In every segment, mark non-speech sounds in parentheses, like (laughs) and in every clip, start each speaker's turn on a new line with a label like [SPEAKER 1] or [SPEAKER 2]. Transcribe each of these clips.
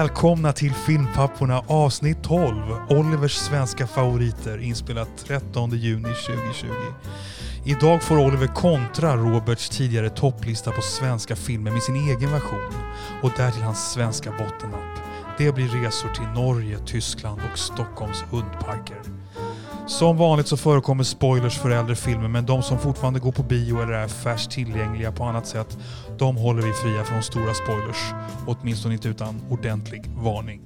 [SPEAKER 1] Välkomna till Filmpapporna avsnitt 12. Olivers svenska favoriter inspelat 13 juni 2020. Idag får Oliver kontra Roberts tidigare topplista på svenska filmer med sin egen version och därtill hans svenska bottennapp. Det blir resor till Norge, Tyskland och Stockholms hundparker. Som vanligt så förekommer spoilers för äldre filmer men de som fortfarande går på bio eller är färskt tillgängliga på annat sätt, de håller vi fria från stora spoilers. Åtminstone inte utan ordentlig varning.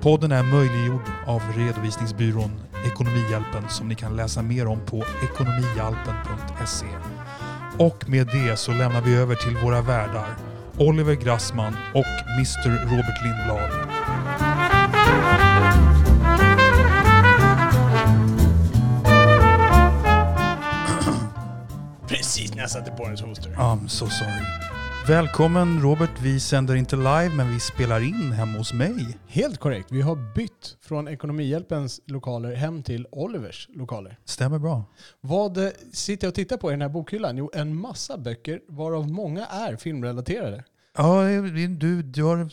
[SPEAKER 1] Podden är möjliggjord av redovisningsbyrån Ekonomihjälpen som ni kan läsa mer om på ekonomihjälpen.se. Och med det så lämnar vi över till våra värdar Oliver Grassman och Mr Robert Lindblad.
[SPEAKER 2] Precis när jag satte på hennes hoster.
[SPEAKER 1] I'm so sorry. Välkommen Robert, vi sänder inte live men vi spelar in hemma hos mig.
[SPEAKER 2] Helt korrekt. Vi har bytt från Ekonomihjälpens lokaler hem till Olivers lokaler.
[SPEAKER 1] Stämmer bra.
[SPEAKER 2] Vad eh, sitter jag och tittar på i den här bokhyllan? Jo, en massa böcker varav många är filmrelaterade.
[SPEAKER 1] Ja, du, du har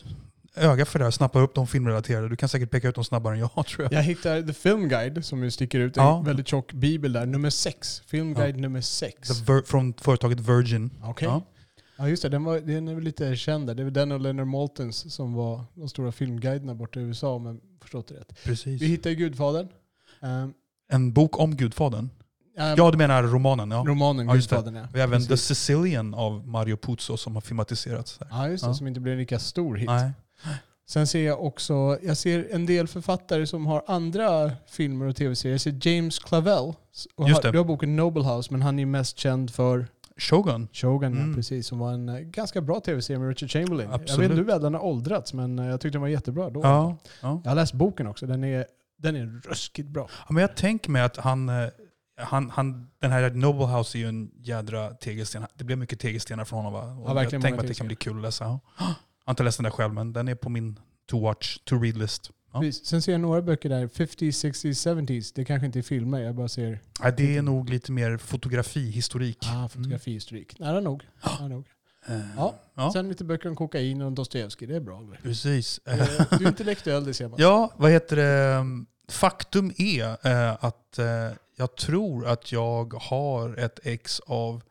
[SPEAKER 1] öga för det här, snappar upp de filmrelaterade. Du kan säkert peka ut dem snabbare än jag (laughs) tror jag.
[SPEAKER 2] Jag hittar The Film Guide som ju sticker ut.
[SPEAKER 1] Ja.
[SPEAKER 2] En väldigt tjock bibel där. Nummer sex. Film Guide nummer sex.
[SPEAKER 1] Från företaget Virgin.
[SPEAKER 2] Okej.
[SPEAKER 1] Ja.
[SPEAKER 2] Ja just det, den, var, den är väl lite känd där. Det är väl den och Leonard Maltons som var de stora filmguiderna borta i USA om jag förstått det rätt.
[SPEAKER 1] Precis.
[SPEAKER 2] Vi hittar ju Gudfadern. Ehm,
[SPEAKER 1] En bok om Gudfadern.
[SPEAKER 2] ehm,
[SPEAKER 1] Ja, du menar romanen? Ja.
[SPEAKER 2] Romanen
[SPEAKER 1] Ja.
[SPEAKER 2] Gudfadern ja.
[SPEAKER 1] Vi har även The. Sicilian av Mario Puzo som har filmatiserats. Här.
[SPEAKER 2] Ja just det,
[SPEAKER 1] Ja.
[SPEAKER 2] som inte blev en lika stor hit.
[SPEAKER 1] Nej.
[SPEAKER 2] Sen ser jag också, jag ser en del författare som har andra filmer och tv-serier. Jag ser James Clavell. Och
[SPEAKER 1] Just
[SPEAKER 2] har,
[SPEAKER 1] det.
[SPEAKER 2] du har boken Noble House, men han är mest känd för
[SPEAKER 1] Shogun.
[SPEAKER 2] Shogun, ja,
[SPEAKER 1] Mm.
[SPEAKER 2] precis. Som var en eh, ganska bra tv-serie med Richard Chamberlain. Jag
[SPEAKER 1] Absolut.
[SPEAKER 2] vet inte hur väl den har åldrats, men eh, jag tyckte den var jättebra då.
[SPEAKER 1] Ja. ja.
[SPEAKER 2] Jag har läst boken också. Den är, den är ruskigt bra.
[SPEAKER 1] Ja, men jag tänker mig att han, eh, han, han, den här Noble House är ju en jädra tegelsten. Det blev mycket tegelstenar från honom va? Och
[SPEAKER 2] Ja,
[SPEAKER 1] jag tänker mig att det kan bli kul att läsa. Ja. Jag har inte läst den där själv men den är på min to watch, to read list. Ja.
[SPEAKER 2] Sen ser jag några böcker där, 50s, 60s, 70s. Det kanske inte är filmer, jag bara ser
[SPEAKER 1] Nej, det är nog lite mer fotografi, historik.
[SPEAKER 2] ah, fotografihistorik. Nära nog. Nära nog.
[SPEAKER 1] Eh,
[SPEAKER 2] Ja.
[SPEAKER 1] ja.
[SPEAKER 2] Sen lite böcker om kokain och Dostojevskij. Det är bra.
[SPEAKER 1] Precis.
[SPEAKER 2] Du är (laughs) intellektuell, det ser man.
[SPEAKER 1] Ja, vad heter det? Faktum är eh, att eh, jag tror att jag har ett ex av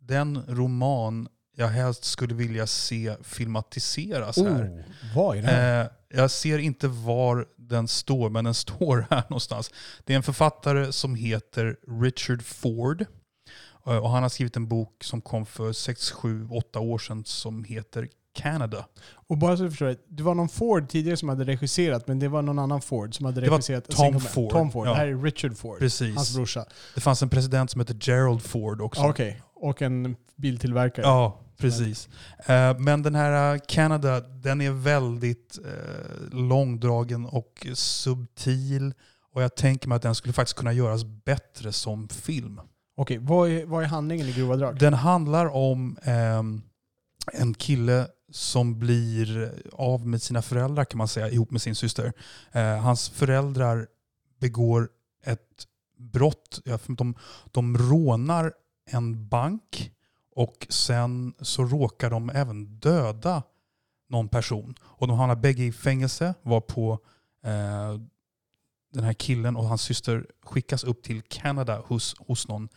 [SPEAKER 1] den roman jag helst skulle vilja se filmatiseras här.
[SPEAKER 2] Oh, vad är det här?
[SPEAKER 1] Eh, jag ser inte var den står, men den (laughs) står här någonstans. Det är en författare som heter Richard Ford. Eh, Och han har skrivit en bok som kom för 6, 7, 8 år sedan som heter Canada.
[SPEAKER 2] Och bara så du förstår, det, det var någon Ford tidigare som hade regisserat, men det var någon annan Ford som hade
[SPEAKER 1] Det var
[SPEAKER 2] regisserat. en
[SPEAKER 1] Tom
[SPEAKER 2] single man.
[SPEAKER 1] Ford,
[SPEAKER 2] Tom Ford.
[SPEAKER 1] ja.
[SPEAKER 2] Det här är Richard Ford.
[SPEAKER 1] Precis.
[SPEAKER 2] Hans brorsa.
[SPEAKER 1] Det fanns en president som heter Gerald Ford också.
[SPEAKER 2] Ah, Okej. Och en biltillverkare.
[SPEAKER 1] Ja, precis. Eh, Men den här eh, Canada, den är väldigt eh, långdragen och subtil. Och jag tänker mig att den skulle faktiskt kunna göras bättre som film.
[SPEAKER 2] Okej, vad, är, vad är handlingen i grova drag?
[SPEAKER 1] Den handlar om ehm, en kille som blir av med sina föräldrar kan man säga, ihop med sin syster. Eh, hans föräldrar begår ett brott. De, de rånar en bank och sen så råkar de även döda någon person. Och de hamnar bägge i fängelse, var på eh, den här killen och hans syster skickas upp till Kanada hos, hos någon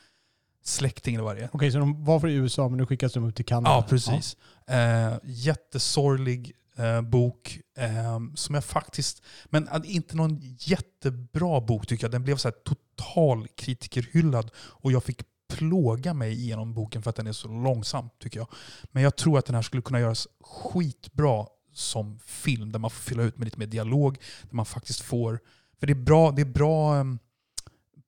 [SPEAKER 1] släkting eller vad det är.
[SPEAKER 2] Okej, så de var från USA men nu skickas de upp till Kanada?
[SPEAKER 1] Ja, precis. Eh, jättesorglig eh, bok eh, som jag faktiskt... Men eh, inte någon jättebra bok tycker jag. Den blev så här total kritikerhyllad och jag fick plåga mig igenom boken för att den är så långsam tycker jag. Men jag tror att den här skulle kunna göras skitbra som film där man får fylla ut med lite mer dialog. Där man faktiskt får... För det är bra, det är bra eh,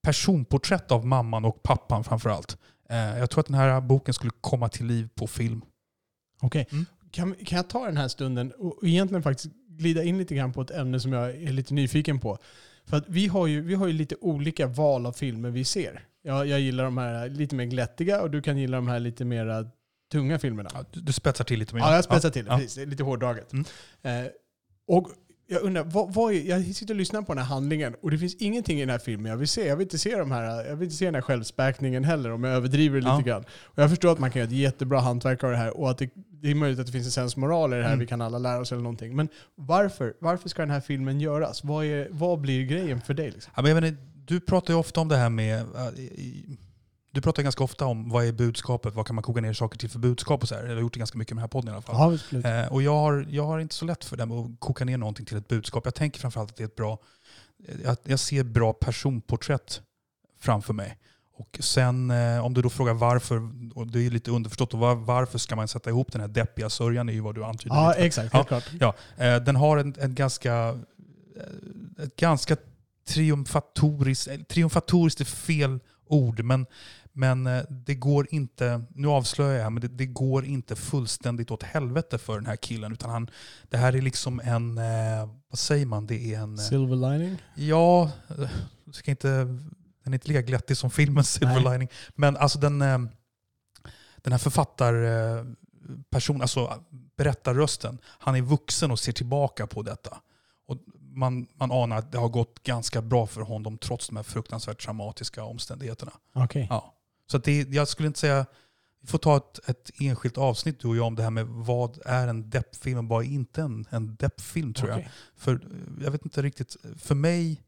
[SPEAKER 1] personporträtt av mamman och pappan framförallt. Eh, jag tror att den här boken skulle komma till liv på film.
[SPEAKER 2] Okej.
[SPEAKER 1] Mm.
[SPEAKER 2] Kan, kan jag ta den här stunden och egentligen faktiskt glida in lite grann på ett ämne som jag är lite nyfiken på? För att vi har ju, vi har ju lite olika val av filmer vi ser. Jag, jag gillar de här lite mer glättiga och du kan gilla de här lite mer tunga filmerna.
[SPEAKER 1] Ja, du, du spetsar till lite mer.
[SPEAKER 2] Ja, jag spetsar till det.
[SPEAKER 1] Ja.
[SPEAKER 2] Precis. Lite hårdraget.
[SPEAKER 1] Mm.
[SPEAKER 2] Eh, och jag undrar, vad, vad är, jag sitter och lyssnar på den här handlingen och det finns ingenting i den här filmen jag vill se. Jag vill inte se, de här, jag vill inte se den här självspäkningen heller om jag överdriver det
[SPEAKER 1] Ja.
[SPEAKER 2] lite grann. Och jag förstår att man kan göra ett jättebra hantverk av det här och att det, det är möjligt att det finns en sensmoral i det här,
[SPEAKER 1] Mm.
[SPEAKER 2] vi kan alla lära oss eller någonting. Men varför, varför ska den här filmen göras? Vad, är, vad blir grejen för dig? Liksom?
[SPEAKER 1] Ja, men jag inte, du pratar ju ofta om det här med... Du pratar ganska ofta om vad är budskapet, vad kan man koka ner saker till för budskap och så här. Jag har gjort det ganska mycket med den här podden i alla fall.
[SPEAKER 2] Ja, absolut.
[SPEAKER 1] Eh, och jag har, jag har inte så lätt för det med att koka ner någonting till ett budskap. Jag tänker framförallt att det är ett bra... Jag, jag ser bra personporträtt framför mig. Och sen eh, om du då frågar varför, och det är ju lite underförstått, och var, varför ska man sätta ihop den här deppiga sörjan är ju vad du antyder.
[SPEAKER 2] Ja,
[SPEAKER 1] lite.
[SPEAKER 2] exakt. Helt klart.
[SPEAKER 1] Ja, eh, den har en, en ganska, eh, ett ganska triumfatoriskt, eh, triumfatoriskt är fel ord, men, men eh, det går inte, nu avslöjar jag, men det, det går inte fullständigt åt helvete för den här killen. Utan han, det här är liksom en, eh, vad säger man, det är en... eh,
[SPEAKER 2] Silver lining?
[SPEAKER 1] Ja, jag ska inte, den är inte lika glättig som filmen Silver
[SPEAKER 2] Nej.
[SPEAKER 1] Lining. Men alltså den, den här författarpersonen, alltså berättarrösten, han är vuxen och ser tillbaka på detta. Och man, man anar att det har gått ganska bra för honom trots de här fruktansvärt traumatiska omständigheterna.
[SPEAKER 2] Okej.
[SPEAKER 1] Ja. Så det, jag skulle inte säga, vi får ta ett, ett enskilt avsnitt du och jag om det här med vad är en deppfilm och vad är inte en, en deppfilm tror jag.
[SPEAKER 2] Okej.
[SPEAKER 1] För eh, jag vet inte riktigt, för mig,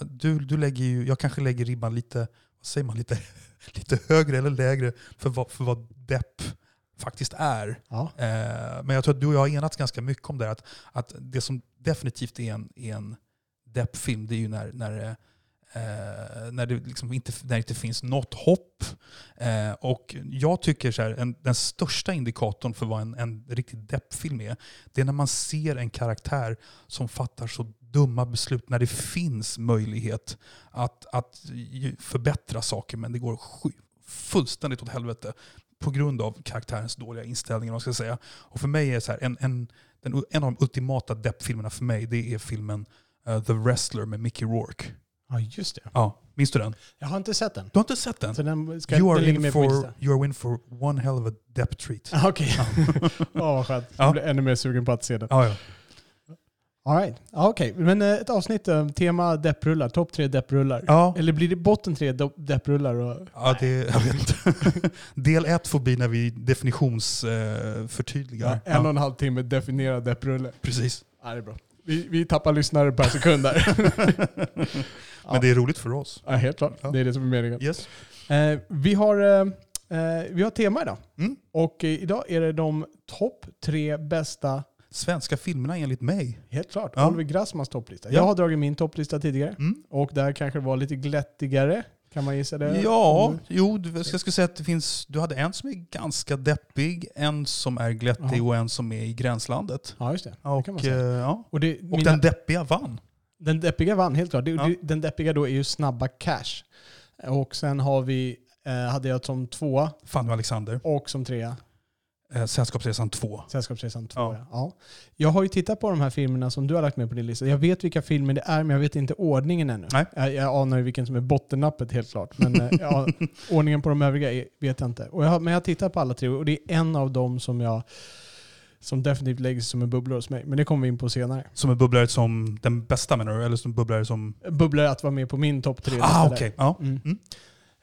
[SPEAKER 1] du, du lägger ju, jag kanske lägger ribban lite, vad säger man, lite, (laughs) lite högre eller lägre för vad, för vad depp faktiskt är.
[SPEAKER 2] Ja.
[SPEAKER 1] Eh, men jag tror att du och jag har enats ganska mycket om det. Att, att det som definitivt är en, är en deppfilm, det är ju när, när, eh, när, det liksom inte, när det inte finns något hopp. Eh, och jag tycker så här, en, den största indikatorn för vad en, en riktig deppfilm är, det är när man ser en karaktär som fattar så dumma beslut när det finns möjlighet att, att förbättra saker men det går fullständigt åt helvete på grund av karaktärens dåliga inställning. Man ska säga. Och för mig är så här, en, en, den, en av de ultimata deppfilmerna för mig det är filmen uh, The Wrestler med Mickey Rourke
[SPEAKER 2] ja, just det.
[SPEAKER 1] Ja, minns du den?
[SPEAKER 2] Jag har inte sett den.
[SPEAKER 1] Du har inte sett den?
[SPEAKER 2] Så den, ska,
[SPEAKER 1] You are, in for, you are in for one hell of a depp treat.
[SPEAKER 2] Ah, (laughs) Okej. (laughs) Ja, vad skönt.
[SPEAKER 1] Ja.
[SPEAKER 2] Jag blir ännu mer sugen på att se den.
[SPEAKER 1] Ja, ja.
[SPEAKER 2] All right. Okej, men eh, ett avsnitt, eh, tema depprullar. Topp tre depprullar.
[SPEAKER 1] ja.
[SPEAKER 2] Eller blir det botten tre depprullar? Och...
[SPEAKER 1] Ja, det, jag vet inte. (laughs) Del ett får bli när vi definitionsförtydligar. Eh.
[SPEAKER 2] Ja, en och en halv timme definierad depprulle.
[SPEAKER 1] precis.
[SPEAKER 2] Ja, det är bra. Vi, vi tappar lyssnare per sekund där. (laughs)
[SPEAKER 1] Men det är roligt för oss.
[SPEAKER 2] ja, helt klart.
[SPEAKER 1] Ja.
[SPEAKER 2] Det är det som är meningen.
[SPEAKER 1] Yes.
[SPEAKER 2] Eh, vi, har, eh, eh, vi har tema idag.
[SPEAKER 1] Mm.
[SPEAKER 2] Och eh, idag är det de topp tre bästa,
[SPEAKER 1] Svenska filmerna enligt mig.
[SPEAKER 2] helt klart,
[SPEAKER 1] Ja.
[SPEAKER 2] Oliver Grassmans topplista.
[SPEAKER 1] Ja.
[SPEAKER 2] Jag har dragit min topplista tidigare.
[SPEAKER 1] Mm.
[SPEAKER 2] Och där kanske det var lite glättigare. Kan man gissa det?
[SPEAKER 1] Ja,
[SPEAKER 2] Mm.
[SPEAKER 1] jo, jag skulle säga att det finns, du hade en som är ganska deppig, en som är glättig
[SPEAKER 2] Ja.
[SPEAKER 1] och en som är i gränslandet.
[SPEAKER 2] Ja, just det. det
[SPEAKER 1] Och,
[SPEAKER 2] säga.
[SPEAKER 1] eh, ja.
[SPEAKER 2] Och, det,
[SPEAKER 1] och
[SPEAKER 2] mina,
[SPEAKER 1] den deppiga vann.
[SPEAKER 2] den deppiga vann, helt klart. Det,
[SPEAKER 1] Ja.
[SPEAKER 2] det, den deppiga då är ju Snabba Cash. Och sen har vi, eh, hade jag som tvåa
[SPEAKER 1] Fanny Alexander.
[SPEAKER 2] och som trea
[SPEAKER 1] Eh, Sällskapsresan 2.
[SPEAKER 2] Sällskapsresan 2.
[SPEAKER 1] Ja.
[SPEAKER 2] Ja. Ja. Jag har ju tittat på de här filmerna som du har lagt med på din lista. Jag vet vilka filmer det är, men jag vet inte ordningen ännu.
[SPEAKER 1] Nej.
[SPEAKER 2] Jag, jag anar ju vilken som är bottennappet helt klart. Men eh, ja, (laughs) ordningen på de övriga är, vet jag inte. Jag, har- men jag har tittat på alla tre och det är en av dem som jag som definitivt lägger sig som en bubblare hos mig. Men det kommer vi in på senare.
[SPEAKER 1] Som en bubblare som den bästa menar du? Eller som bubblare som...
[SPEAKER 2] Bubblare att vara med på min topp tre.
[SPEAKER 1] Ah, okej.
[SPEAKER 2] där.
[SPEAKER 1] Ja.
[SPEAKER 2] Mm.
[SPEAKER 1] Mm.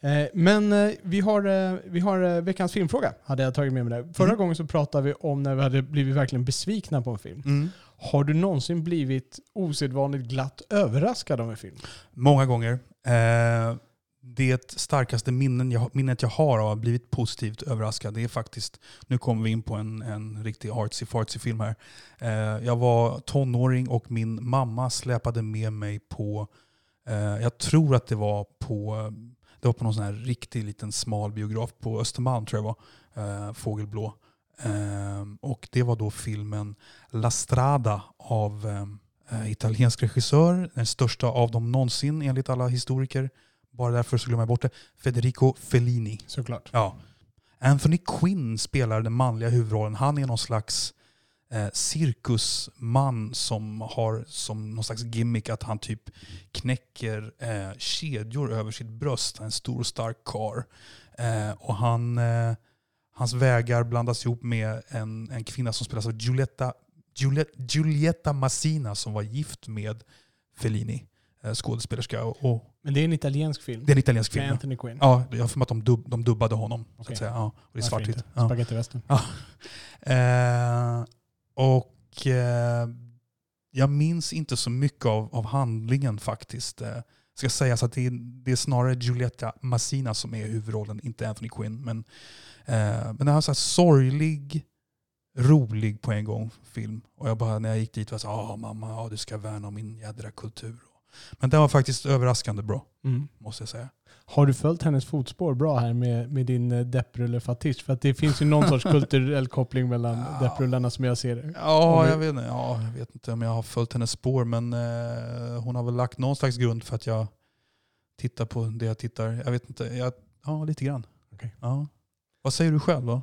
[SPEAKER 2] Eh, Men eh, vi har, eh, vi har veckans filmfråga, hade jag tagit med mig där. Förra
[SPEAKER 1] Mm.
[SPEAKER 2] gången så pratade vi om när vi hade blivit verkligen besvikna på en film.
[SPEAKER 1] Mm.
[SPEAKER 2] Har du någonsin blivit osedvanligt glatt överraskad av en film?
[SPEAKER 1] Många gånger. Det starkaste minnen jag, minnet jag har av att ha blivit positivt överraskad, det är faktiskt, nu kommer vi in på en, en riktig artsy-fartsy film här. Jag var tonåring och min mamma släpade med mig på, jag tror att det var på, det var på någon sån här riktig liten smal biograf på Östermalm tror jag var, eh, Fågelblå. Eh, och det var då filmen La Strada av eh, italiensk regissör, den största av dem någonsin enligt alla historiker. Bara därför så glömmer jag bort det. Federico Fellini.
[SPEAKER 2] Såklart.
[SPEAKER 1] Ja. Anthony Quinn spelar den manliga huvudrollen. Han är någon slags eh, cirkusman som har som någon slags gimmick att han typ knäcker eh, kedjor över sitt bröst. En stor stark kar. Eh, och han, eh, hans vägar blandas ihop med en, en kvinna som spelas av Giulietta Giulia- Giulietta Massina som var gift med Fellini, eh, skådespelerska. Och, och
[SPEAKER 2] Men det är en italiensk film.
[SPEAKER 1] det är en italiensk
[SPEAKER 2] Med
[SPEAKER 1] film. ja.
[SPEAKER 2] Anthony Quinn.
[SPEAKER 1] Ja, jag har för mig att de, dub, de dubbade honom. Så
[SPEAKER 2] Okej.
[SPEAKER 1] att säga. Ja, och det är
[SPEAKER 2] Varför
[SPEAKER 1] svartvitt. Ja.
[SPEAKER 2] Spagettivästern. (laughs)
[SPEAKER 1] Eh, och eh, jag minns inte så mycket av, av handlingen faktiskt. Eh, ska sägas att det är, det är snarare Julietta Massina som är huvudrollen, inte Anthony Quinn. Men, eh, men den har så här sorglig, rolig på en gång film. Och jag bara, när jag gick dit var jag så här, ah, mamma, ja, du ska värna om min jädra kultur. Men den var faktiskt överraskande bra,
[SPEAKER 2] Mm.
[SPEAKER 1] måste jag säga.
[SPEAKER 2] Har du följt hennes fotspår bra här med, med din eh, depprulle-fetisch? För att det finns ju någon sorts (laughs) kulturell koppling mellan
[SPEAKER 1] Ja.
[SPEAKER 2] depprullarna som jag ser det.
[SPEAKER 1] Ja, jag vet, inte, ja, jag vet inte om jag har följt hennes spår, men eh, hon har väl lagt någon slags grund för att jag tittar på det jag tittar. Jag vet inte, jag, ja lite grann.
[SPEAKER 2] Okej.
[SPEAKER 1] Ja. Vad säger du själv då?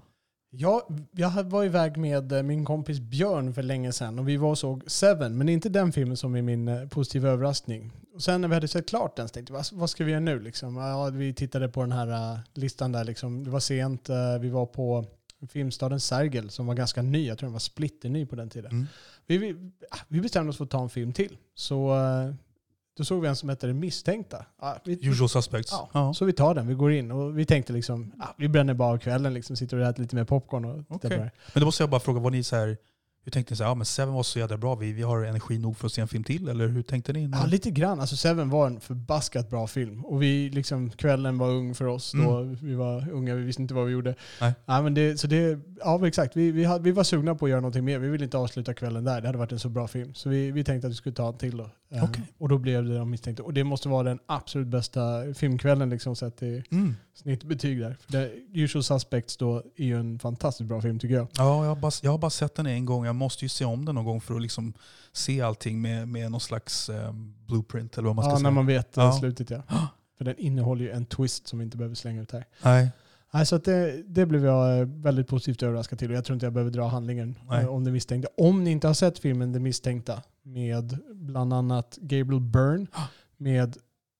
[SPEAKER 2] Ja, jag var iväg med eh, min kompis Björn för länge sedan och vi var och såg Seven, men inte den filmen som är min eh, positiva överraskning. Och sen när vi hade sett klart den så tänkte jag, vad, ska vi göra nu? Liksom? Ja, vi tittade på den här eh, listan där, liksom. det var sent, vi var på filmstaden Sergel som var ganska ny, jag tror den var splitterny på den tiden.
[SPEAKER 1] Mm.
[SPEAKER 2] Vi, vi, ah, vi bestämde oss för att ta en film till. Så då såg vi en som hette Det misstänkta. Ja, vi,
[SPEAKER 1] Usual suspects.
[SPEAKER 2] Ja,
[SPEAKER 1] Ja.
[SPEAKER 2] Så vi tar den, vi går in och vi tänkte liksom, ah, vi bränner bara av kvällen, liksom, sitter och äter lite mer popcorn och tittar
[SPEAKER 1] Okej.
[SPEAKER 2] på det här.
[SPEAKER 1] Men då måste jag bara fråga, var ni så här, hur tänkte ni så här, ja men Seven var så jädra bra, vi, vi har energi nog för att se en film till? Eller hur tänkte ni?
[SPEAKER 2] Ja, lite grann. Alltså Seven var en förbaskat bra film. Och vi, liksom, kvällen var ung för oss då. Vi var unga, vi visste inte vad vi gjorde.
[SPEAKER 1] Nej.
[SPEAKER 2] Ja, men det, så det, ja, exakt. Vi, vi, hade, vi var sugna på att göra någonting mer. Vi ville inte avsluta kvällen där. Det hade varit en så bra film. Så vi, vi tänkte att vi skulle ta en till då. Eh,
[SPEAKER 1] Okej.
[SPEAKER 2] Och då blev det de misstänkta. Och det måste vara den absolut bästa filmkvällen liksom, sett i
[SPEAKER 1] Mm.
[SPEAKER 2] snittbetyg där. För det, Usual Suspects då är ju en fantastiskt bra film tycker jag.
[SPEAKER 1] Ja, jag har, bara, jag har bara sett den en gång. Jag måste ju se om den någon gång för att liksom se allting med, med någon slags eh, blueprint eller vad man ska
[SPEAKER 2] Ja,
[SPEAKER 1] säga.
[SPEAKER 2] när man vet
[SPEAKER 1] Ja.
[SPEAKER 2] slutet ja. För den innehåller ju en twist som vi inte behöver slänga ut här.
[SPEAKER 1] Nej.
[SPEAKER 2] Nej, så det, det blev jag eh, väldigt positivt överraskad till och jag tror inte jag behöver dra handlingen
[SPEAKER 1] Nej.
[SPEAKER 2] eh, om det misstänkta. Om ni inte har sett filmen Det misstänkta med bland annat Gabriel Byrne, (gasps) med,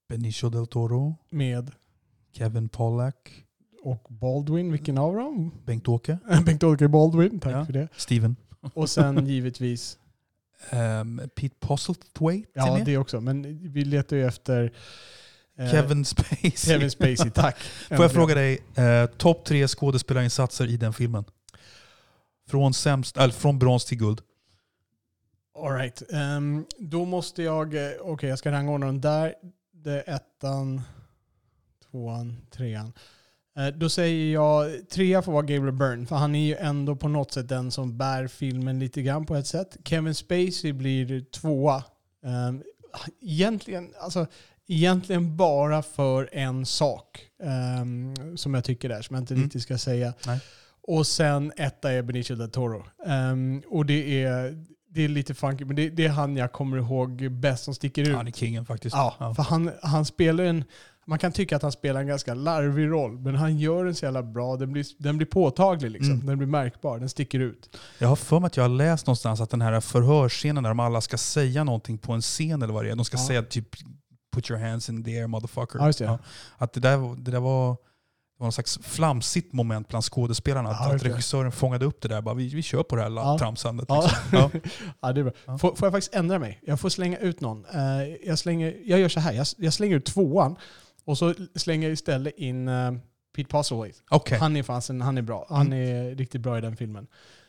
[SPEAKER 1] Benicio del Toro,
[SPEAKER 2] med
[SPEAKER 1] Kevin Pollack,
[SPEAKER 2] och Baldwin, vilken av dem?
[SPEAKER 1] Bengt-Åke, (laughs)
[SPEAKER 2] Bengt-Åke Baldwin, tack
[SPEAKER 1] Ja.
[SPEAKER 2] för det.
[SPEAKER 1] Steven. (laughs)
[SPEAKER 2] Och sen givetvis,
[SPEAKER 1] Um, Pete Postlethwaite
[SPEAKER 2] ja det också, men vi letar ju efter eh,
[SPEAKER 1] Kevin Spacey.
[SPEAKER 2] Kevin Spacey, (laughs) tack.
[SPEAKER 1] Får jag fråga dig, eh, topp tre skådespelarinsatser i den filmen? Från, sämst, eller från brons till guld.
[SPEAKER 2] All right. Ehm, då måste jag, eh, okej jag ska rangordna dem där. Det är ettan, tvåan, trean. Eh, då säger jag, trea får vara Gabriel Byrne, för han är ju ändå på något sätt den som bär filmen lite grann på ett sätt. Kevin Spacey blir tvåa. Um, egentligen, alltså, egentligen bara för en sak ehm, som jag tycker är, som jag inte
[SPEAKER 1] Mm.
[SPEAKER 2] riktigt ska säga.
[SPEAKER 1] Nej.
[SPEAKER 2] Och sen etta är Benicio del Toro. Ehm, och det är, det är lite funky, men det, det är han jag kommer ihåg bäst som sticker ut.
[SPEAKER 1] Han är kingen faktiskt.
[SPEAKER 2] Ja, för han, han spelar en... Man kan tycka att han spelar en ganska larvig roll, men han gör den så jävla bra. Den blir, den blir påtaglig, liksom.
[SPEAKER 1] Mm.
[SPEAKER 2] den blir märkbar, den sticker ut.
[SPEAKER 1] Jag har för mig att jag har läst någonstans att den här förhörsscenen där de alla ska säga någonting på en scen eller vad det är. De ska
[SPEAKER 2] Ja.
[SPEAKER 1] säga typ put your hands in the air motherfucker.
[SPEAKER 2] Ja, det.
[SPEAKER 1] Att det där, det där var, det var någon slags flamsigt moment bland skådespelarna. Att,
[SPEAKER 2] Ja,
[SPEAKER 1] att regissören fångade upp det där. Bara, vi, vi kör på det här
[SPEAKER 2] Ja.
[SPEAKER 1] tramsandet.
[SPEAKER 2] Ja.
[SPEAKER 1] Liksom. (laughs) Ja.
[SPEAKER 2] det är bra. Får, får jag faktiskt ändra mig? Jag får slänga ut någon. Eh, jag, slänger, jag gör så här, jag, jag slänger ut tvåan och så slänger jag istället in uh, Pete Postlethwaite.
[SPEAKER 1] Okej.
[SPEAKER 2] Han är fasen, han är bra. Han är riktigt bra i den filmen.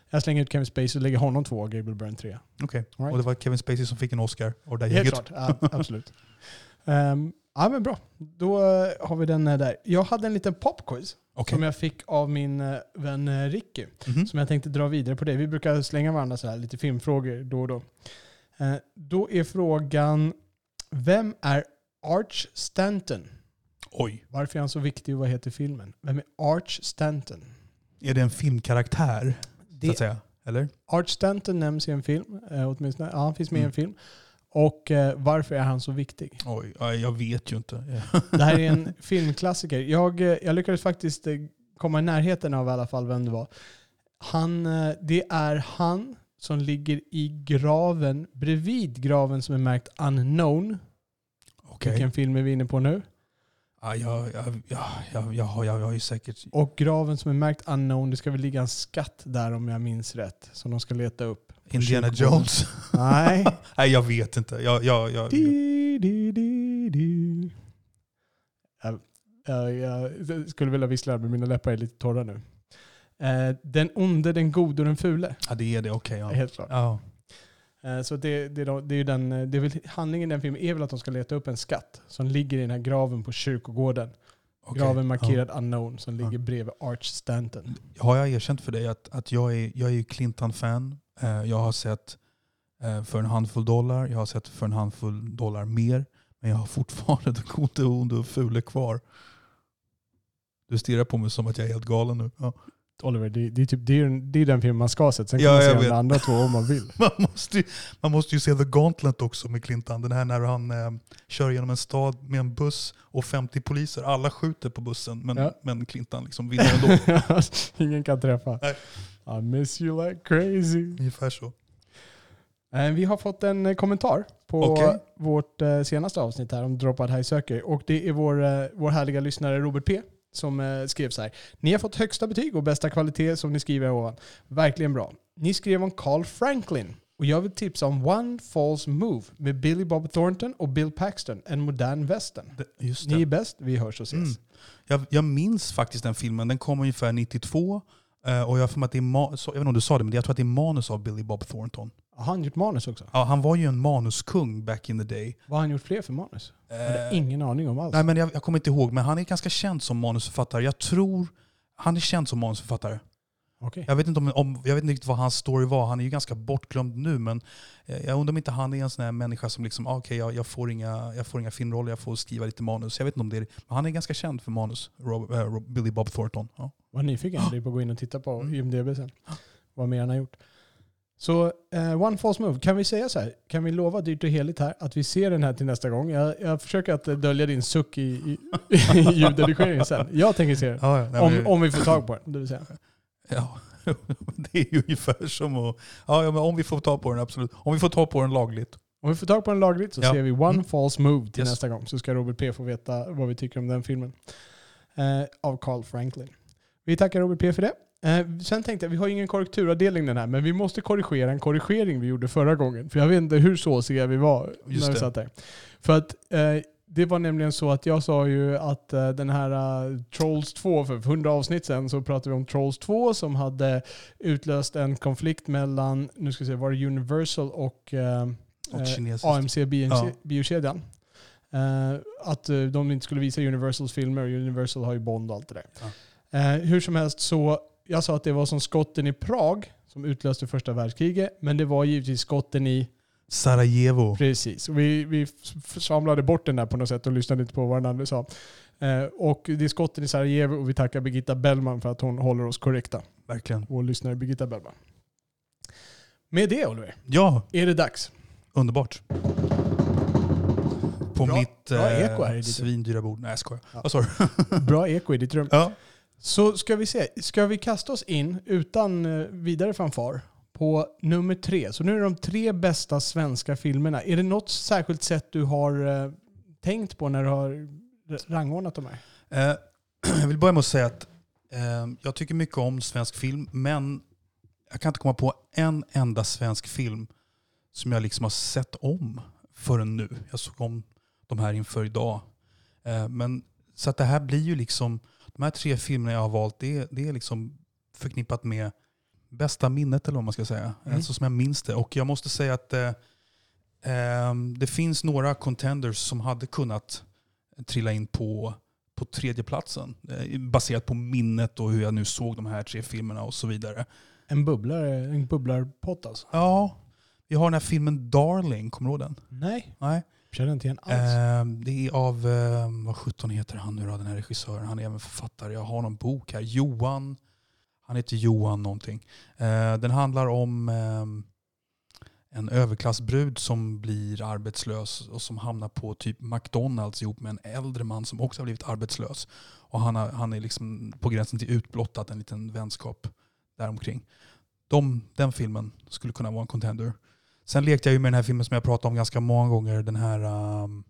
[SPEAKER 2] Jag slänger ut Kevin Spacey och lägger honom två och Gabriel Byrne tre.
[SPEAKER 1] Okej.
[SPEAKER 2] All right.
[SPEAKER 1] Och det var Kevin Spacey som fick en Oscar. Och det
[SPEAKER 2] Helt
[SPEAKER 1] gänget.
[SPEAKER 2] klart, ja, absolut. (laughs) Ehm, ja men bra, då eh, har vi den eh, där. Jag hade en liten popquiz
[SPEAKER 1] Okej.
[SPEAKER 2] som jag fick av min eh, vän Ricky.
[SPEAKER 1] Mhm.
[SPEAKER 2] Som jag tänkte dra vidare på det. Vi brukar slänga varandra så här, lite filmfrågor då och då. Eh, då är frågan, vem är Arch Stanton?
[SPEAKER 1] Oj.
[SPEAKER 2] Varför är han så viktig och vad heter filmen? Vem är Arch Stanton?
[SPEAKER 1] Är det en filmkaraktär? Så
[SPEAKER 2] Det,
[SPEAKER 1] att säga? Eller?
[SPEAKER 2] Arch Stanton nämns i en film, eh, åtminstone. Ja, han finns med i
[SPEAKER 1] Mm.
[SPEAKER 2] en film. Och eh, varför är han så viktig?
[SPEAKER 1] Oj, ja, jag vet ju inte.
[SPEAKER 2] Det här är en (laughs) filmklassiker. Jag, eh, jag lyckades faktiskt eh, komma i närheten av i alla fall vem det var. Han, eh, det är han som ligger i graven bredvid graven som är märkt unknown.
[SPEAKER 1] Okej.
[SPEAKER 2] Vilken film är vi inne på nu?
[SPEAKER 1] Ja, jag, jag, ja, jag, jag, har- jag har ju säkert...
[SPEAKER 2] Och graven som är märkt unknown, det ska väl ligga en skatt där om jag minns rätt. Som de ska leta upp.
[SPEAKER 1] Indiana. Jones. (laughs)
[SPEAKER 2] Nej.
[SPEAKER 1] Nej, jag vet inte. Jag, jag, jag,
[SPEAKER 2] Di, di, di. Jag, jag, jag skulle vilja vissla men mina läppar är lite torra nu. Eh, den onde, den gode och den fule.
[SPEAKER 1] ja, det är det. Okej. ja.
[SPEAKER 2] Helt klart.
[SPEAKER 1] Ja.
[SPEAKER 2] Eh, så det, det, det är ju den, eh, det är väl, handlingen i den filmen är väl att de ska leta upp en skatt som ligger i den här graven på kyrkogården.
[SPEAKER 1] okej.
[SPEAKER 2] Graven markerad
[SPEAKER 1] Ja.
[SPEAKER 2] unknown som ligger bredvid Arch Stanton.
[SPEAKER 1] Har jag erkänt för dig att, att jag är, jag är. Eh, Eh, jag har sett eh, för en handfull dollar, jag har sett för en handfull dollar mer. Men jag har (laughs) fortfarande det gode, onde och fule kvar. Du stirrar på mig som att jag är helt galen nu. Ja.
[SPEAKER 2] Oliver, det, det, är typ, det, är, ju- det är den filmen man ska ha sett. Sen kan
[SPEAKER 1] Ja,
[SPEAKER 2] man se de andra två om man vill. (laughs)
[SPEAKER 1] Man, måste ju, man måste ju se The Gauntlet också med Clinton. Den här när han eh, kör genom en stad med en buss och 50 poliser. Alla skjuter på bussen men,
[SPEAKER 2] Ja.
[SPEAKER 1] men Clinton liksom vinner ändå. (laughs)
[SPEAKER 2] Ingen kan träffa.
[SPEAKER 1] Nej.
[SPEAKER 2] I miss you like crazy.
[SPEAKER 1] Ungefär så.
[SPEAKER 2] Eh, Vi har fått en eh, kommentar på
[SPEAKER 1] Okej.
[SPEAKER 2] vårt eh, senaste avsnitt här om Dropout High söker. Och det är vår, vår härliga lyssnare Robert P. som eh, skrev så här. Ni har fått högsta betyg och bästa kvalitet som ni skriver ovan. Verkligen bra. Ni skrev om Carl Franklin. Och jag vill tipsa om One False Move med Billy Bob Thornton och Bill Paxton, en modern western. Ni är bäst, vi hörs och ses.
[SPEAKER 1] Mm. Jag, jag minns faktiskt den filmen. Den kom ungefär 92. eh, och jag för att det är jag vet inte om du sa det, men jag tror att det är manus av Billy Bob Thornton.
[SPEAKER 2] Har han gjort manus också?
[SPEAKER 1] Ja, han var ju en manuskung back in the day.
[SPEAKER 2] Vad har han gjort fler för manus? Jag hade
[SPEAKER 1] Eh,
[SPEAKER 2] ingen aning om alls.
[SPEAKER 1] Nej, men jag, jag kommer inte ihåg, men han är ganska känd som manusförfattare. Jag tror han är känd som manusförfattare.
[SPEAKER 2] Okej.
[SPEAKER 1] Jag vet inte, om, om, jag vet inte riktigt vad hans story var. Han är ju ganska bortglömd nu, men eh, jag undrar om inte han är en sån här människa som liksom, ah, okej, jag, jag, får inga, jag får inga filmroller, jag får skriva lite manus. Jag vet inte om det är Men han är ganska känd för manus, Rob, eh, Rob, Billy Bob Thornton. Ja.
[SPEAKER 2] Var nyfiken jag blir på att gå in och titta på
[SPEAKER 1] Mm.
[SPEAKER 2] IMDB sen. Vad mer han har gjort. Så eh, One False Move, kan vi säga så här? Kan vi lova dyrt och heligt här att vi ser den här till nästa gång? Jag, jag försöker att dölja din suck i, i, i (laughs) ljudredigeringen sen. Jag tänker se den.
[SPEAKER 1] Ja, ja,
[SPEAKER 2] Om,
[SPEAKER 1] men-
[SPEAKER 2] om vi får tag på den, det vill säga.
[SPEAKER 1] Ja, (laughs) det är ju ungefär som att... Ja, men om vi får ta på den, absolut. Om vi får ta på den lagligt.
[SPEAKER 2] Om vi får tag på den lagligt så
[SPEAKER 1] Ja.
[SPEAKER 2] ser vi One
[SPEAKER 1] Mm.
[SPEAKER 2] False Move till
[SPEAKER 1] Yes.
[SPEAKER 2] nästa gång. Så ska Robert P få veta vad vi tycker om den filmen. Eh, av Carl Franklin. Vi tackar Robert P för det. Eh, sen tänkte jag, vi har ingen korrekturavdelning den här, men vi måste korrigera en korrigering vi gjorde förra gången. För jag vet inte hur såsiga vi var
[SPEAKER 1] Just
[SPEAKER 2] när vi
[SPEAKER 1] det.
[SPEAKER 2] satt där. För att eh, det var nämligen så att jag sa ju att eh, den här eh, Trolls 2, för 100 avsnitt sen så pratade vi om Trolls 2 som hade utlöst en konflikt mellan, nu ska vi se, var det Universal och eh,
[SPEAKER 1] Och
[SPEAKER 2] eh,
[SPEAKER 1] kinesiskt.
[SPEAKER 2] AMC
[SPEAKER 1] Ja.
[SPEAKER 2] biokedjan. Eh, att eh, de inte skulle visa Universals filmer Universal har ju Bond och allt det där. Eh, hur som helst så, jag sa att det var som skotten i Prag som utlöste första världskriget, men det var givetvis skotten i
[SPEAKER 1] Sarajevo.
[SPEAKER 2] Precis. Vi, vi samlade bort den där på något sätt och lyssnade inte på vad den andra sa. Eh, och det är skotten i Sarajevo och vi tackar Birgitta Bellman för att hon håller oss korrekta.
[SPEAKER 1] Verkligen.
[SPEAKER 2] Vår lyssnare Birgitta Bellman. Med det Oliver,
[SPEAKER 1] Ja,
[SPEAKER 2] är det dags.
[SPEAKER 1] underbart. På
[SPEAKER 2] Bra-
[SPEAKER 1] mitt
[SPEAKER 2] bra
[SPEAKER 1] eh,
[SPEAKER 2] eko här i ditt-
[SPEAKER 1] svindyra bord. Nej, jag skojar.
[SPEAKER 2] Ja.
[SPEAKER 1] Du?
[SPEAKER 2] Bra eko i ditt rum.
[SPEAKER 1] Ja.
[SPEAKER 2] Så ska vi se, ska vi kasta oss in utan eh, vidare fanfar på nummer tre. Så nu är det de tre bästa svenska filmerna. Är det något särskilt sätt du har eh, tänkt på när du har eh, rangordnat de här?
[SPEAKER 1] Eh, (clears throat) jag vill börja med att säga att eh, jag tycker mycket om svensk film, men jag kan inte komma på en enda svensk film som jag liksom har sett om förrän nu. Jag såg om de här inför idag. Eh, men, så att det här blir ju liksom, de här tre filmerna jag har valt, det, är- det är liksom förknippat med bästa minnet eller vad man ska säga.
[SPEAKER 2] Mm.
[SPEAKER 1] Alltså som jag minns det. Och jag måste säga att eh, eh, det finns några contenders som hade kunnat trilla in på på tredje platsen eh, Baserat på minnet och hur jag nu såg de här tre filmerna och så vidare.
[SPEAKER 2] En bubblare, en bubblarpott alltså?
[SPEAKER 1] Ja, vi har den här filmen Darling, kommer du ihåg den?
[SPEAKER 2] Nej,
[SPEAKER 1] Nej
[SPEAKER 2] känner inte igen alls.
[SPEAKER 1] Eh, det är av, eh, vad sjutton heter han nu då, den här regissören? Han är även författare. Jag har någon bok här. Johan, han heter Johan någonting. Eh, den handlar om eh, en överklassbrud som blir arbetslös och som hamnar på typ McDonalds ihop med en äldre man som också har blivit arbetslös. Och han, har, han är liksom på gränsen till utblottat, en liten vänskap däromkring. De, den filmen skulle kunna vara en contender. Sen lekte jag ju med den här filmen som jag pratat om ganska många gånger. Den här um,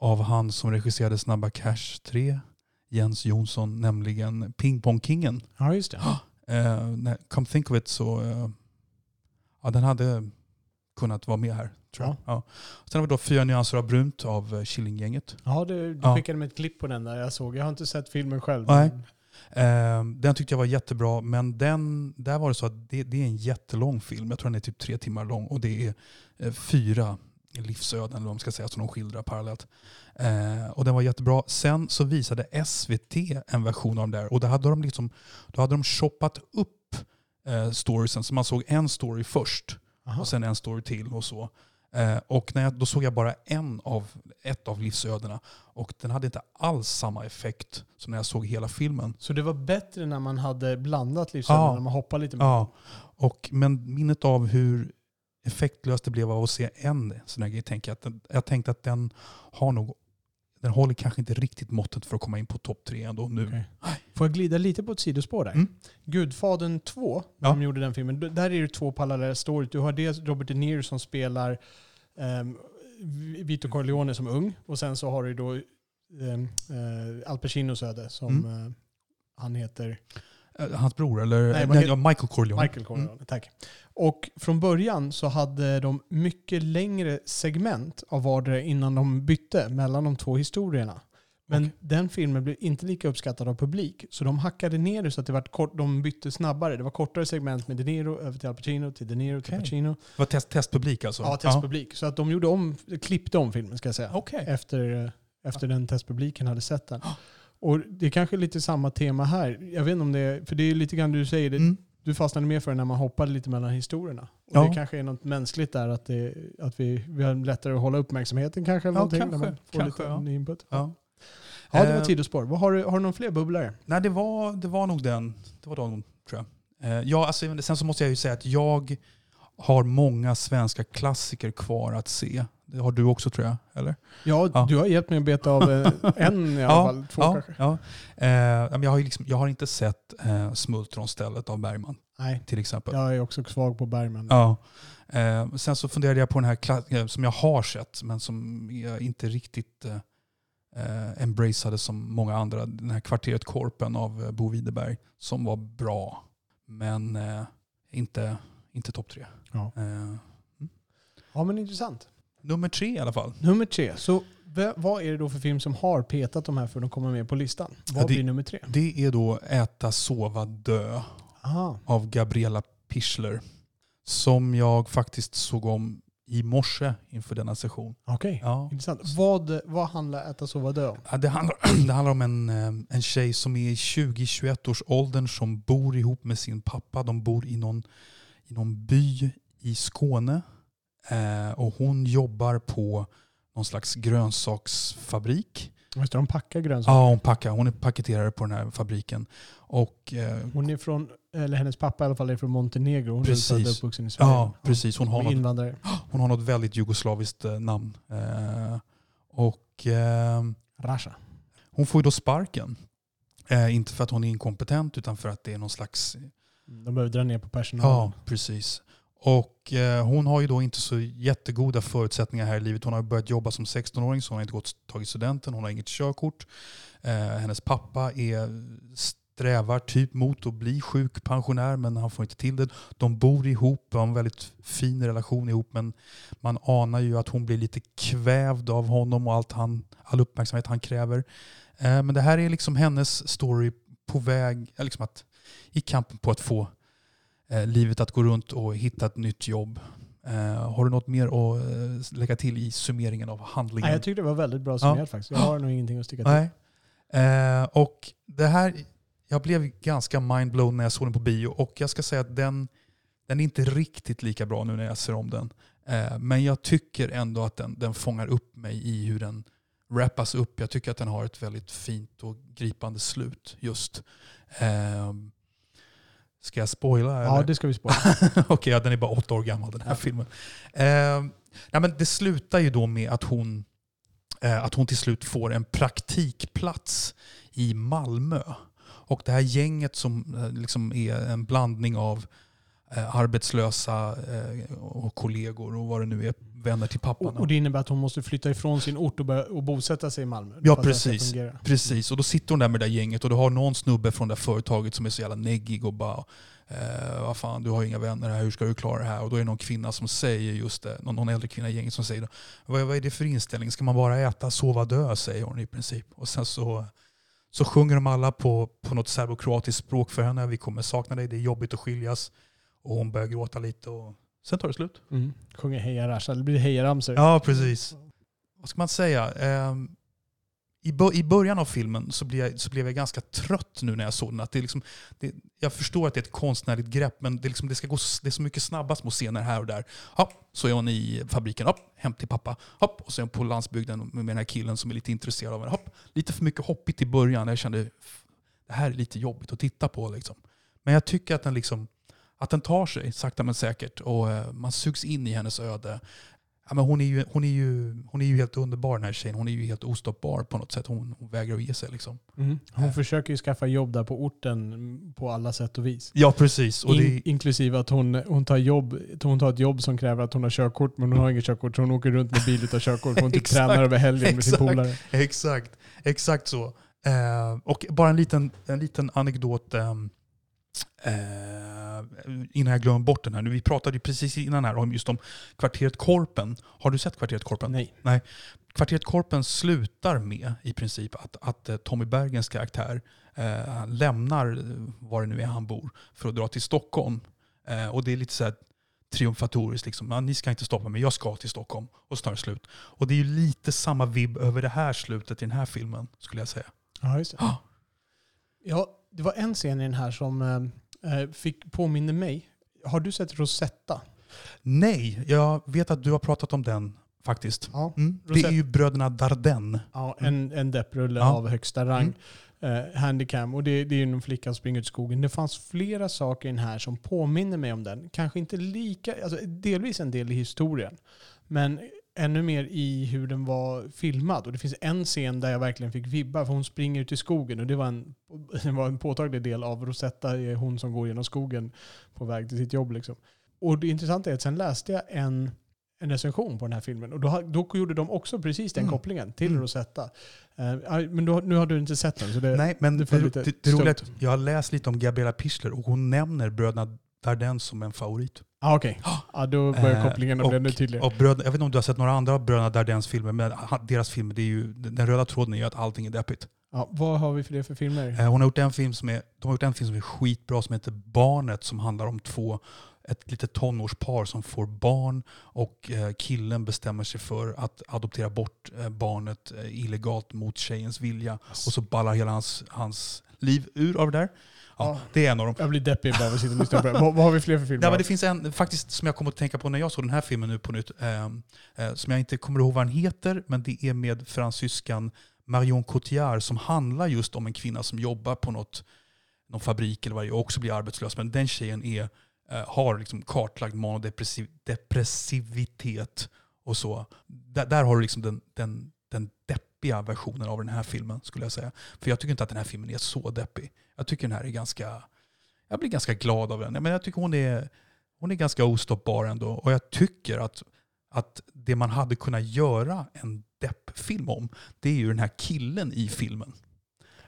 [SPEAKER 1] av han som regisserade Snabba Cash 3, Jens Jonsson, nämligen Ping Pong Kingen.
[SPEAKER 2] ja, just det. (gasps)
[SPEAKER 1] När- come think of it så... eh, ja, den hade kunnat vara med här. Tror jag. Ja. Sen har vi då Fyra nyanser av brunt av eh, Killinggänget.
[SPEAKER 2] Ja, du, du
[SPEAKER 1] Ja.
[SPEAKER 2] skickade mig ett klipp på den där jag såg. Jag har inte sett filmen själv.
[SPEAKER 1] Nej.
[SPEAKER 2] men-
[SPEAKER 1] den tyckte jag var jättebra, men den, där var det så att det, det är en jättelång film. Jag tror den är typ tre timmar lång och det är eh, fyra livsöden, eller vad man ska säga, som de skildrar parallellt. Eh, och den var jättebra. Sen så visade SVT en version av den där och då hade de, liksom, då hade de shoppat upp eh, storiesen. Så man såg en story först
[SPEAKER 2] Aha.
[SPEAKER 1] och sen en story till och så. Eh, och när jag, då såg jag bara en av, ett av livsödena och den hade inte alls samma effekt som när jag såg hela filmen.
[SPEAKER 2] Så det var bättre när man hade blandat livsöden,
[SPEAKER 1] Ja.
[SPEAKER 2] när man hoppade lite mer?
[SPEAKER 1] Ja, och, men minnet av hur effektlöst det blev av att se en sån här grej, jag, att den, jag tänkte att den har nog, den håller kanske inte riktigt måttet för att komma in på topp tre ändå nu.
[SPEAKER 2] Okej. Får jag glida lite på ett sidospår där?
[SPEAKER 1] Mm.
[SPEAKER 2] Gudfadern 2, när
[SPEAKER 1] Ja.
[SPEAKER 2] de gjorde den filmen, där är det två parallella stories. Du har dels Robert De Niro som spelar um, Vito Corleone som ung och sen så har du då um, uh, Al Pacinos öde som
[SPEAKER 1] Mm.
[SPEAKER 2] eh, han heter
[SPEAKER 1] Hans bror, eller
[SPEAKER 2] Nej,
[SPEAKER 1] nej,
[SPEAKER 2] heter-
[SPEAKER 1] ja, Michael Corleone.
[SPEAKER 2] Michael Corleone. Tack. Och från början så hade de mycket längre segment av vardera innan de bytte mellan de två historierna. Men
[SPEAKER 1] Okej.
[SPEAKER 2] den filmen blev inte lika uppskattad av publik. Så de hackade ner det så att det var kort, de bytte snabbare. Det var kortare segment med De Niro över till Al Pacino, till De Niro, till. Pacino.
[SPEAKER 1] Det var test, testpublik alltså?
[SPEAKER 2] Ja, testpublik. Så att de gjorde om, klippte om filmen ska jag säga.
[SPEAKER 1] Okej.
[SPEAKER 2] Efter, eh, efter den testpubliken hade sett den. Och det är kanske lite samma tema här. Jag vet inte om det är, för det är lite grann du säger, det,
[SPEAKER 1] Mm.
[SPEAKER 2] du fastnade mer för det när man hoppade lite mellan historierna. Och
[SPEAKER 1] Ja.
[SPEAKER 2] Det kanske är något mänskligt där, att, det, att vi, vi har lättare att hålla uppmärksamheten kanske. Eller
[SPEAKER 1] Ja, kanske,
[SPEAKER 2] när man får
[SPEAKER 1] kanske,
[SPEAKER 2] lite
[SPEAKER 1] ja.
[SPEAKER 2] ny input.
[SPEAKER 1] Ja.
[SPEAKER 2] Ja, det var
[SPEAKER 1] Eh,
[SPEAKER 2] tidospår. Vad har, du, har du någon fler bubblare?
[SPEAKER 1] Nej, det var, det var nog den. Det var den, tror jag. Eh, ja, alltså, sen så måste jag ju säga att jag har många svenska klassiker kvar att se. Det har du också tror jag, eller?
[SPEAKER 2] Ja,
[SPEAKER 1] Ja.
[SPEAKER 2] du har hjälpt mig att beta av eh, (laughs) en i alla fall. Två
[SPEAKER 1] ja,
[SPEAKER 2] kanske.
[SPEAKER 1] ja. Eh, jag, har liksom, jag har inte sett eh, Smultronstället av Bergman
[SPEAKER 2] Nej,
[SPEAKER 1] till exempel.
[SPEAKER 2] jag är också svag på Bergman.
[SPEAKER 1] Ja. Eh, sen så funderade jag på den här eh, som jag har sett men som jag inte riktigt eh, eh, embraceade som många andra. Den här Kvarteret Korpen av Bo Widerberg som var bra men eh, inte, inte topp tre.
[SPEAKER 2] Ja.
[SPEAKER 1] Eh,
[SPEAKER 2] ja, men intressant.
[SPEAKER 1] Nummer tre i alla fall.
[SPEAKER 2] Nummer tre. Så v- vad är det då för film som har petat de här för att de kommer med på listan? Vad
[SPEAKER 1] det-
[SPEAKER 2] blir nummer tre?
[SPEAKER 1] Det är då Äta, sova, dö
[SPEAKER 2] Aha.
[SPEAKER 1] av Gabriella Pichler. Som jag faktiskt såg om i morse inför denna session.
[SPEAKER 2] Okej,
[SPEAKER 1] Ja.
[SPEAKER 2] intressant. Vad, vad handlar Äta, sova, dö om?
[SPEAKER 1] Ja, det, handlar, (clears throat) det handlar om en, eh, en tjej som är i 20-21 års åldern som bor ihop med sin pappa. De bor i någon, i någon by i Skåne. Eh, och hon jobbar på någon slags grönsaksfabrik.
[SPEAKER 2] Just det, de packar grönsaker.
[SPEAKER 1] Ja, hon, packar, hon är paketerare på den här fabriken. Och, eh,
[SPEAKER 2] Hon är från, eller hennes pappa i alla fall är från Montenegro. Hon är
[SPEAKER 1] Precis.
[SPEAKER 2] född och uppvuxen i Sverige.
[SPEAKER 1] ja, precis. Hon har, något,
[SPEAKER 2] Invandrare. (gasps)
[SPEAKER 1] hon har något väldigt jugoslaviskt eh, namn. Eh, och... Eh,
[SPEAKER 2] Rasha.
[SPEAKER 1] Hon får ju då sparken. Eh, inte för att hon är inkompetent utan för att det är någon slags...
[SPEAKER 2] De behöver dra ner på personalen.
[SPEAKER 1] Ja, precis. Och eh, hon har ju då inte så jättegoda förutsättningar här i livet. Hon har börjat jobba som 16-åring så hon har inte gått tagit studenten. Hon har inget körkort. Eh, hennes pappa är, strävar typ mot att bli sjukpensionär men han får inte till det. De bor ihop och har en väldigt fin relation ihop men man anar ju att hon blir lite kvävd av honom och allt han, all uppmärksamhet han kräver. Eh, men det här är liksom hennes story på väg, liksom att, i kampen på att få livet att gå runt och hitta ett nytt jobb. Eh, har du något mer att eh, lägga till i summeringen av handlingen?
[SPEAKER 2] Nej, jag tyckte det var väldigt bra summerat faktiskt. Jag har nog ingenting att sticka till.
[SPEAKER 1] Nej. Eh, och det här, jag blev ganska mindblown när jag såg den på bio och jag ska säga att den, den är inte riktigt lika bra nu när jag ser om den. Eh, men jag tycker ändå att den, den fångar upp mig i hur den wrappas upp. Jag tycker att den har ett väldigt fint och gripande slut just. Ska jag spoila?
[SPEAKER 2] Ja,
[SPEAKER 1] eller?
[SPEAKER 2] det ska vi spara. (laughs)
[SPEAKER 1] Okej, ja, den är bara åtta år gammal den här
[SPEAKER 2] Ja.
[SPEAKER 1] filmen. Eh, nej, men det slutar ju då med att hon, eh, att hon till slut får en praktikplats i Malmö. Och det här gänget som eh, liksom är en blandning av eh, arbetslösa eh, och kollegor och vad det nu är, vänner till pappan.
[SPEAKER 2] Och, och det innebär att hon måste flytta ifrån sin ort och, börja, och bosätta sig i Malmö?
[SPEAKER 1] Ja, precis. Precis, och då sitter hon där med det där gänget och du har någon snubbe från det där företaget som är så jävla neggig och bara eh, vad fan, du har inga vänner här, hur ska du klara det här? Och då är det någon kvinna som säger just det, någon, någon äldre kvinna i gänget som säger vad, vad är det för inställning? Ska man bara äta, sova, dö? säger hon i princip. Och sen så, så sjunger de alla på, på något serbokroatiskt språk för henne. Vi kommer sakna dig, det är jobbigt att skiljas. Och hon börjar gråta lite och sen tar det slut.
[SPEAKER 2] Mm. Sjunger Heja Rasha, det blir hejaramsor.
[SPEAKER 1] Ja, precis. Vad ska man säga? Ehm, i, början av filmen så blev, jag, så blev jag ganska trött nu när jag såg den. Att det är liksom, det, jag förstår att det är ett konstnärligt grepp, men det, är liksom, det, ska gå, det är så mycket snabba små scener här och där. Hopp, så är hon i fabriken, hopp, hem till pappa. Hopp, och så är hon på landsbygden med den här killen som är lite intresserad av henne. Hopp, lite för mycket hoppigt i början. Jag kände "F- det här är lite jobbigt att titta på. Liksom. Men jag tycker att den, liksom, att den tar sig sakta men säkert och eh, man sugs in i hennes öde. Ja, men hon, är ju, hon, är ju, hon är ju helt underbar den här tjejen. Hon är ju helt ostoppbar på något sätt. Hon, hon vägrar att ge sig. Liksom.
[SPEAKER 2] Mm. Hon
[SPEAKER 1] Ja.
[SPEAKER 2] försöker ju skaffa jobb där på orten på alla sätt och vis.
[SPEAKER 1] Ja, precis. Och
[SPEAKER 2] In,
[SPEAKER 1] det,
[SPEAKER 2] inklusive att hon, hon, tar jobb, hon tar ett jobb som kräver att hon har körkort, men hon har inget körkort så hon åker runt med bil utan körkort. Hon typ
[SPEAKER 1] Exakt,
[SPEAKER 2] tränar över helgen med sin
[SPEAKER 1] exakt.
[SPEAKER 2] polare.
[SPEAKER 1] exakt, exakt så. Eh, och bara en liten, en liten anekdot eh, innan jag glömmer bort den här. Vi pratade ju precis innan här om just om kvarteret Korpen. Har du sett kvarteret Korpen?
[SPEAKER 2] Nej.
[SPEAKER 1] Kvarteret Korpen slutar med i princip att, att eh, Tommy Bergens karaktär eh, lämnar eh, var det nu är han bor för att dra till Stockholm. Eh, och det är lite så här triumfatoriskt. Liksom. Ja, ni ska inte stoppa mig, jag ska till Stockholm. Och det slut. Och det är ju lite samma vibb över det här slutet i den här filmen skulle jag säga.
[SPEAKER 2] Ja, just det.
[SPEAKER 1] Ah.
[SPEAKER 2] Ja, det var en scen i den här som eh, eh, fick påminna mig. Har du sett Rosetta?
[SPEAKER 1] Nej, jag vet att du har pratat om den faktiskt.
[SPEAKER 2] Ja.
[SPEAKER 1] Mm. Det är ju bröderna Dardenne.
[SPEAKER 2] Ja, en, en depprulle
[SPEAKER 1] Ja.
[SPEAKER 2] av högsta rang. Eh, handicam. Och det, det är ju någon flicka som springer ut i skogen. Det fanns flera saker i den här som påminner mig om den. Kanske inte lika, alltså delvis en del i historien. Men ännu mer i hur den var filmad. Och det finns en scen där jag verkligen fick vibbar. För hon springer ut i skogen. Och det var en, (laughs) det var en påtaglig del av Rosetta, är hon som går genom skogen på väg till sitt jobb. Liksom. Och det intressanta är att sen läste jag en, en recension på den här filmen. Och då, då gjorde de också precis den
[SPEAKER 1] Mm.
[SPEAKER 2] kopplingen till
[SPEAKER 1] Mm.
[SPEAKER 2] Rosetta. Ja, men då, nu har du inte sett den. Så det,
[SPEAKER 1] Nej, men
[SPEAKER 2] det
[SPEAKER 1] det, det, det, roliga är att jag har läst lite om Gabriella Pichler och hon nämner bröderna Dardenne som en favorit.
[SPEAKER 2] Ah, Okej, ja, då börjar
[SPEAKER 1] Eh,
[SPEAKER 2] kopplingen
[SPEAKER 1] och-
[SPEAKER 2] bli tydligare.
[SPEAKER 1] Och bröd, jag vet inte om du har sett några andra bröderna Dardennes filmer, men deras filmer, det är ju, den röda tråden är ju att allting är deppigt.
[SPEAKER 2] Ja, vad har vi för det för filmer?
[SPEAKER 1] Eh, Hon har gjort en film som är, de har gjort en film som är skitbra som heter Barnet som handlar om två, ett litet tonårspar som får barn och eh, killen bestämmer sig för att adoptera bort eh, barnet eh, illegalt mot tjejens vilja. Och så ballar hela hans, hans liv ur av det där. Ja,
[SPEAKER 2] Ja.
[SPEAKER 1] Det är en av dem.
[SPEAKER 2] Jag blir deppig bara att sitta och lyssna på det. Vad, vad har vi fler för filmer?
[SPEAKER 1] Ja, men det finns en faktiskt som jag kommer att tänka på när jag såg den här filmen nu på nytt. Eh, eh, som jag inte kommer ihåg vad den heter, men det är med fransyskan Marion Cotillard som handlar just om en kvinna som jobbar på något, någon fabrik eller vad det är och också blir arbetslös. Men den tjejen är, Eh, har liksom kartlagd manodepressiv, och så. Där, där har du liksom den, den, den deppiga versionen av den här filmen skulle jag säga. För jag tycker inte att den här filmen är så deppig. Jag tycker den här är ganska, jag blir ganska glad av den. Men jag tycker hon är, hon är ganska ostoppbar ändå. Och jag tycker att, att det man hade kunnat göra en deppfilm om, det är ju den här killen i filmen.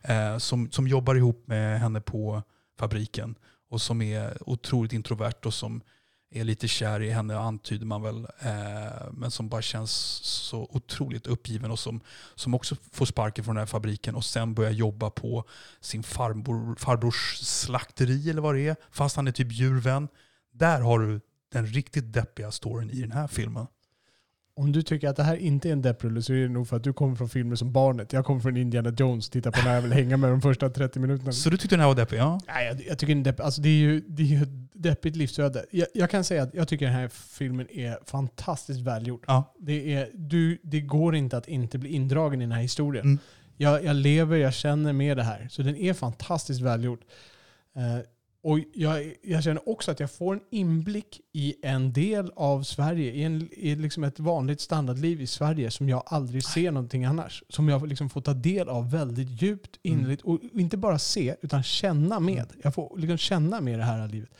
[SPEAKER 1] Eh, som, som jobbar ihop med henne på fabriken och som är otroligt introvert och som är lite kär i henne antyder man väl. Eh, men som bara känns så otroligt uppgiven och som, som också får sparken från den här fabriken och sen börjar jobba på sin farbror, farbrors slakteri eller vad det är. Fast han är typ djurvän. Där har du den riktigt deppiga storyn i den här filmen.
[SPEAKER 2] Om du tycker att det här inte är en depprulle så är det nog för att du kommer från filmer som Barnet. Jag kommer från Indiana Jones, titta på när jag vill hänga med de första 30 minuterna.
[SPEAKER 1] Så du tyckte den här var deppig? Ja.
[SPEAKER 2] Nej, jag, jag tycker inte depp, alltså det är ju det är ju ett deppigt livsöde. Jag, jag kan säga att jag tycker den här filmen är fantastiskt välgjord.
[SPEAKER 1] ja.
[SPEAKER 2] Det, är, du, det går inte att inte bli indragen i den här historien.
[SPEAKER 1] Mm.
[SPEAKER 2] Jag, jag lever, jag känner med det här. Så den är fantastiskt välgjord. Eh, och jag, jag känner också att jag får en inblick i en del av Sverige, i, en, i liksom ett vanligt standardliv i Sverige som jag aldrig ser någonting annars. Som jag liksom får ta del av väldigt djupt,
[SPEAKER 1] Mm.
[SPEAKER 2] innerligt. Och inte bara se, utan känna med. Jag får liksom känna med det här livet.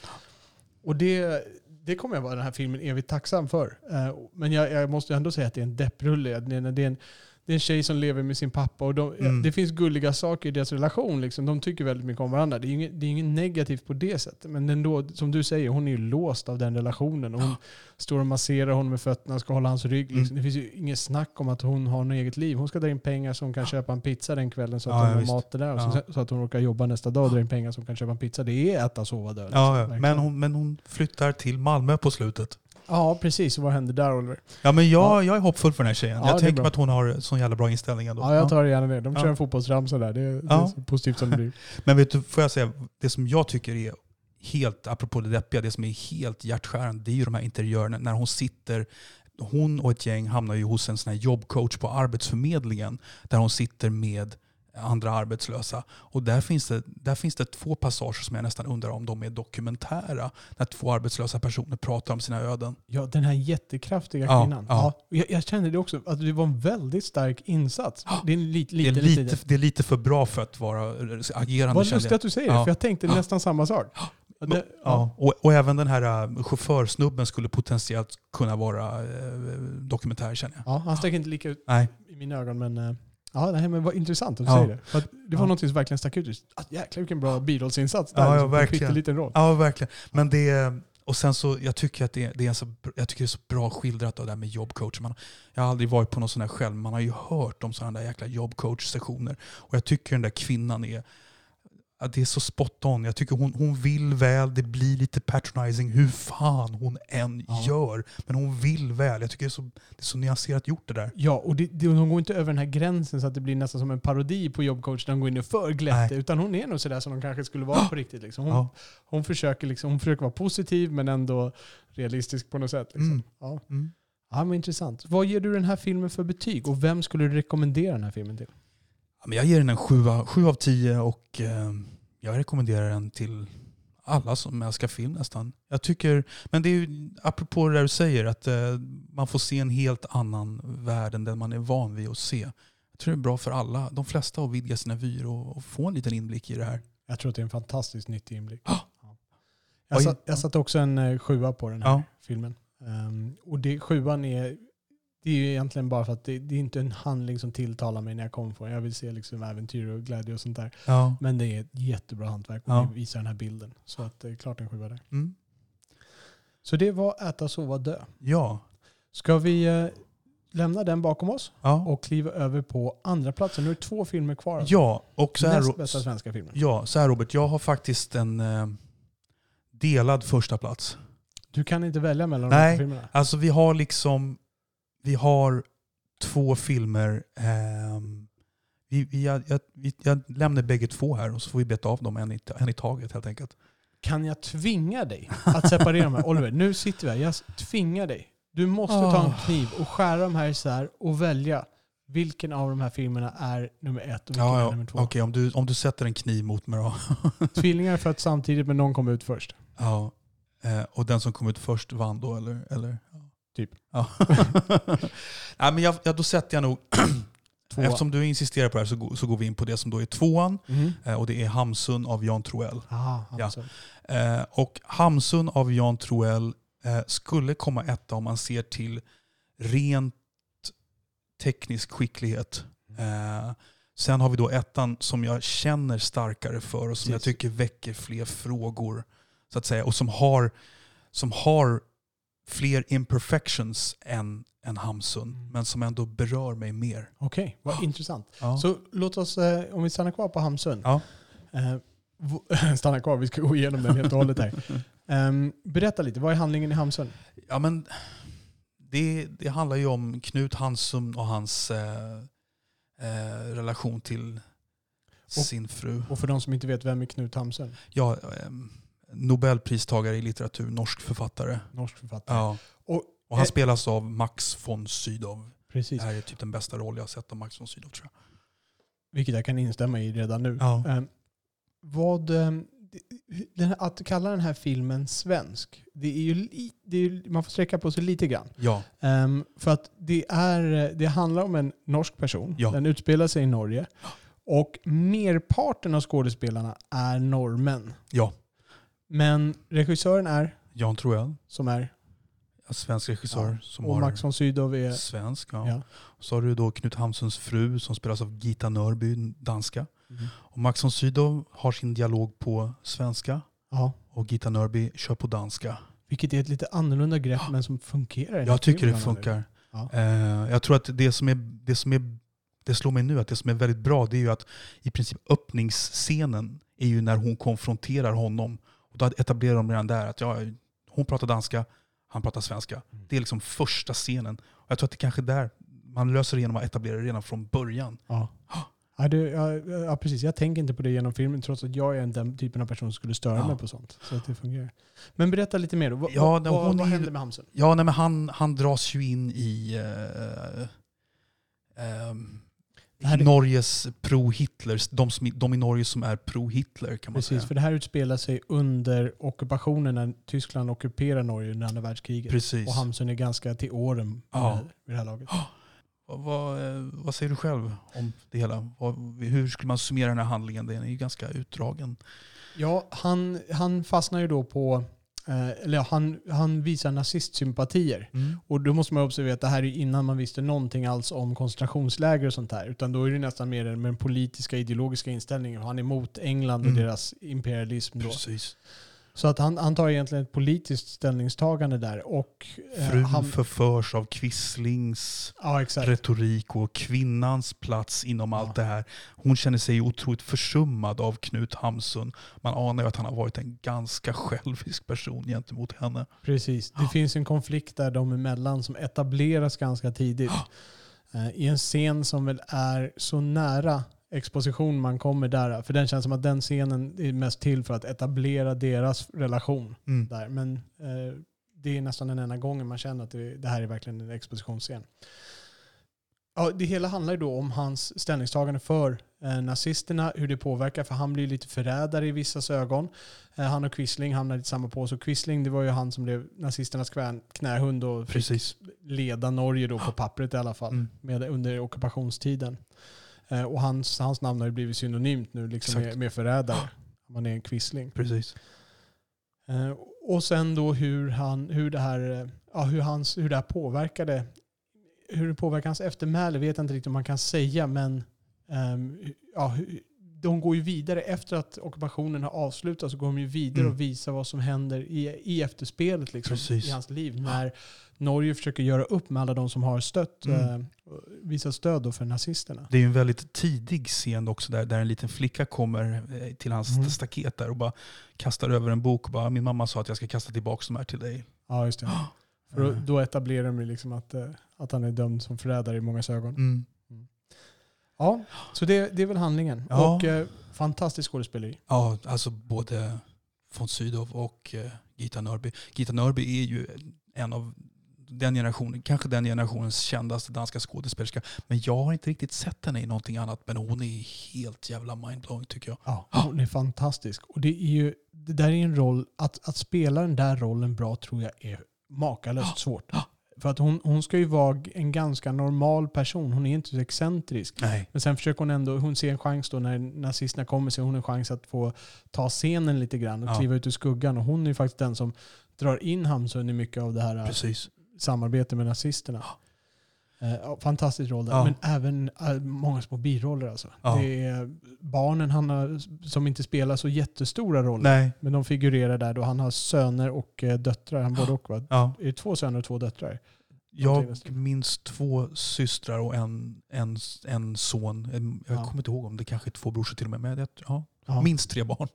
[SPEAKER 2] Och det, det kommer jag vara den här filmen evigt tacksam för. Eh, Men jag, jag måste ändå säga att det är en depprulle. Det är, en- det är en, det är en tjej som lever med sin pappa och de,
[SPEAKER 1] Mm.
[SPEAKER 2] det finns gulliga saker i deras relation. Liksom. De tycker väldigt mycket om varandra. Det är inget, det är inget negativt på det sättet. Men ändå, som du säger, hon är ju låst av den relationen. Och hon står och masserar honom med fötterna, ska hålla hans rygg. Liksom.
[SPEAKER 1] Mm.
[SPEAKER 2] Det finns ju inget snack om att hon har något eget liv. Hon ska dra in pengar så hon kan köpa en pizza den kvällen så att
[SPEAKER 1] Ja,
[SPEAKER 2] hon har
[SPEAKER 1] visst.
[SPEAKER 2] mat där. Och
[SPEAKER 1] Ja.
[SPEAKER 2] så, så att hon råkar jobba nästa dag och dra in pengar så hon kan köpa en pizza. Det är äta, sova, dö. liksom.
[SPEAKER 1] Ja. Men, hon, men hon flyttar till Malmö på slutet.
[SPEAKER 2] Ja, precis. Vad händer där Oliver?
[SPEAKER 1] Ja, men jag,
[SPEAKER 2] Ja.
[SPEAKER 1] jag är hoppfull för den här tjejen.
[SPEAKER 2] Ja, det är
[SPEAKER 1] jag tänker
[SPEAKER 2] bra.
[SPEAKER 1] mig att hon har sån jävla bra inställning ändå.
[SPEAKER 2] Ja, jag tar det gärna det. De kör en fotbollsramsa där. Det är, det är
[SPEAKER 1] Ja.
[SPEAKER 2] så positivt som det blir. (laughs)
[SPEAKER 1] Men vet du, får jag säga, det som jag tycker är helt, apropå det deppiga, det som är helt hjärtskärande, det är ju de här interiörerna när hon sitter hon och ett gäng hamnar ju hos en sån här jobbcoach på Arbetsförmedlingen där hon sitter med andra arbetslösa. Och där finns, det, där finns det två passager som jag nästan undrar om de är dokumentära. När två arbetslösa personer pratar om sina öden.
[SPEAKER 2] Ja, den här jättekraftiga kvinnan.
[SPEAKER 1] ja.
[SPEAKER 2] Ja. Jag, jag kände det också, att det var en väldigt stark insats. Det är en lit,
[SPEAKER 1] Det
[SPEAKER 2] lite,
[SPEAKER 1] är, lite, det är lite för bra för att vara agerande.
[SPEAKER 2] Vad lustigt att du säger det, för jag tänkte nästan samma sak. Det,
[SPEAKER 1] Ja, och, och även den här uh, chaufförsnubben skulle potentiellt kunna vara uh, dokumentär känner jag.
[SPEAKER 2] ja, han stack inte lika ut
[SPEAKER 1] Nej.
[SPEAKER 2] i mina ögon, men eh, ja, här men vad intressant att du
[SPEAKER 1] Ja.
[SPEAKER 2] säger det. För det var
[SPEAKER 1] Ja.
[SPEAKER 2] något som verkligen stack ut. Att, jäklar vilken bra birollsinsats där.
[SPEAKER 1] Ja, ja,
[SPEAKER 2] liksom, på en
[SPEAKER 1] verkligen.
[SPEAKER 2] pytteliten roll.
[SPEAKER 1] Ja, verkligen. Men det och sen så, jag tycker att det, är- det är så, jag tycker det är så bra skildrat av det här med jobbcoach. Man, jag har aldrig varit på någon sån här själv, man har ju hört om sådana där jäkla jobbcoach-sessioner. Och jag tycker den där kvinnan är, att det är så spot on. Jag tycker hon, hon vill väl, det blir lite patronizing hur fan hon än
[SPEAKER 2] Ja.
[SPEAKER 1] gör. Men hon vill väl. Jag tycker det är så, det är så nyanserat gjort det där.
[SPEAKER 2] Ja, och det, det, hon går inte över den här gränsen så att det blir nästan som en parodi på jobbcoach där hon går in och för glätte.
[SPEAKER 1] Nej.
[SPEAKER 2] Utan hon är nog sådär som de kanske skulle vara på riktigt. Liksom. Hon,
[SPEAKER 1] Ja.
[SPEAKER 2] hon, försöker liksom, hon försöker vara positiv men ändå realistisk på något sätt. Liksom.
[SPEAKER 1] Mm.
[SPEAKER 2] Ja.
[SPEAKER 1] Mm.
[SPEAKER 2] ja, men intressant. Vad ger du den här filmen för betyg och vem skulle du rekommendera den här filmen till?
[SPEAKER 1] Men jag ger den en 7 av 10 och eh, jag rekommenderar den till alla som älskar film nästan. Jag tycker, men det är ju apropå det där du säger, att eh, man får se en helt annan värld än den man är van vid att se. Jag tror det är bra för alla, de flesta att vidga sina vyer och, få en liten inblick i det här.
[SPEAKER 2] Jag tror att det är en fantastiskt nyttig inblick.
[SPEAKER 1] Ja.
[SPEAKER 2] Jag, satt, jag satte också en eh, sjua på den här
[SPEAKER 1] Ja.
[SPEAKER 2] filmen. Ehm, och det, sjuan är, det är ju egentligen bara för att det, det är inte en handling som tilltalar mig när jag kommer från. Jag vill se liksom äventyr och glädje och sånt där.
[SPEAKER 1] Ja.
[SPEAKER 2] Men det är ett jättebra hantverk och
[SPEAKER 1] Ja.
[SPEAKER 2] det visar den här bilden. Så att det är klart en sjua där.
[SPEAKER 1] Mm.
[SPEAKER 2] Så det var Äta, sova, dö.
[SPEAKER 1] Ja.
[SPEAKER 2] Ska vi eh, lämna den bakom oss
[SPEAKER 1] Ja.
[SPEAKER 2] och kliva över på andra platsen? Nu är det två filmer kvar.
[SPEAKER 1] ja, och så här,
[SPEAKER 2] Näst bästa svenska filmen.
[SPEAKER 1] ja, så här Robert, jag har faktiskt en eh, delad första plats.
[SPEAKER 2] Du kan inte välja mellan de
[SPEAKER 1] Nej.
[SPEAKER 2] här filmerna.
[SPEAKER 1] Alltså vi har liksom, vi har två filmer. ehm, vi, vi, jag, jag, jag lämnar bägge två här och så får vi beta av dem en i, en i taget helt enkelt.
[SPEAKER 2] Kan jag tvinga dig att separera här? Oliver, nu sitter vi här. Jag tvingar dig. Du måste ta en
[SPEAKER 1] Ah.
[SPEAKER 2] kniv och skära de här isär och välja vilken av de här filmerna är nummer ett och vilken
[SPEAKER 1] Ja,
[SPEAKER 2] är
[SPEAKER 1] ja.
[SPEAKER 2] nummer två.
[SPEAKER 1] Okej, om, du, om du sätter en kniv mot mig då. (laughs)
[SPEAKER 2] Tvillingar föds samtidigt men någon kommer ut först.
[SPEAKER 1] ja. eh, och den som kom ut först vann då eller? eller? Ja.
[SPEAKER 2] Typ.
[SPEAKER 1] Ja. (laughs) Nej, men jag, ja, då sätter jag nog, (clears throat) eftersom du insisterar på det här så, så går vi in på det som då är tvåan.
[SPEAKER 2] Mhm.
[SPEAKER 1] eh, och det är Hamsun av Jan Troell.
[SPEAKER 2] Ah,
[SPEAKER 1] Ja.
[SPEAKER 2] alltså.
[SPEAKER 1] Eh, och Hamsun av Jan Troell eh, skulle komma etta om man ser till rent teknisk skicklighet. Eh, sen har vi då ettan som jag känner starkare för och som jag
[SPEAKER 2] Precis.
[SPEAKER 1] tycker väcker fler frågor. Så att säga. Och som har, som har fler imperfections än, än Hamsun.
[SPEAKER 2] Mm.
[SPEAKER 1] Men som ändå berör mig mer.
[SPEAKER 2] Okej, vad intressant.
[SPEAKER 1] Ja.
[SPEAKER 2] Så låt oss, eh, om vi stannar kvar på Hamsun.
[SPEAKER 1] Ja.
[SPEAKER 2] Eh, (laughs) stanna kvar, vi ska gå igenom den helt och hållet här. Ehm, berätta lite, vad är handlingen i Hamsun?
[SPEAKER 1] Ja, men det, det handlar ju om Knut Hansson och hans eh, relation till sin fru.
[SPEAKER 2] Och för de som inte vet, vem är Knut Hamsun?
[SPEAKER 1] Ja, eh, Nobelpristagare i litteratur, norsk författare.
[SPEAKER 2] Norsk författare.
[SPEAKER 1] Ja.
[SPEAKER 2] Och,
[SPEAKER 1] Och han
[SPEAKER 2] eh,
[SPEAKER 1] spelas av Max von Sydow.
[SPEAKER 2] Precis,
[SPEAKER 1] Det här är typ den bästa roll jag har sett av Max von Sydow tror jag.
[SPEAKER 2] vilket jag kan instämma i redan nu.
[SPEAKER 1] Ja.
[SPEAKER 2] Ehm, vad, ehm, här, att kalla den här filmen svensk, det är ju, det är, man får sträcka på sig lite grann.
[SPEAKER 1] Ja,
[SPEAKER 2] Ehm, för att det, är, det handlar om en norsk person.
[SPEAKER 1] Ja.
[SPEAKER 2] Den utspelar sig i Norge. Och merparten av skådespelarna är norrmän.
[SPEAKER 1] ja.
[SPEAKER 2] Men regissören är
[SPEAKER 1] Jan Troell,
[SPEAKER 2] som är,
[SPEAKER 1] svensk regissör
[SPEAKER 2] Ja,
[SPEAKER 1] som
[SPEAKER 2] och Max von Sydow är,
[SPEAKER 1] svensk. Ja.
[SPEAKER 2] ja.
[SPEAKER 1] Så har du då Knut Hamsuns fru som spelas av Gita Nörby, danska.
[SPEAKER 2] Mm.
[SPEAKER 1] Och Max von Sydow har sin dialog på svenska
[SPEAKER 2] ja.
[SPEAKER 1] och Gita Nörby kör på danska.
[SPEAKER 2] Vilket är ett lite annorlunda grepp men som fungerar.
[SPEAKER 1] Jag tycker det funkar.
[SPEAKER 2] Ja.
[SPEAKER 1] Eh, jag tror att det som, är, det som är, det slår mig nu, att det som är väldigt bra, det är ju att i princip öppningsscenen är ju när hon konfronterar honom. Och då etablerar de redan där att ja, hon pratar danska, han pratar svenska.
[SPEAKER 2] Mm.
[SPEAKER 1] Det är liksom första scenen. Och jag tror att det kanske är där man löser det genom att etablera det redan från början.
[SPEAKER 2] Ja. (gasps) Ja, det, ja, ja, precis. Jag tänker inte på det genom filmen trots att jag är den typen av person som skulle störa
[SPEAKER 1] Ja.
[SPEAKER 2] mig på sånt. Så att det fungerar. Men berätta lite mer då. Vad,
[SPEAKER 1] Ja, nej,
[SPEAKER 2] vad, vad
[SPEAKER 1] är-
[SPEAKER 2] hände med Hamsun?
[SPEAKER 1] Ja, nej, men han, han dras ju in i, ehm,
[SPEAKER 2] Det här är-
[SPEAKER 1] Norges pro-Hitler, de, som, de i Norge som är pro-Hitler kan man
[SPEAKER 2] Precis,
[SPEAKER 1] säga.
[SPEAKER 2] för det här utspelar sig under ockupationen när Tyskland ockuperar Norge under andra världskriget.
[SPEAKER 1] Precis.
[SPEAKER 2] Och Hamsun är ganska till åren
[SPEAKER 1] Ja.
[SPEAKER 2] vid, det här laget.
[SPEAKER 1] Vad, vad, eh, vad säger du själv om det hela? Hur skulle man summera den här handlingen? Den är ju ganska utdragen.
[SPEAKER 2] Ja, han, han fastnar ju då på, eller ja, han, han visar nazistsympatier. Och då måste man observera att det här är innan man visste någonting alls om koncentrationsläger och sånt där. Utan då är det nästan mer med den politiska ideologiska inställningen. Han är emot England och
[SPEAKER 1] Mm.
[SPEAKER 2] deras imperialism då.
[SPEAKER 1] Precis.
[SPEAKER 2] Så att han, han tar egentligen ett politiskt ställningstagande där. Och, eh,
[SPEAKER 1] Frun
[SPEAKER 2] han,
[SPEAKER 1] förförs av Quisslings
[SPEAKER 2] ja,
[SPEAKER 1] retorik och kvinnans plats inom
[SPEAKER 2] Ja.
[SPEAKER 1] allt det här. Hon känner sig otroligt försummad av Knut Hamsun. Man anar ju att han har varit en ganska självisk person gentemot henne.
[SPEAKER 2] Precis. Det finns en konflikt där de emellan som etableras ganska tidigt. Eh, I en scen som väl är så nära exposition man kommer där. För den känns som att den scenen är mest till för att etablera deras relation
[SPEAKER 1] Mm.
[SPEAKER 2] där. Men eh, det är nästan den enda gången man känner att det, det här är verkligen en expositionsscen. Ja, det hela handlar ju då om hans ställningstagande för eh, nazisterna, hur det påverkar, för han blir lite förrädare i vissas ögon. Eh, han och Quisling hamnar i samma påse. Och Quisling det var ju han som blev nazisternas knä, knähund och fick
[SPEAKER 1] Precis.
[SPEAKER 2] leda Norge då på pappret i alla fall,
[SPEAKER 1] Mm.
[SPEAKER 2] med, under ockupationstiden. Eh, och hans, hans namn har ju blivit synonymt nu liksom med, med förrädare. Man är en Quisling.
[SPEAKER 1] Precis.
[SPEAKER 2] Eh, och sen då hur, han, hur, det här, ja, hur, hans, hur det här påverkade hur det påverkar hans eftermäle vet jag inte riktigt om man kan säga, men ehm, ja, de går ju vidare efter att ockupationen har avslutats så går de ju vidare
[SPEAKER 1] Mm.
[SPEAKER 2] och visar vad som händer i, i efterspelet liksom,
[SPEAKER 1] Precis.
[SPEAKER 2] i hans liv. När Norge försöker göra upp med alla de som har stött,
[SPEAKER 1] Mm.
[SPEAKER 2] eh, visat stöd då för nazisterna.
[SPEAKER 1] Det är en väldigt tidig scen också där, där en liten flicka kommer eh, till hans
[SPEAKER 2] Mm.
[SPEAKER 1] staket där och bara kastar över en bok bara min mamma sa att jag ska kasta tillbaka de här till dig.
[SPEAKER 2] Ja, just det. (gasps) För då, då etablerar de liksom att, eh, att han är dömd som förrädare i många ögon.
[SPEAKER 1] Mm.
[SPEAKER 2] Ja, så det, det är väl handlingen.
[SPEAKER 1] Ja.
[SPEAKER 2] Och eh, fantastisk skådespeleri.
[SPEAKER 1] Ja, alltså både von Sydow och eh, Gita Nörby. Gita Nörby är ju en av den generationen, kanske den generationens kändaste danska skådespelerska. Men jag har inte riktigt sett henne i någonting annat. Men hon är helt jävla mindblowing tycker jag.
[SPEAKER 2] Ja, hon är fantastisk. Och det är ju, det där är en roll, att, att spela den där rollen bra tror jag är makalöst svårt. För att hon, hon ska ju vara en ganska normal person. Hon är inte så excentrisk.
[SPEAKER 1] Nej.
[SPEAKER 2] Men sen försöker hon ändå, hon ser en chans då när nazisterna kommer, så hon en chans att få ta scenen lite grann och
[SPEAKER 1] Ja.
[SPEAKER 2] kliva ut ur skuggan. Och hon är ju faktiskt den som drar in Hamsun i mycket av det här
[SPEAKER 1] Precis.
[SPEAKER 2] Samarbetet med nazisterna. Eh, fantastisk roll där.
[SPEAKER 1] Ja.
[SPEAKER 2] Men även eh, många små biroller alltså.
[SPEAKER 1] Ja.
[SPEAKER 2] Det är barnen han har, som inte spelar så jättestora roller.
[SPEAKER 1] Nej.
[SPEAKER 2] Men de figurerar där då. Han har söner och eh, döttrar. Han både och va?
[SPEAKER 1] Ja.
[SPEAKER 2] Är det två söner och två döttrar?
[SPEAKER 1] Jag minns två systrar och en, en, en son. Jag
[SPEAKER 2] Ja.
[SPEAKER 1] kommer inte ihåg om det kanske är två brorsor till och med. Men jag, ja,
[SPEAKER 2] Ja.
[SPEAKER 1] minst tre barn.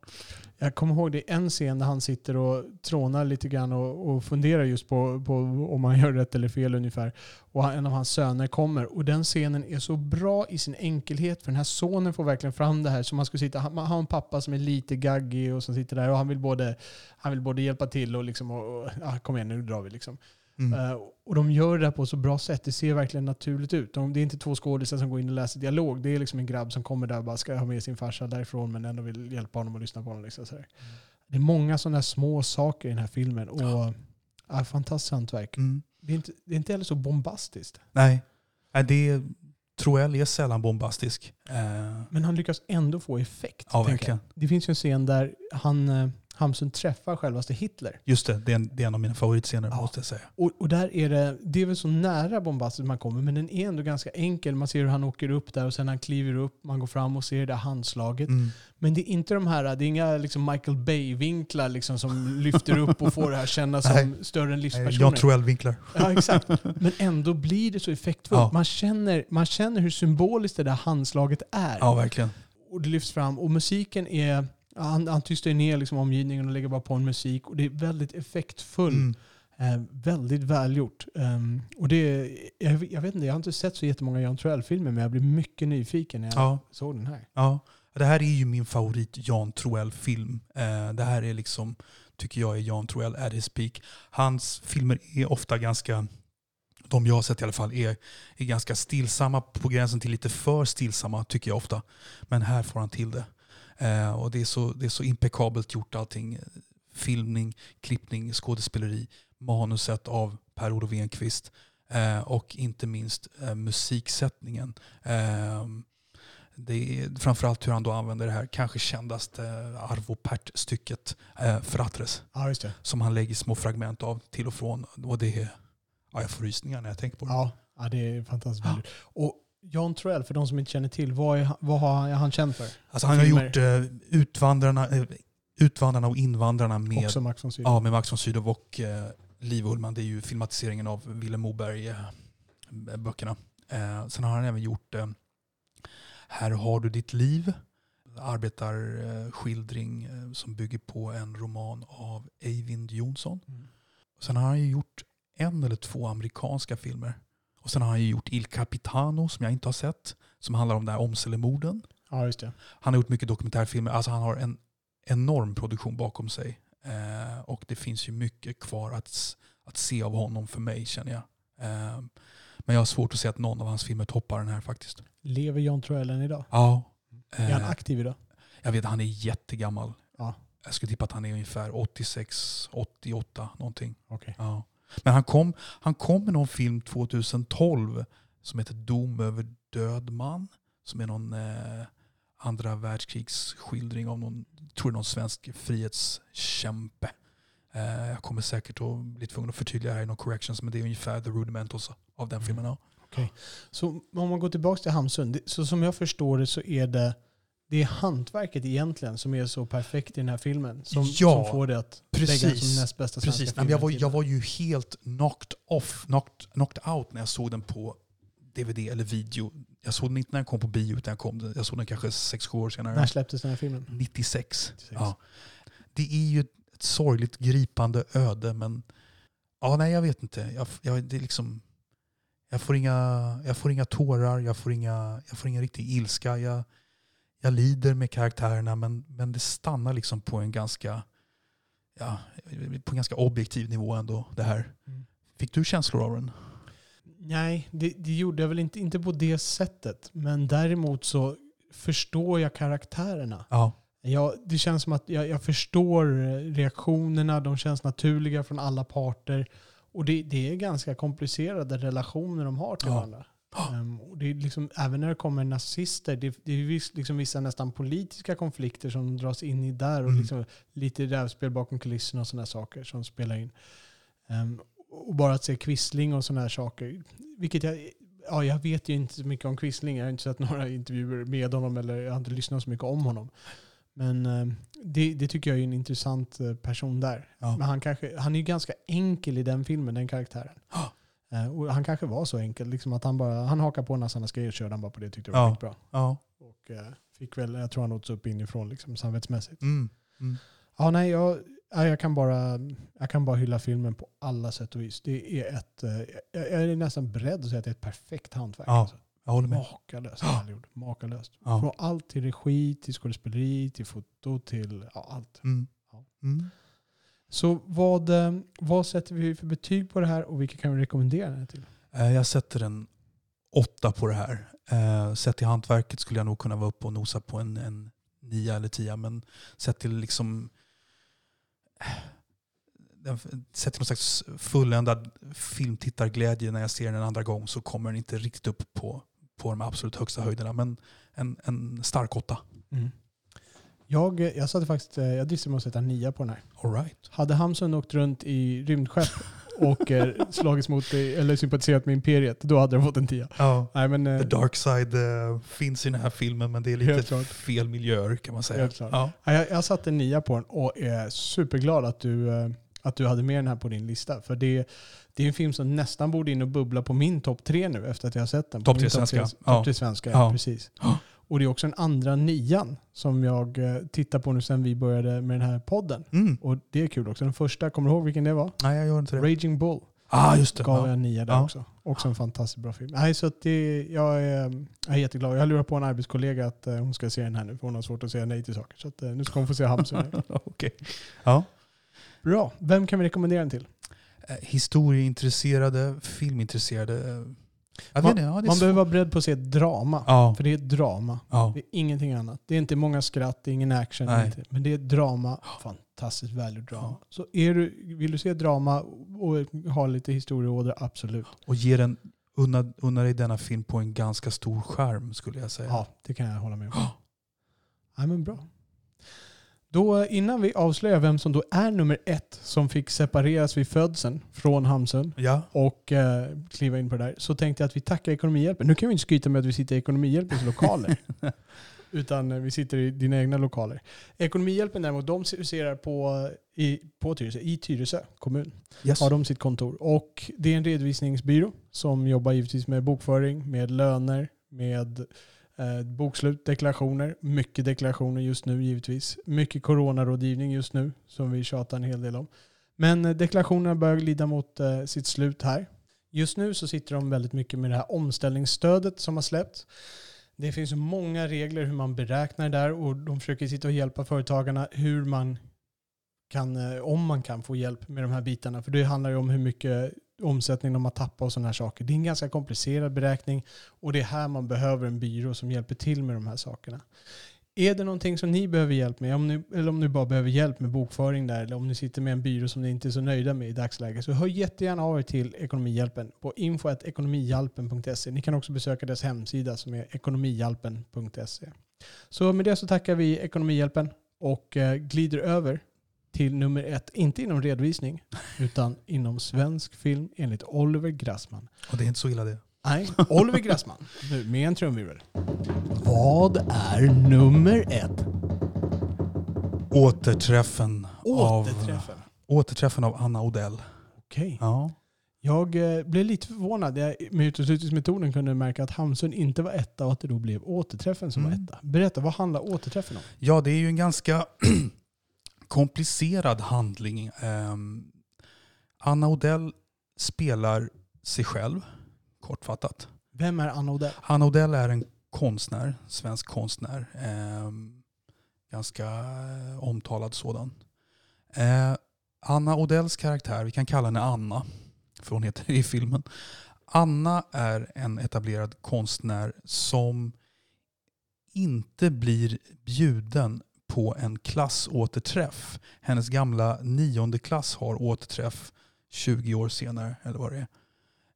[SPEAKER 2] Jag kommer ihåg det en scen där han sitter och trånar lite grann och, och funderar just på, på om han gör rätt eller fel ungefär. Och han, en av hans söner kommer. Och den scenen är så bra i sin enkelhet. För den här sonen får verkligen fram det här. som man skulle sitta, han, har en pappa som är lite gaggig och som sitter där och han vill både, han vill både hjälpa till och liksom, och, och, ja, kom igen nu drar vi liksom.
[SPEAKER 1] Mm.
[SPEAKER 2] Eh, och de gör det på så bra sätt. Det ser verkligen naturligt ut. De, det är inte två skådespelare som går in och läser dialog. Det är liksom en grabb som kommer där och bara ska ha med sin farsa därifrån men ändå vill hjälpa honom och lyssna på honom. Liksom, sådär. Det är många sådana här små saker i den här filmen. Och, ja, fantastiskt hantverk.
[SPEAKER 1] Mm.
[SPEAKER 2] Det, är inte, det är inte heller så bombastiskt.
[SPEAKER 1] Nej. Det tror jag är sällan bombastisk. Eh,
[SPEAKER 2] Men han lyckas ändå få effekt.
[SPEAKER 1] ja,
[SPEAKER 2] jag.
[SPEAKER 1] verkligen.
[SPEAKER 2] Det finns ju en scen där han, eh, Hamsun träffar självaste Hitler.
[SPEAKER 1] Just det, det är en, det är en av mina favoritscener
[SPEAKER 2] Ja.
[SPEAKER 1] måste jag säga.
[SPEAKER 2] Och, och där är det, det är väl så nära bombastiskt man kommer, men den är ändå ganska enkel. Man ser hur han åker upp där och sen han kliver upp, man går fram och ser det där handslaget.
[SPEAKER 1] Mm.
[SPEAKER 2] Men det är inte de här, det är inga liksom Michael Bay-vinklar liksom som lyfter upp och får det här kännas som större än livspersoner.
[SPEAKER 1] Jan Troell-vinklar.
[SPEAKER 2] Ja, exakt. Men ändå blir det så effektfullt.
[SPEAKER 1] Ja.
[SPEAKER 2] Man, känner, man känner hur symboliskt det där handslaget är.
[SPEAKER 1] Ja, verkligen.
[SPEAKER 2] Och det lyfts fram. Och musiken är... Han, han tystar ner liksom omgivningen och lägger bara på en musik. Och det är väldigt effektfullt.
[SPEAKER 1] Mm.
[SPEAKER 2] Eh, väldigt välgjort. Um, och det, jag, jag vet inte, jag har inte sett så jättemånga Jan Troell-filmer men jag blev mycket nyfiken när jag
[SPEAKER 1] Ja.
[SPEAKER 2] såg den här.
[SPEAKER 1] Ja, det här är ju min favorit Jan Troell-film. Eh, det här är liksom, tycker jag är Jan Troell at his peak. Hans filmer är ofta ganska, de jag har sett i alla fall, är, är ganska stillsamma, på gränsen till lite för stillsamma tycker jag ofta. Men här får han till det. Eh, och det är, så, det är så impeccabelt gjort allting. Filmning, klippning, skådespeleri, manuset av Per-Olof Enquist eh, och inte minst eh, musiksättningen. Eh, det är framförallt hur han då använder det här kanske kändaste eh, Arvo Pärt-stycket eh, Fratres
[SPEAKER 2] det.
[SPEAKER 1] som han lägger små fragment av till och från. Och det är, ja, jag får rysningar när jag tänker på det.
[SPEAKER 2] Ja, ja det är fantastiskt välgjort. Och Jan Troell, för de som inte känner till, vad, är, vad har han känd för?
[SPEAKER 1] Alltså han har
[SPEAKER 2] filmer.
[SPEAKER 1] gjort eh, utvandrarna, eh, utvandrarna och Invandrarna med,
[SPEAKER 2] Också Max von Sydow.
[SPEAKER 1] ja, med Max von Sydow och eh, Liv Ullmann. Det är ju filmatiseringen av Vilhelm Moberg-böckerna. Eh, sen har han även gjort eh, Här har du ditt liv. Arbetarskildring eh, som bygger på en roman av Eivind Johnson.
[SPEAKER 2] Mm.
[SPEAKER 1] Sen har han ju gjort en eller två amerikanska filmer. Och sen har han ju gjort Il Capitano som jag inte har sett. Som handlar om det här Åmselemorden.
[SPEAKER 2] Ja, just det.
[SPEAKER 1] Han har gjort mycket dokumentärfilmer. Alltså han har en enorm produktion bakom sig. Eh, och det finns ju mycket kvar att, att se av honom för mig känner jag. Eh, men jag har svårt att se att någon av hans filmer toppar den här faktiskt.
[SPEAKER 2] Lever Jan Troell än idag?
[SPEAKER 1] Ja.
[SPEAKER 2] Är han
[SPEAKER 1] Eh,
[SPEAKER 2] aktiv idag?
[SPEAKER 1] jag vet han är jättegammal.
[SPEAKER 2] Ja.
[SPEAKER 1] Jag skulle tippa att han är ungefär 86, 88 någonting.
[SPEAKER 2] Okej.
[SPEAKER 1] Ja. Men han kom, han kom med någon film 2012 som heter Dom över död man. Som är någon eh, andra världskrigsskildring av någon, tror är någon svensk frihetskämpe. Eh, jag kommer säkert att bli tvungen att förtydliga här i någon corrections men det är ungefär the rudimentals av den filmen. Ja.
[SPEAKER 2] Så om man går tillbaka till Hamsun, så som jag förstår det så är det det är hantverket egentligen som är så perfekt i den här filmen. Som,
[SPEAKER 1] Ja,
[SPEAKER 2] som får det att lägga
[SPEAKER 1] precis.
[SPEAKER 2] som näst bästa svenska
[SPEAKER 1] Precis.
[SPEAKER 2] film
[SPEAKER 1] Nej, men jag, var, jag var ju helt knocked off, knocked, knocked out när jag såg den på DVD eller video. Jag såg den inte när den kom på bio utan jag, kom, jag såg den kanske 6-7 år senare.
[SPEAKER 2] När släpptes den här filmen?
[SPEAKER 1] 96.
[SPEAKER 2] 96.
[SPEAKER 1] Ja. Det är ju ett sorgligt gripande öde men ja, nej jag vet inte. Jag, jag, det är liksom, jag, får inga, jag får inga tårar, jag får, inga, jag får ingen riktig ilska. Jag, jag lider med karaktärerna men, men det stannar liksom på en ganska ja, på en ganska objektiv nivå ändå det här.
[SPEAKER 2] Mm.
[SPEAKER 1] Fick du känslor av den?
[SPEAKER 2] Nej, det, det gjorde jag väl inte, inte på det sättet. Men däremot så förstår jag karaktärerna.
[SPEAKER 1] Ja.
[SPEAKER 2] Jag, det känns som att jag, jag förstår reaktionerna, de känns naturliga från alla parter. Och det, det är ganska komplicerade relationer de har till
[SPEAKER 1] Ja.
[SPEAKER 2] varandra. (gasps) Ehm, och det är liksom, även när det kommer nazister, det, det är liksom vissa nästan politiska konflikter som dras in i där. Och
[SPEAKER 1] Mm.
[SPEAKER 2] liksom lite rävspel bakom kulisserna och sådana saker som spelar in. Ehm, och bara att se Quisling och sådana här saker. Vilket jag, ja, jag vet ju inte så mycket om Quisling. Jag har inte sett några intervjuer med honom eller jag har inte lyssnat så mycket om honom. Men eh, det, det tycker jag är en intressant eh, person där.
[SPEAKER 1] Ja.
[SPEAKER 2] Men han, kanske, han är ju ganska enkel i den filmen, den karaktären. (gasps)
[SPEAKER 1] Ja.
[SPEAKER 2] Eh, Och han kanske var så enkel, liksom att han bara han hakade på han skrev och körde han bara på det och tyckte det var
[SPEAKER 1] Ja.
[SPEAKER 2] skitbra.
[SPEAKER 1] Ja.
[SPEAKER 2] Och eh, fick väl, jag tror han åts upp inifrån liksom, samvetsmässigt.
[SPEAKER 1] Mm. Mm.
[SPEAKER 2] Ja, nej, jag, ja, jag, kan bara, jag kan bara hylla filmen på alla sätt och vis. Det är ett, eh, jag jag är nästan beredd att säga att det är ett perfekt hantverk.
[SPEAKER 1] Ja,
[SPEAKER 2] alltså.
[SPEAKER 1] Jag håller med.
[SPEAKER 2] Makalöst
[SPEAKER 1] Ja.
[SPEAKER 2] välgjort. Makalöst.
[SPEAKER 1] Ja.
[SPEAKER 2] Från allt till regi, till skådespeleri, till foto, till ja, allt.
[SPEAKER 1] Mm.
[SPEAKER 2] Ja.
[SPEAKER 1] Mm.
[SPEAKER 2] Så vad, eh, vad sätter vi för betyg på det här och vilka kan vi rekommendera här till?
[SPEAKER 1] Eh, Jag sätter en åtta på det här. Eh, Sett till hantverket skulle jag nog kunna vara uppe och nosa på en, en nia eller tia. Men sett till liksom Sett till någon slags fulländad filmtittarglädje när jag ser den en andra gång så kommer den inte riktigt upp på, på de absolut högsta höjderna. Men en, en stark åtta.
[SPEAKER 2] Jag, jag satte faktiskt, eh, jag dristade mig att sätta en nia på den här.
[SPEAKER 1] All right.
[SPEAKER 2] Hade Hamsun åkt runt i rymdskepp (laughs) och eh, slagits mot, eller sympatiserat med Imperiet, då hade den fått en tia.
[SPEAKER 1] Ja.
[SPEAKER 2] Nej men, eh,
[SPEAKER 1] The dark side eh, finns i den här filmen men det är lite fel miljöer kan man säga. Ja.
[SPEAKER 2] ja, jag, jag satte en nia på den och är superglad att du, eh, att du hade med den här på din lista. För det, det är en film som nästan borde in och bubbla på min topp tre nu efter att jag har sett den.
[SPEAKER 1] Topp tre svenska.
[SPEAKER 2] Topp
[SPEAKER 1] Ja.
[SPEAKER 2] tre svenska, ja. Precis.
[SPEAKER 1] Ja.
[SPEAKER 2] Och det är också den andra nian som jag eh, tittar på nu sen vi började med den här podden.
[SPEAKER 1] Mm.
[SPEAKER 2] Och det är kul också. Den första, kommer du ihåg vilken det var?
[SPEAKER 1] Nej, jag gör inte det.
[SPEAKER 2] Raging Bull.
[SPEAKER 1] Ah, just det.
[SPEAKER 2] gav jag
[SPEAKER 1] Ja.
[SPEAKER 2] en nia där
[SPEAKER 1] Ja.
[SPEAKER 2] också. Också en fantastiskt bra film. Nej, så det, jag, är, jag är jätteglad. Jag har lurat på en arbetskollega att eh, hon ska se den här nu, för hon har svårt att säga nej till saker. Så att, eh, nu ska hon få se Hamsun. (laughs)
[SPEAKER 1] Okej. Ja.
[SPEAKER 2] Bra. Vem kan vi rekommendera den till?
[SPEAKER 1] Eh, Historieintresserade, filmintresserade.
[SPEAKER 2] Man-
[SPEAKER 1] inte, ja,
[SPEAKER 2] Man behöver vara beredd på att se drama.
[SPEAKER 1] Ja.
[SPEAKER 2] För det är ett drama.
[SPEAKER 1] ja.
[SPEAKER 2] Det är ingenting annat. Det är inte många skratt, det är ingen action. Inte. Men det är ett drama. Fantastiskt välgjort drama. Så är du, vill du se drama och ha lite historieådra, absolut.
[SPEAKER 1] Och ge den, unna, unna dig denna film på en ganska stor skärm skulle jag säga.
[SPEAKER 2] Ja, det kan jag hålla med om. Ja, men bra. Då, innan vi avslöjar vem som då är nummer ett som fick separeras vid födseln från Hamsun
[SPEAKER 1] Ja.
[SPEAKER 2] och eh, kliva in på det där, så tänkte jag att vi tackar Ekonomihjälpen. Nu kan vi inte skryta med att vi sitter i Ekonomihjälpens lokaler. (laughs) utan eh, vi sitter i dina egna lokaler. Ekonomihjälpen däremot, de huserar på, i, på Tyresö, i Tyresö kommun.
[SPEAKER 1] Yes.
[SPEAKER 2] Har de sitt kontor. Och det är en redovisningsbyrå som jobbar givetvis med bokföring, med löner, med Eh, bokslut, deklarationer. Mycket deklarationer just nu givetvis. Mycket coronarådgivning just nu som vi tjatar en hel del om. Men eh, deklarationerna börjar glida mot eh, sitt slut här. Just nu så sitter de väldigt mycket med det här omställningsstödet som har släppts. Det finns många regler hur man beräknar det där och de försöker sitta och hjälpa företagarna hur man kan, eh, om man kan få hjälp med de här bitarna. För det handlar ju om hur mycket omsättning de har tappat och sådana här saker. Det är en ganska komplicerad beräkning och det är här man behöver en byrå som hjälper till med de här sakerna. Är det någonting som ni behöver hjälp med, om ni, eller om ni bara behöver hjälp med bokföring där, eller om ni sitter med en byrå som ni inte är så nöjda med i dagsläget, så hör jättegärna av er till Ekonomihjälpen på info.ekonomihjälpen.se. Ni kan också besöka deras hemsida som är ekonomihjälpen.se. Så med det så tackar vi Ekonomihjälpen och eh, glider över till nummer ett, inte inom redovisning, utan inom svensk film enligt Oliver Grassman.
[SPEAKER 1] Och det är inte så illa det.
[SPEAKER 2] Nej, Oliver Grassman. Nu med en trumvirvel. Vad är nummer ett?
[SPEAKER 1] Återträffen, Av,
[SPEAKER 2] Återträffen.
[SPEAKER 1] återträffen av Anna Odell.
[SPEAKER 2] Okej.
[SPEAKER 1] Ja.
[SPEAKER 2] Jag eh, blev lite förvånad. Jag med uteslutningsmetoden kunde märka att Hamsun inte var etta och att det då blev återträffen som
[SPEAKER 1] Mm.
[SPEAKER 2] var etta. Berätta, vad handlar återträffen om?
[SPEAKER 1] ja, det är ju en ganska (clears throat) komplicerad handling. Ehm, Anna Odell spelar sig själv, kortfattat.
[SPEAKER 2] Vem är Anna Odell?
[SPEAKER 1] Anna Odell är en konstnär, svensk konstnär. Ehm, ganska eh, omtalad sådan. Eh, Anna Odells karaktär, vi kan kalla henne Anna, för hon heter det (laughs) i filmen. Anna är en etablerad konstnär som inte blir bjuden på en klassåterträff. Hennes gamla nionde klass har återträff 20 år senare, eller vad det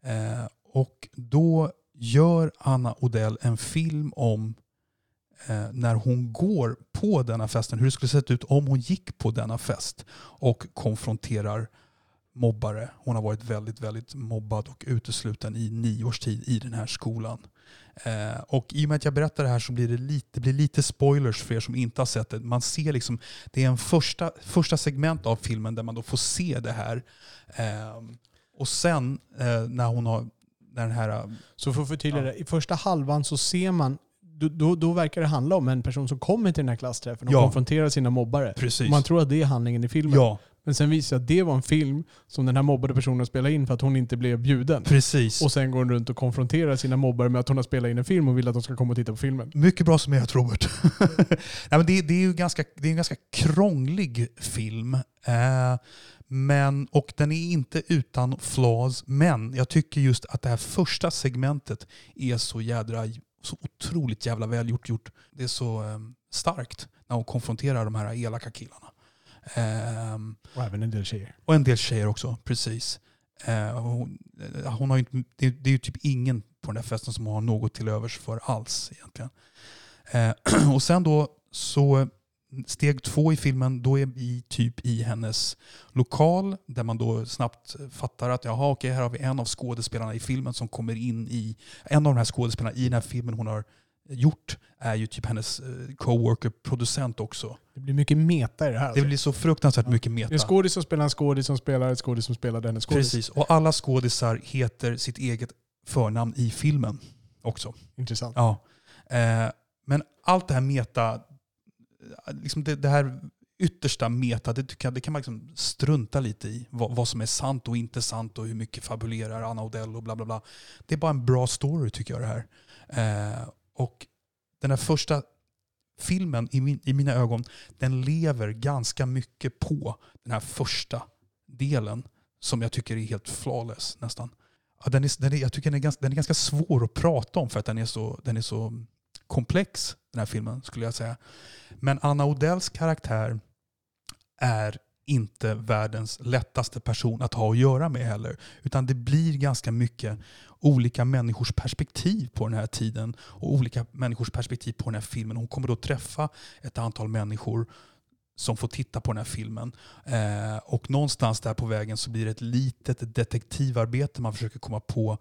[SPEAKER 1] är. Eh, och då gör Anna Odell en film om eh, när hon går på denna festen, hur det skulle sett ut om hon gick på denna fest och konfronterar mobbare. Hon har varit väldigt, väldigt mobbad och utesluten i nio års tid i den här skolan. Eh, och i och med att jag berättar det här så blir det lite, det blir lite spoilers för er som inte har sett det. Man ser liksom, det är en första, första segment av filmen där man då får se det här. Eh, och sen eh, när hon har, när den här
[SPEAKER 2] Så för att förtydliga
[SPEAKER 1] Ja.
[SPEAKER 2] det, i första halvan så ser man, då, då, då verkar det handla om en person som kommer till den här klassträffen och
[SPEAKER 1] Ja.
[SPEAKER 2] konfronterar sina mobbare.
[SPEAKER 1] Precis.
[SPEAKER 2] Man tror att det är handlingen i filmen.
[SPEAKER 1] Ja,
[SPEAKER 2] Men sen visar det att det var en film som den här mobbade personen spelade in för att hon inte blev bjuden.
[SPEAKER 1] precis.
[SPEAKER 2] Och sen går hon runt och konfronterar sina mobbare med att hon har spelat in en film och vill att de ska komma och titta på filmen.
[SPEAKER 1] Mycket bra summerat Robert. (laughs) Nej, men det, det är ju ganska, det är en ganska krånglig film. Eh, men, och den är inte utan flaws. Men jag tycker just att det här första segmentet är så jädra, så otroligt jävla välgjort. Gjort. Det är så eh, starkt när hon konfronterar de här elaka killarna. Eh,
[SPEAKER 2] Och även en del tjejer.
[SPEAKER 1] och en del tjejer också, precis. Eh, hon, eh, hon har inte, det, det är ju typ ingen på den där festen som har något till övers för alls egentligen. Eh, (clears throat) och sen då så steg två i filmen, då är vi typ i hennes lokal där man då snabbt fattar att jaha, okej, här har vi en av skådespelarna i filmen som kommer in i... En av de här skådespelarna i den här filmen hon har gjort är ju typ hennes eh, coworker, producent också.
[SPEAKER 2] Det blir mycket meta i det här.
[SPEAKER 1] Det blir så fruktansvärt mycket
[SPEAKER 2] Det är en
[SPEAKER 1] meta.
[SPEAKER 2] skådis som spelar en skådis som spelar ett skådis som spelar denna skådis.
[SPEAKER 1] Precis, och alla skådisar heter sitt eget förnamn i filmen också.
[SPEAKER 2] Intressant.
[SPEAKER 1] Ja. Eh, men allt det här meta, liksom det, det här yttersta meta, det, jag, det kan man liksom strunta lite i. Vad, vad som är sant och inte sant och hur mycket fabulerar Anna Odell och bla bla bla. Det är bara en bra story tycker jag det här. Eh, och den här första filmen i, min, i mina ögon, den lever ganska mycket på den här första delen som jag tycker är helt flawless nästan. Ja, den är, den är, jag tycker den är, ganska, den är ganska svår att prata om för att den är, så, den är så komplex, den här filmen, skulle jag säga. Men Anna Odells karaktär är inte världens lättaste person att ha att göra med heller. Utan det blir ganska mycket olika människors perspektiv på den här tiden och olika människors perspektiv på den här filmen. Hon kommer då träffa ett antal människor som får titta på den här filmen. Eh, och någonstans där på vägen så blir det ett litet detektivarbete. Man försöker komma på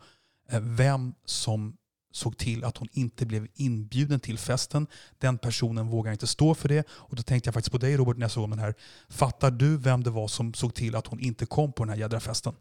[SPEAKER 1] eh, vem som såg till att hon inte blev inbjuden till festen. Den personen vågar inte stå för det. Och då tänkte jag faktiskt på dig Robert när jag såg den här. Fattar du vem det var som såg till att hon inte kom på den här jädra festen?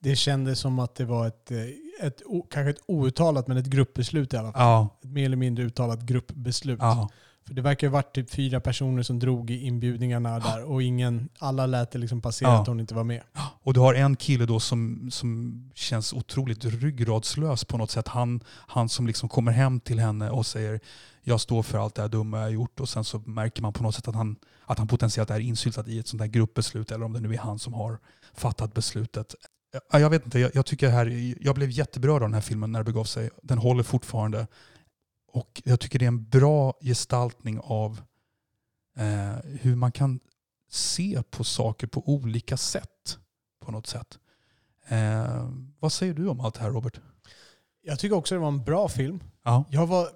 [SPEAKER 2] Det kändes som att det var ett, eh, ett, kanske ett outtalat, men ett gruppbeslut i alla fall.
[SPEAKER 1] Ja.
[SPEAKER 2] Ett mer eller mindre uttalat gruppbeslut.
[SPEAKER 1] ja.
[SPEAKER 2] För det verkar ju varit typ fyra personer som drog i inbjudningarna där och ingen, alla lät det liksom passera
[SPEAKER 1] Ja.
[SPEAKER 2] att hon inte var med.
[SPEAKER 1] Och du har en kille då som, som känns otroligt ryggradslös på något sätt. Han, han som liksom kommer hem till henne och säger jag står för allt det här dumma jag har gjort och sen så märker man på något sätt att han, att han potentiellt är insyltad i ett sånt här gruppbeslut eller om det nu är han som har fattat beslutet. Ja, Jag vet inte, jag, jag tycker här, jag blev jätteberörd av den här filmen när det begav sig. Den håller fortfarande. Och jag tycker det är en bra gestaltning av eh, hur man kan se på saker på olika sätt. På något sätt. Eh, vad säger du om allt det här Robert?
[SPEAKER 2] Jag tycker också det var en bra film.
[SPEAKER 1] Ja.
[SPEAKER 2] Jag var,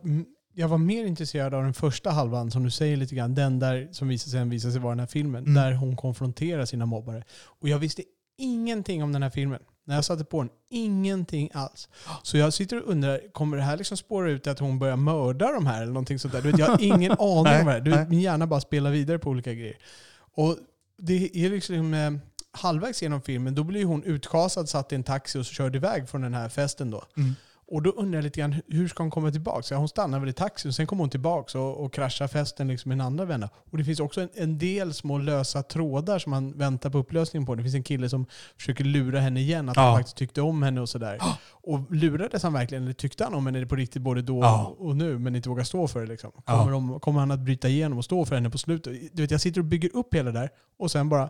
[SPEAKER 2] jag var mer intresserad av den första halvan, som du säger lite grann. Den där som visade sig, visade sig vara den här filmen.
[SPEAKER 1] Mm.
[SPEAKER 2] Där hon konfronterar sina mobbare. Och jag visste ingenting om den här filmen. När jag satte på den, ingenting alls. Så jag sitter och undrar, kommer det här liksom spåra ut att hon börjar mörda de här eller någonting sånt där? Du vet, jag har ingen (laughs) aning om det här. Du vet, min hjärna bara spelar vidare på olika grejer. Och det är liksom eh, halvvägs genom filmen, då blir hon utkasad, satt i en taxi och så körd iväg från den här festen då.
[SPEAKER 1] Mm.
[SPEAKER 2] Och då undrar jag lite grann, hur ska hon komma tillbaka? Så hon stannar väl i taxin, och sen kommer hon tillbaka och, och kraschar festen liksom i en andra vända. Och det finns också en, en del små lösa trådar som man väntar på upplösning på. Det finns en kille som försöker lura henne igen, att
[SPEAKER 1] Ja.
[SPEAKER 2] han faktiskt tyckte om henne och sådär. Och lurades han verkligen, eller tyckte han om henne på riktigt både då
[SPEAKER 1] Ja.
[SPEAKER 2] och nu, men inte vågar stå för det liksom?
[SPEAKER 1] Ja.
[SPEAKER 2] Kommer, de, kommer han att bryta igenom och stå för henne på slutet? Du vet, jag sitter och bygger upp hela det där, och sen bara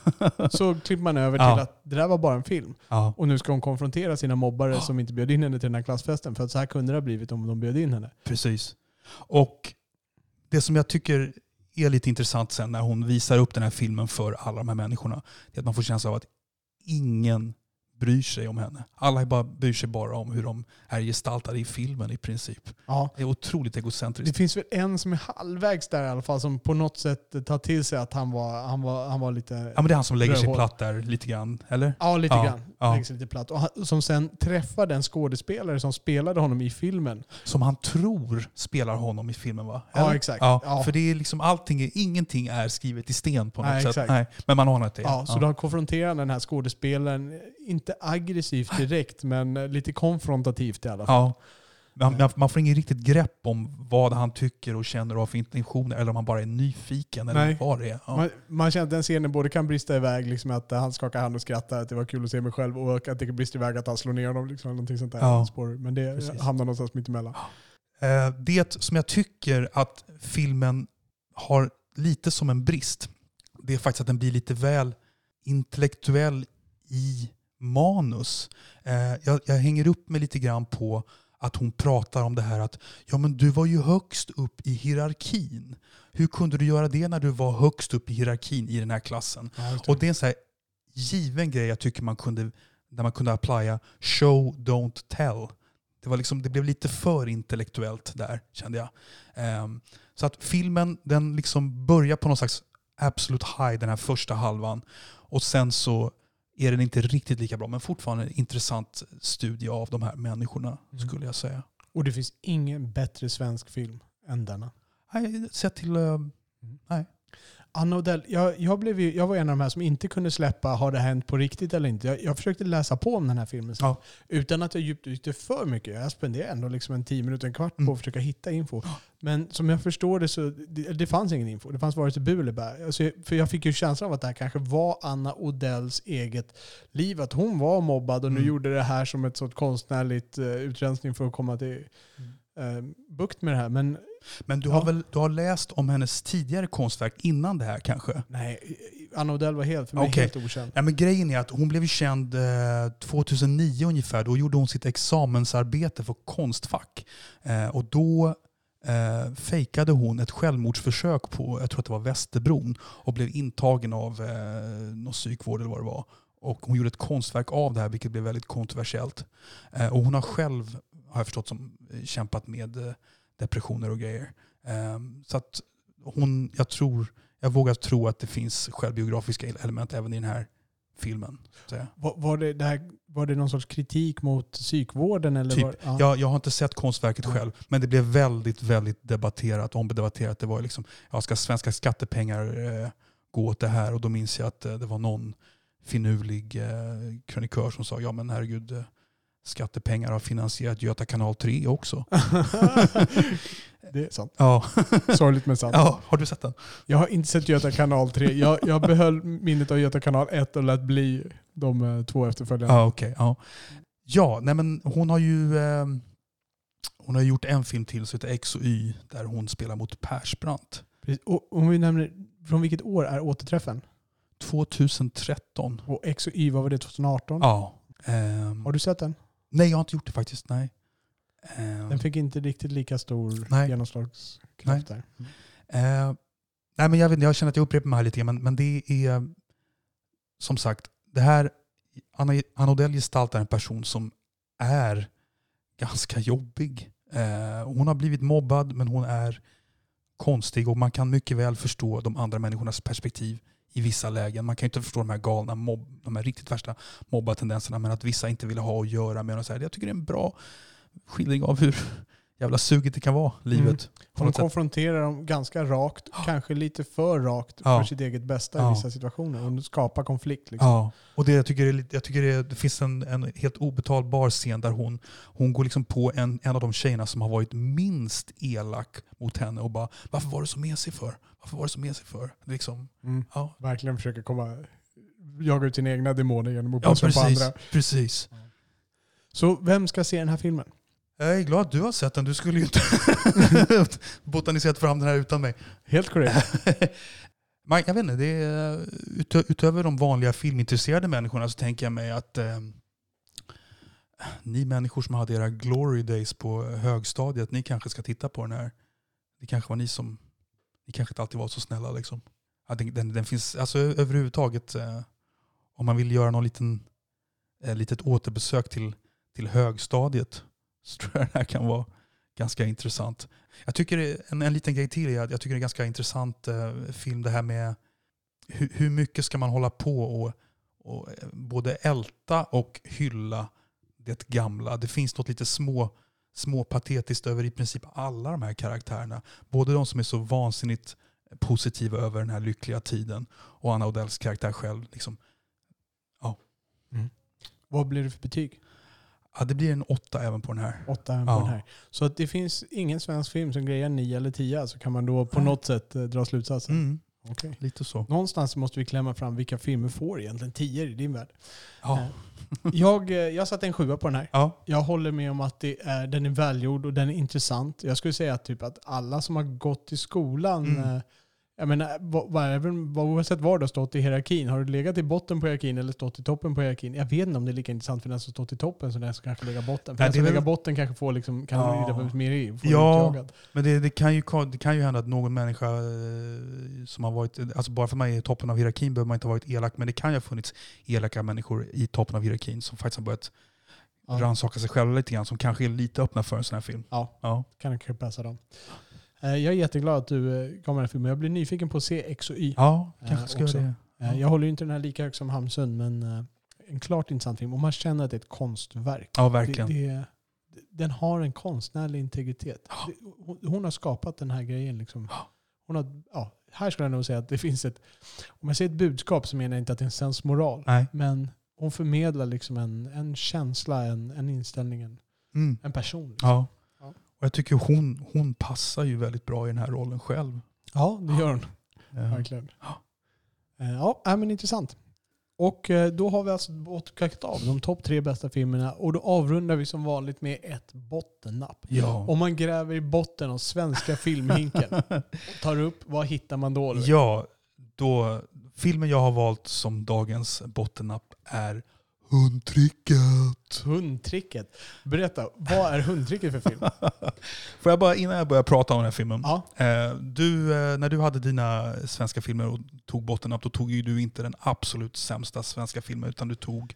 [SPEAKER 2] (laughs) så klipper man över
[SPEAKER 1] Ja.
[SPEAKER 2] till att det där var bara en film.
[SPEAKER 1] Ja.
[SPEAKER 2] Och nu ska hon konfrontera sina mobbare som inte bjöd in henne till den här klassfesten. För att så här kunde det ha blivit om de bjöd in henne.
[SPEAKER 1] Precis. Och det som jag tycker är lite intressant sen när hon visar upp den här filmen för alla de här människorna, det är att man får känslan av att ingen bryr sig om henne. Alla bara, bryr sig bara om hur de är gestaltade i filmen i princip.
[SPEAKER 2] Ja.
[SPEAKER 1] Det är otroligt
[SPEAKER 2] Det
[SPEAKER 1] egocentriskt.
[SPEAKER 2] finns väl en som är halvvägs där i alla fall som på något sätt tar till sig att han var, han var, han var lite...
[SPEAKER 1] Ja men det är han som lägger sig
[SPEAKER 2] Rödhål.
[SPEAKER 1] platt där lite grann, eller?
[SPEAKER 2] Ja, lite
[SPEAKER 1] Ja,
[SPEAKER 2] grann.
[SPEAKER 1] ja.
[SPEAKER 2] Lägger sig lite platt. Och han, som sen träffar den skådespelare som spelade honom i filmen.
[SPEAKER 1] Som han tror spelar honom i filmen va?
[SPEAKER 2] Ja,
[SPEAKER 1] Eller?
[SPEAKER 2] exakt.
[SPEAKER 1] Ja,
[SPEAKER 2] Ja.
[SPEAKER 1] För det är liksom allting, ingenting är skrivet i sten på något
[SPEAKER 2] Nej,
[SPEAKER 1] sätt.
[SPEAKER 2] exakt.
[SPEAKER 1] Nej, men man anar att det är.
[SPEAKER 2] Ja, så då konfronterar han den här skådespelaren, inte aggressivt direkt, men lite konfrontativt i alla fall.
[SPEAKER 1] Ja. Man, man- får ingen riktigt grepp om vad han tycker och känner och har för intentioner eller om han bara är nyfiken eller
[SPEAKER 2] Nej.
[SPEAKER 1] vad det är. Ja.
[SPEAKER 2] Man, man känner att den scenen både kan brista iväg, liksom att han skakar hand och skrattar, att det var kul att se mig själv, och att det kan brista iväg att han slår ner honom. Liksom, någonting sånt där.
[SPEAKER 1] Ja.
[SPEAKER 2] Men det
[SPEAKER 1] Precis.
[SPEAKER 2] hamnar någonstans mittemellan.
[SPEAKER 1] Eh, Det som jag tycker att filmen har lite som en brist, det är faktiskt att den blir lite väl intellektuell i manus. Eh, Jag, jag hänger upp mig lite grann på att hon pratar om det här att ja men du var ju högst upp i hierarkin. Hur kunde du göra det när du var högst upp i hierarkin i den här klassen? Och det är en så här given grej jag tycker man kunde, där man kunde applya show, don't tell. Det, var liksom, det blev lite för intellektuellt där kände jag. Ehm, Så att filmen den liksom börjar på någon slags absolut high den här första halvan. Och sen så är den inte riktigt lika bra men fortfarande en intressant studie av de här människorna
[SPEAKER 2] Mm.
[SPEAKER 1] skulle jag säga.
[SPEAKER 2] Och det finns ingen bättre svensk film än denna.
[SPEAKER 1] Nej, sett till... eh,
[SPEAKER 2] Anna Odell, jag, jag, blev ju, jag var en av de här som inte kunde släppa Har det hänt på riktigt eller inte? Jag, jag försökte läsa på om den här filmen sen,
[SPEAKER 1] Ja.
[SPEAKER 2] utan att jag djupdykte för mycket. Jag spenderade ändå liksom en tio minuter, en kvart på
[SPEAKER 1] Mm.
[SPEAKER 2] att försöka hitta info. Men som jag förstår det så det, det fanns ingen info. Det fanns vare sig bu eller bä. Alltså, för jag fick ju känslan av att det här kanske var Anna Odells eget liv. Att hon var mobbad och nu
[SPEAKER 1] Mm.
[SPEAKER 2] gjorde det här som ett sorts konstnärligt uh, utrensning för att komma till eh, bukt med det här. Men
[SPEAKER 1] Men du
[SPEAKER 2] Ja.
[SPEAKER 1] har väl du har läst om hennes tidigare konstverk innan det här kanske?
[SPEAKER 2] nej, Anna Odell var helt, för mig
[SPEAKER 1] Okej.
[SPEAKER 2] helt okänd.
[SPEAKER 1] Ja, men grejen är att hon blev känd eh, 2009 ungefär. Då gjorde hon sitt examensarbete för Konstfack. Eh, och då eh, fejkade hon ett självmordsförsök på, jag tror att det var Västerbron, och blev intagen av eh, någon psykvård eller vad det var. Och hon gjorde ett konstverk av det här vilket blev väldigt kontroversiellt. Eh, och hon har själv, har jag förstått, som, eh, kämpat med eh, depressioner och grejer. Eh, så att hon, jag tror, jag vågar tro att det finns självbiografiska element även i den här filmen.
[SPEAKER 2] Var, var, det, det här, var det någon sorts kritik mot psykvården? Eller
[SPEAKER 1] Typ.
[SPEAKER 2] var, ja.
[SPEAKER 1] Jag, jag har inte sett konstverket själv, men det blev väldigt, väldigt debatterat, omdebatterat. Det var liksom, ja, ska svenska skattepengar eh, gå åt det här? Och då minns jag att eh, det var någon finurlig eh, krönikör som sa, ja men herregud, eh, skattepengar har finansierat Göta kanal 3 också. (laughs)
[SPEAKER 2] det är sant.
[SPEAKER 1] Ja.
[SPEAKER 2] Sorgligt men sant.
[SPEAKER 1] ja, har du sett den?
[SPEAKER 2] Jag har inte sett Göta kanal 3. Jag, jag behöll minnet av Göta kanal 1 och lät bli de eh, två efterföljande.
[SPEAKER 1] Ja, okej. ja. ja, nej men hon har ju eh, hon har gjort en film till som heter X och Y där hon spelar mot Persbrandt.
[SPEAKER 2] Och om vi nämner, från vilket år är återträffen?
[SPEAKER 1] 2013.
[SPEAKER 2] Och X och Y, vad var det? 2018?
[SPEAKER 1] Ja. ehm,
[SPEAKER 2] Har du sett den?
[SPEAKER 1] Nej, jag har inte gjort det faktiskt. Nej. Ehm,
[SPEAKER 2] Den fick inte riktigt lika stor
[SPEAKER 1] Nej.
[SPEAKER 2] genomslagskraft där.
[SPEAKER 1] eh, nej, men jag, vet, jag känner att jag upprepar mig här lite grann, men, men det är som sagt, det här, Anna, Anna Odell gestaltar en person som är ganska jobbig. Eh, hon har blivit mobbad, men hon är konstig och man kan mycket väl förstå de andra människornas perspektiv i vissa lägen. Man kan ju inte förstå de här galna, mobb, de här riktigt värsta mobbartendenserna, men att vissa inte vill ha att göra med här. Jag tycker det är en bra skildring av hur jävla suget det kan vara, livet. På
[SPEAKER 2] Hon
[SPEAKER 1] sätt.
[SPEAKER 2] konfronterar dem ganska rakt, kanske lite för rakt
[SPEAKER 1] Ja.
[SPEAKER 2] för sitt eget bästa
[SPEAKER 1] Ja.
[SPEAKER 2] i vissa situationer. Hon skapar konflikt. Liksom.
[SPEAKER 1] Och det, jag tycker, det, är jag tycker det, det finns en, en helt obetalbar scen där hon, hon går liksom på en, en av de tjejerna som har varit minst elak mot henne och bara Varför var du så mesig för? Varför var du så mesig för? Liksom,
[SPEAKER 2] Mm.
[SPEAKER 1] ja,
[SPEAKER 2] Verkligen försöker komma, jaga ut sina egna demoner genom att
[SPEAKER 1] ja
[SPEAKER 2] pussa på
[SPEAKER 1] precis,
[SPEAKER 2] andra.
[SPEAKER 1] precis.
[SPEAKER 2] Så vem ska se den här filmen?
[SPEAKER 1] Jag är glad att du har sett den. Du skulle ju inte (laughs) botaniserat fram den här utan mig.
[SPEAKER 2] Helt korrekt. (laughs)
[SPEAKER 1] Man, jag vet inte, det är, utö, utöver de vanliga filmintresserade människorna så tänker jag mig att eh, ni människor som hade era glory days på högstadiet, ni kanske ska titta på den här. Det kanske var ni som, ni kanske inte alltid var så snälla liksom. Ja, den, den, den finns, alltså överhuvudtaget, eh, om man vill göra någon liten, eh, litet återbesök till, till högstadiet (laughs) så tror jag den här kan vara ganska intressant. Jag tycker det- en, en liten grej till är att jag tycker det är en ganska intressant eh, film det här med hur, hur mycket ska man hålla på och, och eh, både älta och hylla det gamla. Det finns något lite små, små patetiskt över i princip alla de här karaktärerna. Både de som är så vansinnigt positiva över den här lyckliga tiden och Anna Odells karaktär själv. Liksom.
[SPEAKER 2] Vad blir det för betyg?
[SPEAKER 1] Ja, det blir en åtta även på den här.
[SPEAKER 2] Åtta även på
[SPEAKER 1] Ja.
[SPEAKER 2] den här. Så att det finns ingen svensk film som grejar nio eller tio, så kan man då på
[SPEAKER 1] Nej.
[SPEAKER 2] något sätt eh, dra slutsatsen.
[SPEAKER 1] Mm,
[SPEAKER 2] Okej.
[SPEAKER 1] lite så.
[SPEAKER 2] Någonstans måste vi klämma fram vilka filmer får egentligen tio i din värld.
[SPEAKER 1] Ja.
[SPEAKER 2] Jag, eh, jag satte en sjua på den här.
[SPEAKER 1] Ja.
[SPEAKER 2] Jag håller med om att det är, den är välgjord och den är intressant. Jag skulle säga att, typ att alla som har gått i skolan,
[SPEAKER 1] Mm.
[SPEAKER 2] Jag menar, vad- även vad- oavsett var du har stått i hierarkin, har du legat i botten på hierarkin eller stått i toppen på hierarkin? Jag vet inte om det är lika intressant för den som stått i toppen som den som kanske lägger botten. För
[SPEAKER 1] Nej,
[SPEAKER 2] den som
[SPEAKER 1] är
[SPEAKER 2] lägger
[SPEAKER 1] väl-
[SPEAKER 2] botten kanske får liksom, kan
[SPEAKER 1] Ja.
[SPEAKER 2] mer i,
[SPEAKER 1] Ja. Men det, det, kan ju, det kan ju hända att någon människa eh, som har varit, alltså bara för mig i toppen av hierarkin behöver man inte ha varit elak, men det kan ju ha funnits elaka människor i toppen av hierarkin som faktiskt har börjat
[SPEAKER 2] Ja.
[SPEAKER 1] rannsaka sig själva lite grann, som kanske är lite öppna för en sån här film.
[SPEAKER 2] Ja.
[SPEAKER 1] Ja.
[SPEAKER 2] Kan kanske passa dem. Eh, Jag är jätteglad att du eh, gav mig den filmen. Jag blir nyfiken på att se X och Y.
[SPEAKER 1] Ja,
[SPEAKER 2] Eh,
[SPEAKER 1] kanske ska
[SPEAKER 2] också.
[SPEAKER 1] det.
[SPEAKER 2] Jag håller ju inte den här lika högt som Hamsun, men en klart intressant film. Och man känner att det är ett konstverk.
[SPEAKER 1] Ja,
[SPEAKER 2] Det,
[SPEAKER 1] verkligen.
[SPEAKER 2] det, den har en konstnärlig integritet.
[SPEAKER 1] Ja.
[SPEAKER 2] Det- Hon, har skapat den här grejen. Liksom. Hon har, ja, här skulle jag nog säga att det finns ett... Om jag säger ett budskap så menar jag inte att det är en sensmoral.
[SPEAKER 1] Nej.
[SPEAKER 2] Men hon förmedlar liksom en, en känsla, en, en inställning, en,
[SPEAKER 1] Mm.
[SPEAKER 2] en person. Liksom.
[SPEAKER 1] Ja. Och jag tycker hon, hon passar ju väldigt bra i den här rollen själv.
[SPEAKER 2] Ja, det gör hon.
[SPEAKER 1] Eh,
[SPEAKER 2] Verkligen.
[SPEAKER 1] Ja.
[SPEAKER 2] Eh, Ja, men intressant. Och eh, då har vi alltså bockat av de topp tre bästa filmerna och då avrundar vi som vanligt med ett bottennapp.
[SPEAKER 1] Ja.
[SPEAKER 2] Om man gräver i botten av svenska filmhinken och (laughs) tar upp, vad hittar man då?
[SPEAKER 1] Ja, då, filmen jag har valt som dagens bottennapp är Hundtricket.
[SPEAKER 2] Hundtricket. Berätta, vad är hundtricket för film? (laughs)
[SPEAKER 1] Får jag bara, innan jag börjar prata om den här filmen.
[SPEAKER 2] Ja,
[SPEAKER 1] Eh, du, eh, när du hade dina svenska filmer och tog bottennapp, då tog ju du inte den absolut sämsta svenska filmen, utan du tog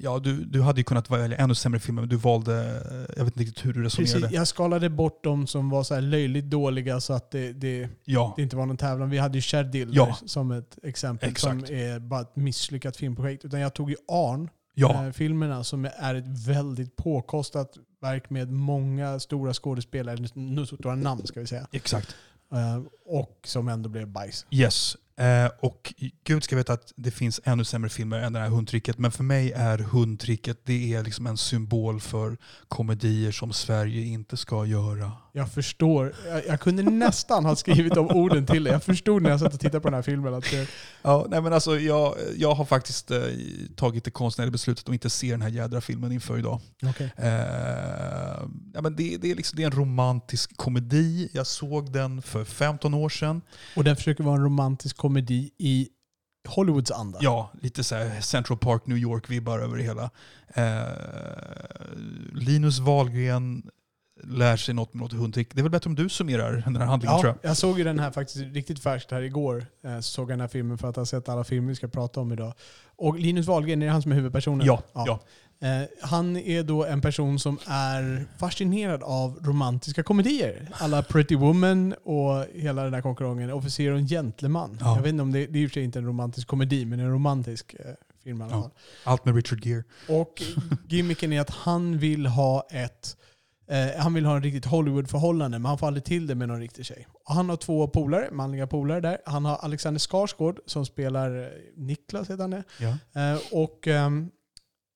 [SPEAKER 1] Ja, du, du hade ju kunnat välja ännu sämre filmer, men du valde, eh, jag vet inte riktigt hur du resonerade.
[SPEAKER 2] precis. Jag skalade bort de som var så löjligt dåliga så att det, det,
[SPEAKER 1] Ja,
[SPEAKER 2] det inte var någon tävlan. Vi hade ju Sherdil
[SPEAKER 1] Ja.
[SPEAKER 2] som ett exempel
[SPEAKER 1] Exakt.
[SPEAKER 2] som är bara ett misslyckat filmprojekt. Utan jag tog ju Arn,
[SPEAKER 1] ja,
[SPEAKER 2] eh, filmerna som är ett väldigt påkostat verk med många stora skådespelare, nu stora namn ska vi säga.
[SPEAKER 1] exakt.
[SPEAKER 2] Eh, och som ändå blev bajs.
[SPEAKER 1] Yes. Eh, och gud ska veta att det finns ännu sämre filmer än det här hundtricket. Men för mig är hundtricket det är liksom en symbol för komedier som Sverige inte ska göra.
[SPEAKER 2] Jag förstår. Jag, jag kunde nästan ha skrivit de orden till dig. Jag förstod när jag satt och tittade på den här filmen att det,
[SPEAKER 1] Ja, nej men alltså, jag, jag har faktiskt eh, tagit det konstnärliga beslutet att inte se den här jädra filmen inför idag.
[SPEAKER 2] okay.
[SPEAKER 1] Eh, ja, men det, det, är liksom, det är en romantisk komedi. Jag såg den för 15 år sedan.
[SPEAKER 2] Och den försöker vara en romantisk komedi i Hollywoods anda.
[SPEAKER 1] Ja, lite så Central Park, New York-vibbar över det hela. Eh, Linus Wahlgren lär sig något med något hundtrick. Det är väl bättre om du summerar den här handlingen tror
[SPEAKER 2] Ja,
[SPEAKER 1] jag.
[SPEAKER 2] jag såg ju den här faktiskt riktigt färskt här igår. Eh, Så såg jag den här filmen för att ha sett alla filmer vi ska prata om idag. Och Linus Wahlgren, är det han som är huvudpersonen?
[SPEAKER 1] Ja, ja.
[SPEAKER 2] Eh, Han är då en person som är fascinerad av romantiska komedier. Alla Pretty Woman och hela den där konkurrensen. Officer och en gentleman.
[SPEAKER 1] Ja.
[SPEAKER 2] Jag vet inte om det, det är i och för sig inte en romantisk komedi, men en romantisk eh, film i alla
[SPEAKER 1] Ja.
[SPEAKER 2] fall.
[SPEAKER 1] Allt med Richard Gere.
[SPEAKER 2] Och gimmicken är att han vill ha ett eh, han vill ha en riktigt Hollywood-förhållande, men han får aldrig till det med någon riktig tjej. Och han har två polare, manliga polare där. Han har Alexander Skarsgård som spelar eh, Niklas, heter han det.
[SPEAKER 1] Ja.
[SPEAKER 2] Eh, och ehm,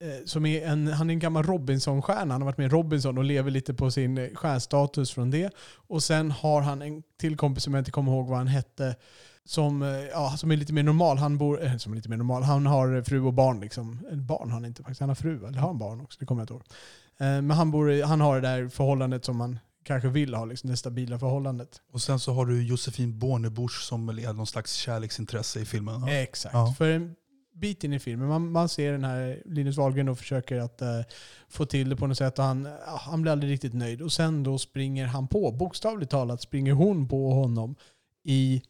[SPEAKER 2] eh, som är en, han är en gammal Robinson-stjärna. Han har varit med i Robinson och lever lite på sin eh, stjärnstatus från det. Och sen har han en till kompis som jag inte kommer ihåg vad han hette. Som, eh, ja, som är lite mer normal. Han bor, eh, som är lite mer normal. Han har fru och barn. Liksom. Barn har han inte faktiskt. Han har fru. Eller har han barn också? Det kommer jag inte ihåg. Eh, men han, bor, i- han har det där förhållandet som man kanske vill ha. Liksom, det stabila förhållandet.
[SPEAKER 1] Och sen så har du Josefin Bornebusch som är någon slags kärleksintresse i filmen. Ja.
[SPEAKER 2] Exakt.
[SPEAKER 1] Ja.
[SPEAKER 2] För en bit in i filmen, man, man ser den här Linus Wahlgren och försöker att eh, få till det på något sätt och han, ja, han blir aldrig riktigt nöjd. Och sen då springer han på, bokstavligt talat springer hon på honom i,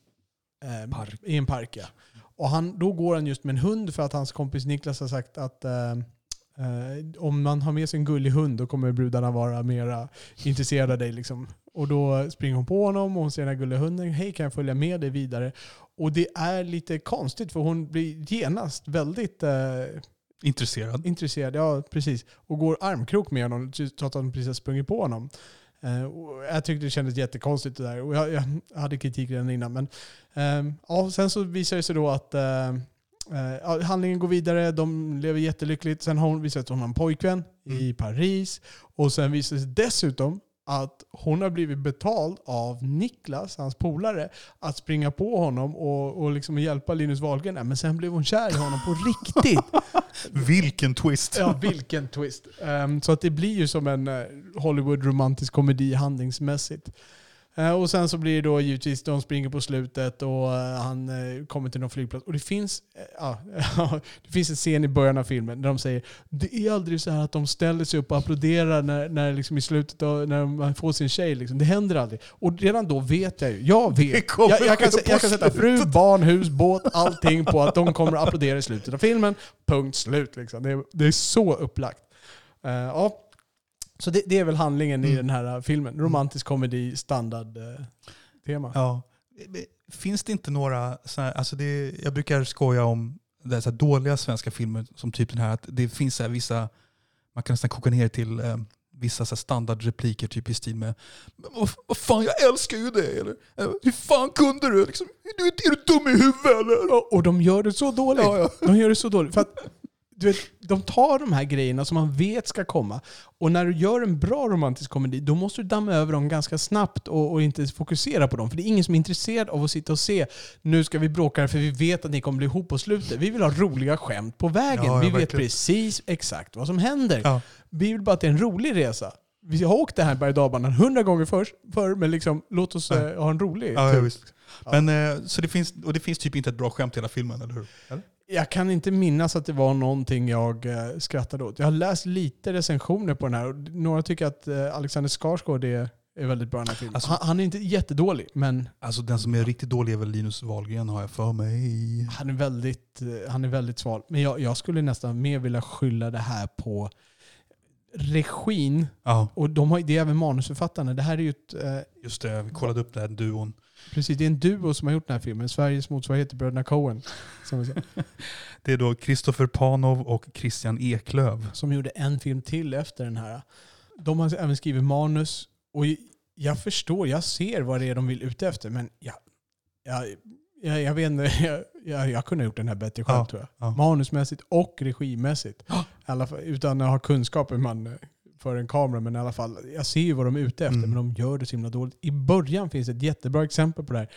[SPEAKER 2] eh,
[SPEAKER 1] Park.
[SPEAKER 2] i en park. Ja. Och han, då går han just med en hund för att hans kompis Niklas har sagt att eh, eh, om man har med sig en gullig hund då kommer brudarna vara mera intresserade av dig. Liksom. Och då springer hon på honom och hon ser den här gulliga hunden. Hej, kan jag följa med dig vidare? Och det är lite konstigt för hon blir genast väldigt eh,
[SPEAKER 1] Intresserad.
[SPEAKER 2] intresserad. Ja, precis. Och går armkrok med honom trots att hon precis har sprungit på honom. Eh, jag tyckte det kändes jättekonstigt det där. Och jag, jag hade kritik redan innan. Men, ehm, ja, sen så visar det sig då att eh, ja, handlingen går vidare. De lever jättelyckligt. Sen har hon visat att hon har en pojkvän i
[SPEAKER 1] Mm.
[SPEAKER 2] Paris. Och sen visar det sig dessutom att hon har blivit betald av Niklas, hans polare, att springa på honom och, och liksom hjälpa Linus Wahlgren. Men sen blev hon kär i honom på (laughs) riktigt.
[SPEAKER 1] Vilken twist!
[SPEAKER 2] Ja, vilken twist. Ehm, så att det blir ju som en eh, Hollywood romantisk komedi handlingsmässigt. Eh, och sen så blir det då givetvis, de springer på slutet och eh, han eh, kommer till någon flygplats. Och det finns, ja, (laughs) det finns en scen i början av filmen där de säger det är aldrig så här att de ställer sig upp och applåderar när, när liksom i slutet av, när man får sin tjej. Liksom. Det händer aldrig. Och redan då vet jag ju, jag vet. Jag, jag, kan, jag kan sätta fru, barn, hus, båt, allting på att de kommer att applådera i slutet av filmen. Punkt slut. Liksom. Det, är, det är så upplagt. Eh, ja. Så det, det är väl handlingen i
[SPEAKER 1] Mm.
[SPEAKER 2] den här filmen. Romantisk komedi, standard uh, tema.
[SPEAKER 1] Ja. Finns det inte några, så här, alltså det, jag brukar skoja om det här, dåliga svenska filmer som typ den här, att det finns så vissa, man kan nästan koka ner till eh, vissa så standardrepliker typ i stil med "Men vad, fan jag älskar ju dig eller eh, hur fan kunde du? Liksom, du, är du dum i huvudet eller?
[SPEAKER 2] Och, och de gör det så dåligt.
[SPEAKER 1] Ja, ja.
[SPEAKER 2] De gör det så dåligt. För att, du vet, de tar de här grejerna som man vet ska komma. Och när du gör en bra romantisk komedi, då måste du damma över dem ganska snabbt och, och inte fokusera på dem. För det är ingen som är intresserad av att sitta och se, nu ska vi bråka för vi vet att ni kommer bli ihop på slutet. Vi vill ha roliga skämt på vägen.
[SPEAKER 1] Ja,
[SPEAKER 2] vi vet
[SPEAKER 1] verkligen.
[SPEAKER 2] precis exakt vad som händer.
[SPEAKER 1] Ja.
[SPEAKER 2] Vi vill bara att det är en rolig resa. Vi har åkt den här berg och hundra gånger förr, förr, men liksom, låt oss
[SPEAKER 1] Ja.
[SPEAKER 2] eh, ha en rolig
[SPEAKER 1] Ja, visst. Men, eh, så det finns, och det finns typ inte ett bra skämt i hela filmen, eller hur? Eller?
[SPEAKER 2] Jag kan inte minnas att det var någonting jag eh, skrattade åt. Jag har läst lite recensioner på den här och några tycker att eh, Alexander Skarsgård är, är väldigt bra i den här filmen.
[SPEAKER 1] Alltså-
[SPEAKER 2] han, han är inte jättedålig, men
[SPEAKER 1] Alltså den som är riktigt dålig är väl Linus Wahlgren har jag för mig.
[SPEAKER 2] han är väldigt, eh, han är väldigt sval. Men jag, jag skulle nästan mer vilja skylla det här på regin.
[SPEAKER 1] Ja,
[SPEAKER 2] Och de har, det är även manusförfattarna. Det här är ju ett,
[SPEAKER 1] just det. Vi kollade upp den här duon.
[SPEAKER 2] Precis, det är en duo som har gjort den här filmen. Sveriges motsvarighet till Bröderna Coen. (laughs)
[SPEAKER 1] Det är då Kristoffer Panov och Christian Eklöv.
[SPEAKER 2] som gjorde en film till efter den här. De har även skrivit manus. Och jag förstår, jag ser vad det är de vill ute efter. Men jag, jag, jag, jag vet inte, jag, jag, jag kunde ha gjort den här bättre själv
[SPEAKER 1] Ja,
[SPEAKER 2] tror jag.
[SPEAKER 1] ja.
[SPEAKER 2] Manusmässigt och regimässigt. Alla utan att ha kunskap hur man för en kamera. Men i alla fall, jag ser ju vad de är ute efter.
[SPEAKER 1] Mm.
[SPEAKER 2] Men de gör det så himla dåligt. I början finns ett jättebra exempel på det här.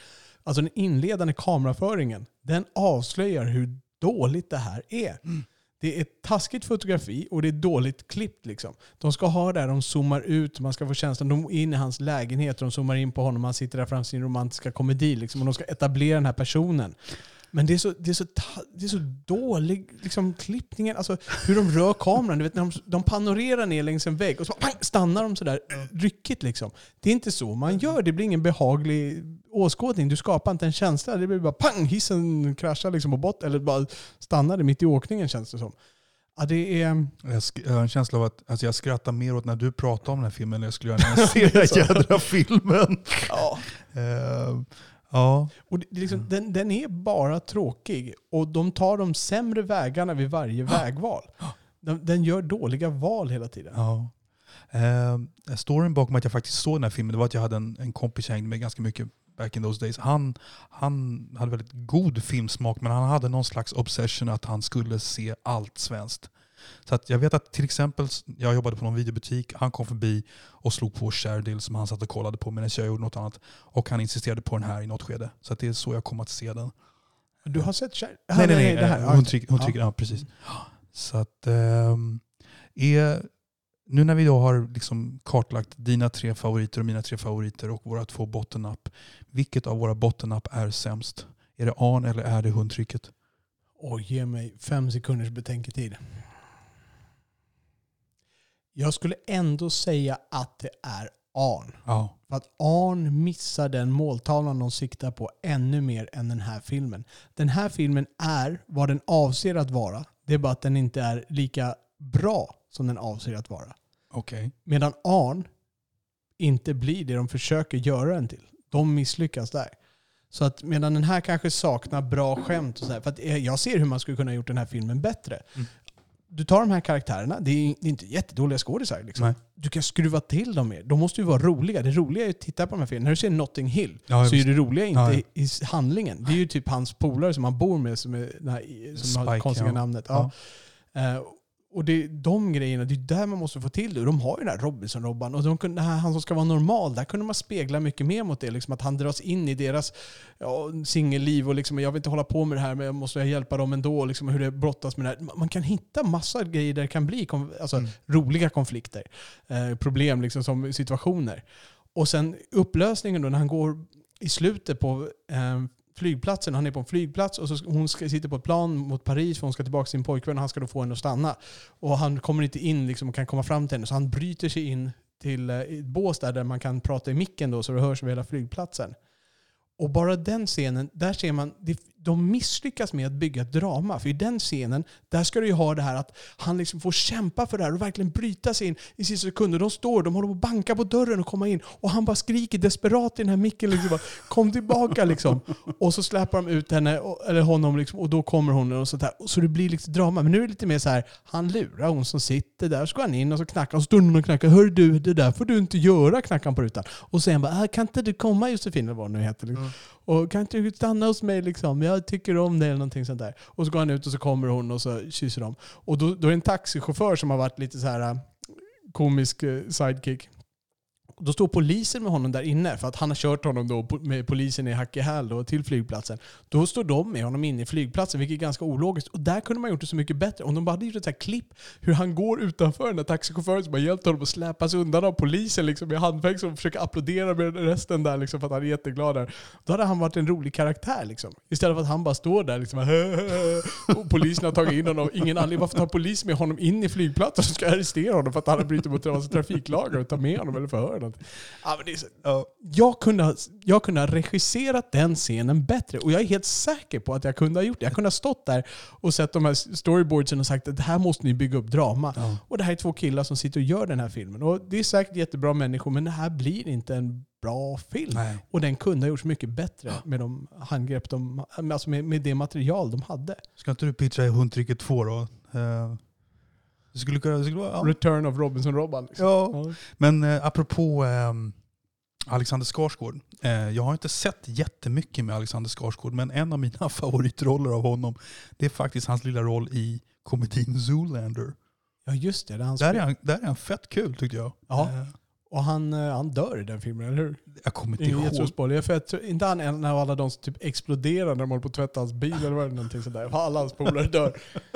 [SPEAKER 2] Alltså den inledande kameraföringen. Den avslöjar hur dåligt det här är. Det är taskigt fotografi och det är dåligt klippt. Liksom. De ska ha det här, de zoomar ut, man ska få känslan, de är inne i hans lägenhet, de zoomar in på honom, han sitter där framför sin romantiska komedi. Liksom, och de ska etablera den här personen. Men det är så, det är så, det är så dålig liksom, klippningen, alltså hur de rör kameran. Du vet, när de, de panorerar ner längs en vägg och så pang, stannar de sådär ryckigt. Liksom. Det är inte så man gör, det blir ingen behaglig åskådning. Du skapar inte en känsla, det blir bara pang, hissen kraschar liksom på botten, eller bara stannade mitt i åkningen känns det som. Ja, det är...
[SPEAKER 1] Jag, har en känsla av att alltså jag skrattar mer åt när du pratar om den här filmen än jag skulle göra när jag (laughs) ser den här jädra filmen.
[SPEAKER 2] Ja.
[SPEAKER 1] Eh, ja,
[SPEAKER 2] Och det, liksom, den, den är bara tråkig. Och de tar de sämre vägarna vid varje vägval. Den, den gör dåliga val hela tiden.
[SPEAKER 1] ja. Eh, storyn bakom att jag faktiskt såg den här filmen det var att jag hade en, en kompis jag hängde med ganska mycket back in those days. Han, han hade väldigt god filmsmak men han hade någon slags obsession att han skulle se allt svenskt. Så att jag vet att till exempel, jag jobbade på någon videobutik, han kom förbi och slog på Sherdale som han satt och kollade på medan jag gjorde något annat. Och han insisterade på den här i något skede. Så att det är så jag kom att se den.
[SPEAKER 2] Du har sett Cher-
[SPEAKER 1] Nej, nej, nej.
[SPEAKER 2] det här.
[SPEAKER 1] Hon,
[SPEAKER 2] Ja,
[SPEAKER 1] tycker, hon
[SPEAKER 2] ja.
[SPEAKER 1] tycker, ja precis. Så att, ehm, är, nu när vi då har liksom kartlagt dina tre favoriter och mina tre favoriter och våra två bottennapp. Vilket av våra bottennapp är sämst? Är det Arn eller är det hundtrycket?
[SPEAKER 2] Och ge mig fem sekunders betänketid. Jag skulle ändå säga att det är Arn.
[SPEAKER 1] Ja.
[SPEAKER 2] För att Arn missar den måltavlan de siktar på ännu mer än den här filmen. Den här filmen är vad den avser att vara. Det är bara att den inte är lika bra som den avser att vara.
[SPEAKER 1] Okej.
[SPEAKER 2] Medan Arn inte blir det de försöker göra den till. De misslyckas där. Så att medan den här kanske saknar bra skämt och sådär. För att eh, jag ser hur man skulle kunna gjort den här filmen bättre.
[SPEAKER 1] Mm.
[SPEAKER 2] Du tar de här karaktärerna, det är, det är inte jättedåliga skådisar. Liksom. Du kan skruva till dem mer. De måste ju vara roliga. Det roliga är att titta på de här filmerna. När du ser Notting Hill
[SPEAKER 1] Ja,
[SPEAKER 2] så är det roliga inte
[SPEAKER 1] Ja, ja.
[SPEAKER 2] i, handlingen. Det är ju typ hans polare som han bor med som, är den här, som har
[SPEAKER 1] Spike,
[SPEAKER 2] konstiga namnet. Ja. Och det är de grejerna, det är där man måste få till det. De har ju den här Robinson-Robban och de kunde, han som ska vara normal, där kunde man spegla mycket mer mot det. Liksom att han dras in i deras ja, singelliv och liksom, jag vill inte hålla på med det här men jag måste hjälpa dem ändå. Liksom, hur det brottas med det här. Man kan hitta massa grejer där det kan bli alltså,
[SPEAKER 1] Mm.
[SPEAKER 2] roliga konflikter. Eh, problem liksom, som situationer. Och sen upplösningen då när han går i slutet på eh, flygplatsen. Han är på en flygplats och så hon ska, sitter på ett plan mot Paris för hon ska tillbaka till sin pojkvän och han ska då få henne att stanna. Och han kommer inte in liksom, och kan komma fram till henne så han bryter sig in till eh, ett bås där, där man kan prata i micken då så det hörs över hela flygplatsen. Och bara den scenen, där ser man, det, de misslyckas med att bygga ett drama. För i den scenen, där ska du ju ha det här att han liksom får kämpa för det här och verkligen bryta sig in i sista sekunden. De står, de håller på att banka på dörren och komma in. Och han bara skriker desperat i den här micken liksom bara, Kom tillbaka liksom. Och så släpar de ut henne, eller honom liksom, och då kommer hon och sånt där. Så det blir lite drama. Men nu är det lite mer så här, han lurar hon som sitter där. Så går han in och så knackar och så står hon och knackar. Hör du, det där får du inte göra, knackar han på rutan. Och sen bara, ah, kan inte du komma Josefin, eller vad hon nu heter. Liksom. Mm. Och kan inte du stanna hos mig liksom? Jag tycker om dig eller någonting sånt där. Och så går han ut och så kommer hon och så kysser de. Och då, då är det en taxichaufför som har varit lite så här äh, komisk eh, sidekick. Då står polisen med honom där inne för att han har kört honom då med polisen i hack i häl då till flygplatsen. Då står de med honom inne i flygplatsen, vilket är ganska ologiskt. Och där kunde man gjort det så mycket bättre. Om de bara hade gjort ett så här klipp hur han går utanför den där taxichauffören som har hjälpt honom att släpas undan av polisen liksom, i handfängsel och försöker applådera med resten där liksom, för att han är jätteglad där. Då hade han varit en rolig karaktär. Liksom. Istället för att han bara står där liksom, (laughs) och polisen har tagit in honom. Ingen anledning. Varför tar polisen med honom in i flygplatsen och ska arrestera honom för att han har brutit mot trafiklagar och ta med honom eller förhöra något. Ja, men det är så, jag, kunde ha, jag kunde ha regisserat den scenen bättre och jag är helt säker på att jag kunde ha gjort det. Jag kunde ha stått där och sett de här storyboardsen och sagt att det här måste ni bygga upp drama.
[SPEAKER 1] Ja.
[SPEAKER 2] Och det här är två killar som sitter och gör den här filmen. Och det är säkert jättebra människor men det här blir inte en bra film.
[SPEAKER 1] Nej.
[SPEAKER 2] Och den kunde ha gjorts mycket bättre med de handgrepp de, alltså med, med det material de hade.
[SPEAKER 1] Ska inte du pitcha Hundtricket 2 då? Eh, det skulle kunna... Det skulle vara, ja.
[SPEAKER 2] Return of Robinson-Robban. Liksom.
[SPEAKER 1] Ja. Men eh, apropå ehm, Alexander Skarsgård. Eh, jag har inte sett jättemycket med Alexander Skarsgård, men en av mina (laughs) favoritroller av honom, det är faktiskt hans lilla roll i komedin Zoolander.
[SPEAKER 2] ja, just det.
[SPEAKER 1] Där är, han, där är han fett kul tyckte jag.
[SPEAKER 2] Ja.
[SPEAKER 1] Eh,
[SPEAKER 2] Och han, eh, han dör i den filmen, eller hur?
[SPEAKER 1] jag kommer inte ihåg.
[SPEAKER 2] jättestor För jag tror, inte han en av alla de som typ exploderar när de håller på att tvätta hans bil eller vad det någonting sådär. Alla hans polare dör. (laughs)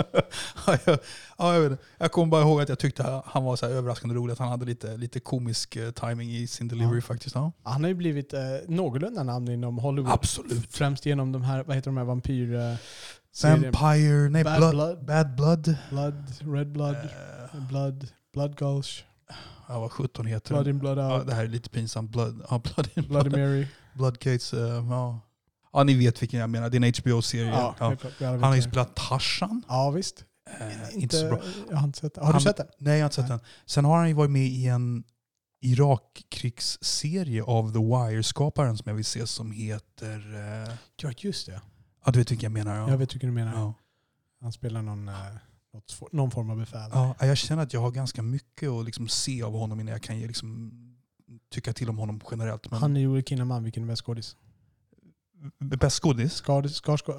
[SPEAKER 1] ja, jag, ja, jag, vet jag kommer bara ihåg att jag tyckte han var så överraskande rolig, att han hade lite, lite komisk eh, timing i sin delivery
[SPEAKER 2] Ja.
[SPEAKER 1] faktiskt. Ja.
[SPEAKER 2] Han har ju blivit eh, någorlunda namn inom Hollywood.
[SPEAKER 1] Absolut.
[SPEAKER 2] Främst genom de här, vad heter de här vampyr... Eh?
[SPEAKER 1] Vampire, nej,
[SPEAKER 2] Bad
[SPEAKER 1] blood,
[SPEAKER 2] Blood.
[SPEAKER 1] Bad Blood.
[SPEAKER 2] Blood, Red Blood,
[SPEAKER 1] Eh,
[SPEAKER 2] Blood, Blood Gulch,
[SPEAKER 1] ja, vad 17 heter
[SPEAKER 2] Blood in Blood
[SPEAKER 1] Ja,
[SPEAKER 2] Out,
[SPEAKER 1] det här är lite pinsamt. Blood, ja, blood in
[SPEAKER 2] Bloody
[SPEAKER 1] Blood.
[SPEAKER 2] Mary.
[SPEAKER 1] Bloodgates, eh, ja. ja. ni vet vilken jag menar. Det är en HBO-serie.
[SPEAKER 2] Ja,
[SPEAKER 1] Ja, Han har ju spelat Tarzan.
[SPEAKER 2] Ja, visst.
[SPEAKER 1] Eh, inte så bra.
[SPEAKER 2] Jag har inte sett. Har
[SPEAKER 1] Han-
[SPEAKER 2] du sett den?
[SPEAKER 1] Nej, jag har inte sett
[SPEAKER 2] Nej.
[SPEAKER 1] den. Sen har han ju varit med i en Irakkrigsserie av The Wire-skaparen som jag vill se som heter... Eh,
[SPEAKER 2] Ja, just det.
[SPEAKER 1] ja, du vet vilken jag menar? Ja.
[SPEAKER 2] Jag vet vilken du menar.
[SPEAKER 1] Ja.
[SPEAKER 2] Han spelar någon, eh, något, någon form av befäl.
[SPEAKER 1] Ja, jag känner att jag har ganska mycket att liksom se av honom innan jag kan ge liksom, tycka till om honom generellt. Men
[SPEAKER 2] Han är Joel Kinnaman, vilken är bäst skådis?
[SPEAKER 1] Bäst skådis?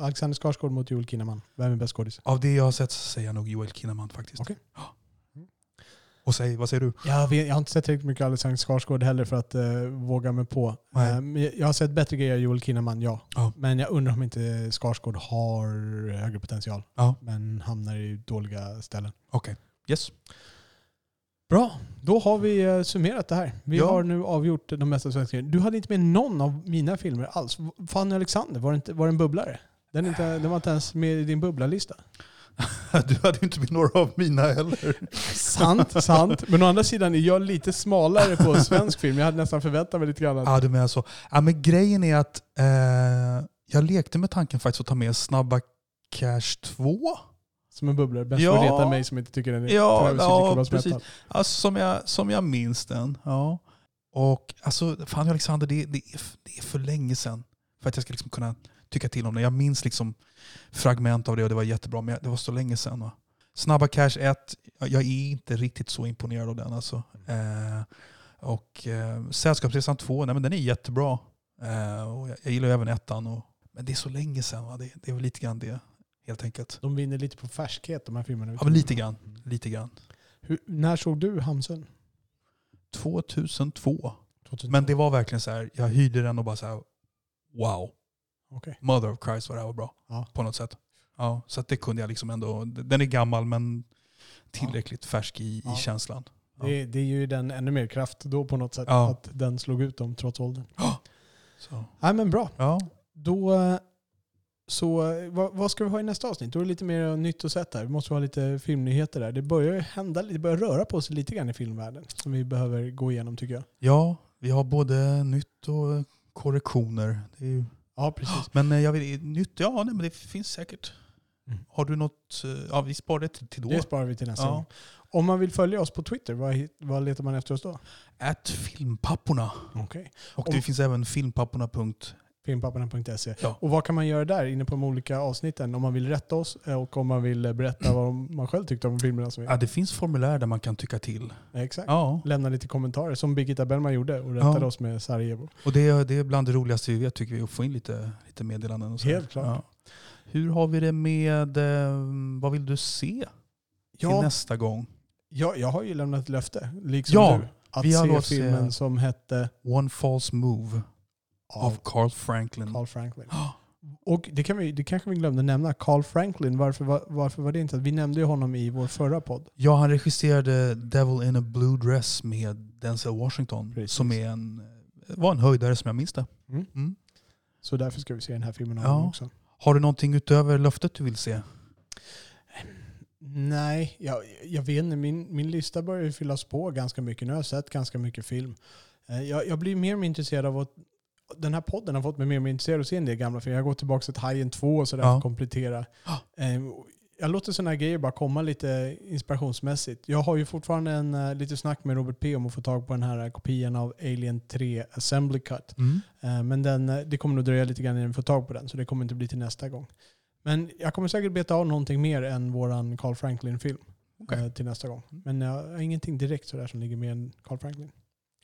[SPEAKER 2] Alexander Skarsgård mot Joel Kinnaman. Vem är bäst skådis?
[SPEAKER 1] Av det jag har sett så säger jag nog Joel Kinnaman faktiskt.
[SPEAKER 2] Okej.
[SPEAKER 1] Och säg, vad säger du?
[SPEAKER 2] Jag, vet, jag har inte sett tillräckligt mycket Alexander Skarsgård heller för att eh, våga mig på. Eh, jag har sett bättre grejer av Joel Kinnaman, ja.
[SPEAKER 1] Ja.
[SPEAKER 2] Men jag undrar om inte Skarsgård har högre potential.
[SPEAKER 1] Ja.
[SPEAKER 2] Men hamnar i dåliga ställen.
[SPEAKER 1] Okej. Yes.
[SPEAKER 2] Bra, då har vi eh, summerat det här. Vi
[SPEAKER 1] Ja.
[SPEAKER 2] har nu avgjort de mesta svenska grejerna. Du hade inte med någon av mina filmer alls. Fanny Alexander, var det, inte, var det en bubblare? Den, inte, den var inte ens med i din bubblarlista. (laughs)
[SPEAKER 1] Du hade ju inte med några av mina heller.
[SPEAKER 2] Sant, sant. Men å andra sidan är jag lite smalare på svensk film. Jag hade nästan förväntat mig lite grann.
[SPEAKER 1] Ja, du menar så. Ja, men grejen är att eh, jag lekte med tanken faktiskt att ta med Snabba Cash 2.
[SPEAKER 2] Som en bubblare. Bäst
[SPEAKER 1] Ja.
[SPEAKER 2] att reta mig som inte tycker den är
[SPEAKER 1] Ja, ja, precis. Alltså, som, jag, som jag minns den. Ja. Och alltså, Fanny Alexander, det, det, är, det är för länge sedan för att jag ska liksom kunna tycka till om det. Jag minns liksom fragment av det och det var jättebra, men det var så länge sedan. Va? Snabba Cash 1, jag jag är inte riktigt så imponerad av den. Alltså. Eh, och eh, Sällskapsresan 2, nej, men den är jättebra. Eh, och jag, jag gillar även ettan. Och, men det är så länge sedan. Va? Det, det är väl lite grann det, helt enkelt.
[SPEAKER 2] De vinner lite på färskhet de här filmerna.
[SPEAKER 1] Ja, men lite grann. Lite grann.
[SPEAKER 2] Hur, när såg du Hamsun?
[SPEAKER 1] 2002.
[SPEAKER 2] 2002.
[SPEAKER 1] Men det var verkligen så här, jag hyrde den och bara så här, wow.
[SPEAKER 2] Okej.
[SPEAKER 1] Mother of Christ vad det här var bra.
[SPEAKER 2] Ja.
[SPEAKER 1] På något sätt. Ja, så det kunde jag liksom ändå, den är gammal men tillräckligt färsk i,
[SPEAKER 2] Ja.
[SPEAKER 1] i känslan. Ja.
[SPEAKER 2] Det, det är ju den ännu mer kraft då på något sätt.
[SPEAKER 1] Ja.
[SPEAKER 2] Att den slog ut dem trots åldern.
[SPEAKER 1] Så.
[SPEAKER 2] Nej men bra.
[SPEAKER 1] Ja.
[SPEAKER 2] Då, så vad, vad ska vi ha i nästa avsnitt? Då är det lite mer nytt och sett här. Vi måste ha lite filmnyheter där. Det börjar hända, det börjar röra på sig lite grann i filmvärlden. Som vi behöver gå igenom tycker jag.
[SPEAKER 1] ja, vi har både nytt och korrektioner. Det är ju,
[SPEAKER 2] Ja, precis.
[SPEAKER 1] Men eh, jag vill, nytt, ja nej, men det finns säkert.
[SPEAKER 2] Mm.
[SPEAKER 1] Har du något, eh, ja vi sparar det till, till då.
[SPEAKER 2] Det sparar vi till nästa
[SPEAKER 1] Ja.
[SPEAKER 2] gång. Om man vill följa oss på Twitter, vad, vad letar man efter oss då?
[SPEAKER 1] Ät filmpapporna.
[SPEAKER 2] Okej.
[SPEAKER 1] Och
[SPEAKER 2] Om-
[SPEAKER 1] det finns även filmpapporna.
[SPEAKER 2] Filmpapparna.se.
[SPEAKER 1] Ja.
[SPEAKER 2] Och vad kan man göra där inne på de olika avsnitten? Om man vill rätta oss eh, och om man vill eh, berätta vad man själv tyckte om filmerna som
[SPEAKER 1] Ja, det finns formulär där man kan tycka till.
[SPEAKER 2] Exakt.
[SPEAKER 1] Ja,
[SPEAKER 2] Lämna lite kommentarer som Birgitta Bellman gjorde och rättade
[SPEAKER 1] Ja.
[SPEAKER 2] oss med Sarajevo.
[SPEAKER 1] och det, är- det är bland det roligaste vi vet tycker vi, att få in lite, lite meddelanden. Och så.
[SPEAKER 2] Helt klart.
[SPEAKER 1] Ja. Hur har vi det med, eh, vad vill du se till
[SPEAKER 2] Ja,
[SPEAKER 1] nästa gång?
[SPEAKER 2] jag, jag har ju lämnat ett löfte, liksom
[SPEAKER 1] Ja,
[SPEAKER 2] du. Att
[SPEAKER 1] vi har
[SPEAKER 2] se
[SPEAKER 1] lovat se-
[SPEAKER 2] filmen som hette
[SPEAKER 1] One False Move
[SPEAKER 2] av
[SPEAKER 1] Carl Franklin.
[SPEAKER 2] Carl Franklin. (gasps) Och det, kan vi, det kanske vi glömde nämna. Carl Franklin, varför, var- varför var det inte? Vi nämnde ju honom i vår förra podd.
[SPEAKER 1] Ja, han regisserade Devil in a Blue Dress med Denzel Washington.
[SPEAKER 2] Precis.
[SPEAKER 1] Som är en, var en höjdare som jag minns det.
[SPEAKER 2] Mm.
[SPEAKER 1] Mm.
[SPEAKER 2] Så därför ska vi se den här filmen
[SPEAKER 1] Ja.
[SPEAKER 2] också.
[SPEAKER 1] Har du någonting utöver löftet du vill se?
[SPEAKER 2] Nej, jag, jag vet inte. Min, min lista börjar ju fyllas på ganska mycket. Nu har jag sett ganska mycket film. Eh, Jag, jag blir mer och mer intresserad av att den här podden har fått mig mer och mer intresserad av att se en del gamla filmer. Jag går tillbaka till Hajen 2 och sådär
[SPEAKER 1] Ja.
[SPEAKER 2] för att komplettera. Eh, Jag låter sådana här grejer bara komma lite inspirationsmässigt. Jag har ju fortfarande en, eh, lite snack med Robert P om att få tag på den här eh, kopian av Alien 3 Assembly Cut.
[SPEAKER 1] Mm.
[SPEAKER 2] Eh, Men den, eh, det kommer nog dröja lite grann innan vi får tag på den, så det kommer inte bli till nästa gång. Men jag kommer säkert beta av någonting mer än våran Carl Franklin-film eh, till nästa gång. Men jag har ingenting direkt sådär som ligger mer än Carl Franklin.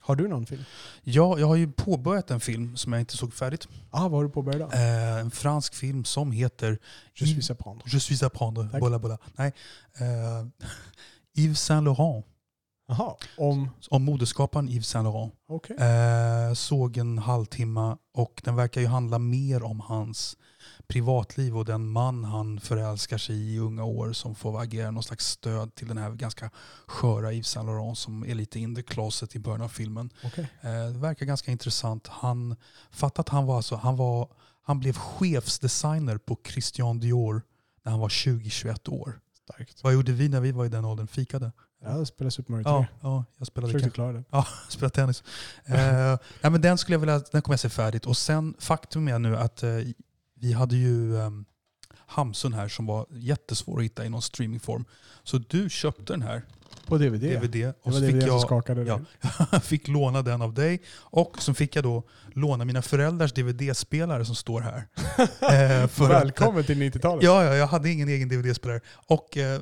[SPEAKER 2] Har du någon film?
[SPEAKER 1] Ja, jag har ju påbörjat en film som jag inte såg färdigt.
[SPEAKER 2] Ah, vad har du påbörjat då?
[SPEAKER 1] Eh, en fransk film som heter
[SPEAKER 2] Je suis à prendre.
[SPEAKER 1] Je suis à prendre. Bola, bola. Nej. Eh, (laughs) Yves Saint Laurent.
[SPEAKER 2] Jaha, om...
[SPEAKER 1] Om modeskaparen Yves Saint Laurent.
[SPEAKER 2] Okej.
[SPEAKER 1] Eh, såg en halvtimme och den verkar ju handla mer om hans privatliv och den man han förälskar sig i i unga år som får agera någon slags stöd till den här ganska sköra Yves Saint Laurent som är lite in the closet i början av filmen.
[SPEAKER 2] okej.
[SPEAKER 1] Eh, det verkar ganska intressant. Han fattade att han var, alltså, han var han blev chefsdesigner på Christian Dior när han var 20-21 år.
[SPEAKER 2] Starkt.
[SPEAKER 1] Vad gjorde vi när vi var i den åldern? Fikade?
[SPEAKER 2] Jag spelar Super Mario 3.
[SPEAKER 1] Ja, ja jag spelade
[SPEAKER 2] Försökte klara det. (laughs)
[SPEAKER 1] spela tennis. Eh, nej, men den skulle jag vilja, den kommer jag se färdigt. Och sen faktum är nu att eh, vi hade ju um, Hamsun här som var jättesvår att hitta i någon streamingform. Så du köpte den här
[SPEAKER 2] På DVD.
[SPEAKER 1] DVD
[SPEAKER 2] Det
[SPEAKER 1] och
[SPEAKER 2] var
[SPEAKER 1] så
[SPEAKER 2] DVD
[SPEAKER 1] fick
[SPEAKER 2] som
[SPEAKER 1] jag,
[SPEAKER 2] skakade.
[SPEAKER 1] ja.
[SPEAKER 2] Ja. (laughs)
[SPEAKER 1] jag fick låna den av dig. Och så fick jag då låna mina föräldrars DVD-spelare som står här. (laughs) Eh, för att-
[SPEAKER 2] Välkommen till 90-talet.
[SPEAKER 1] Ja, ja, jag hade ingen egen DVD-spelare. Och eh,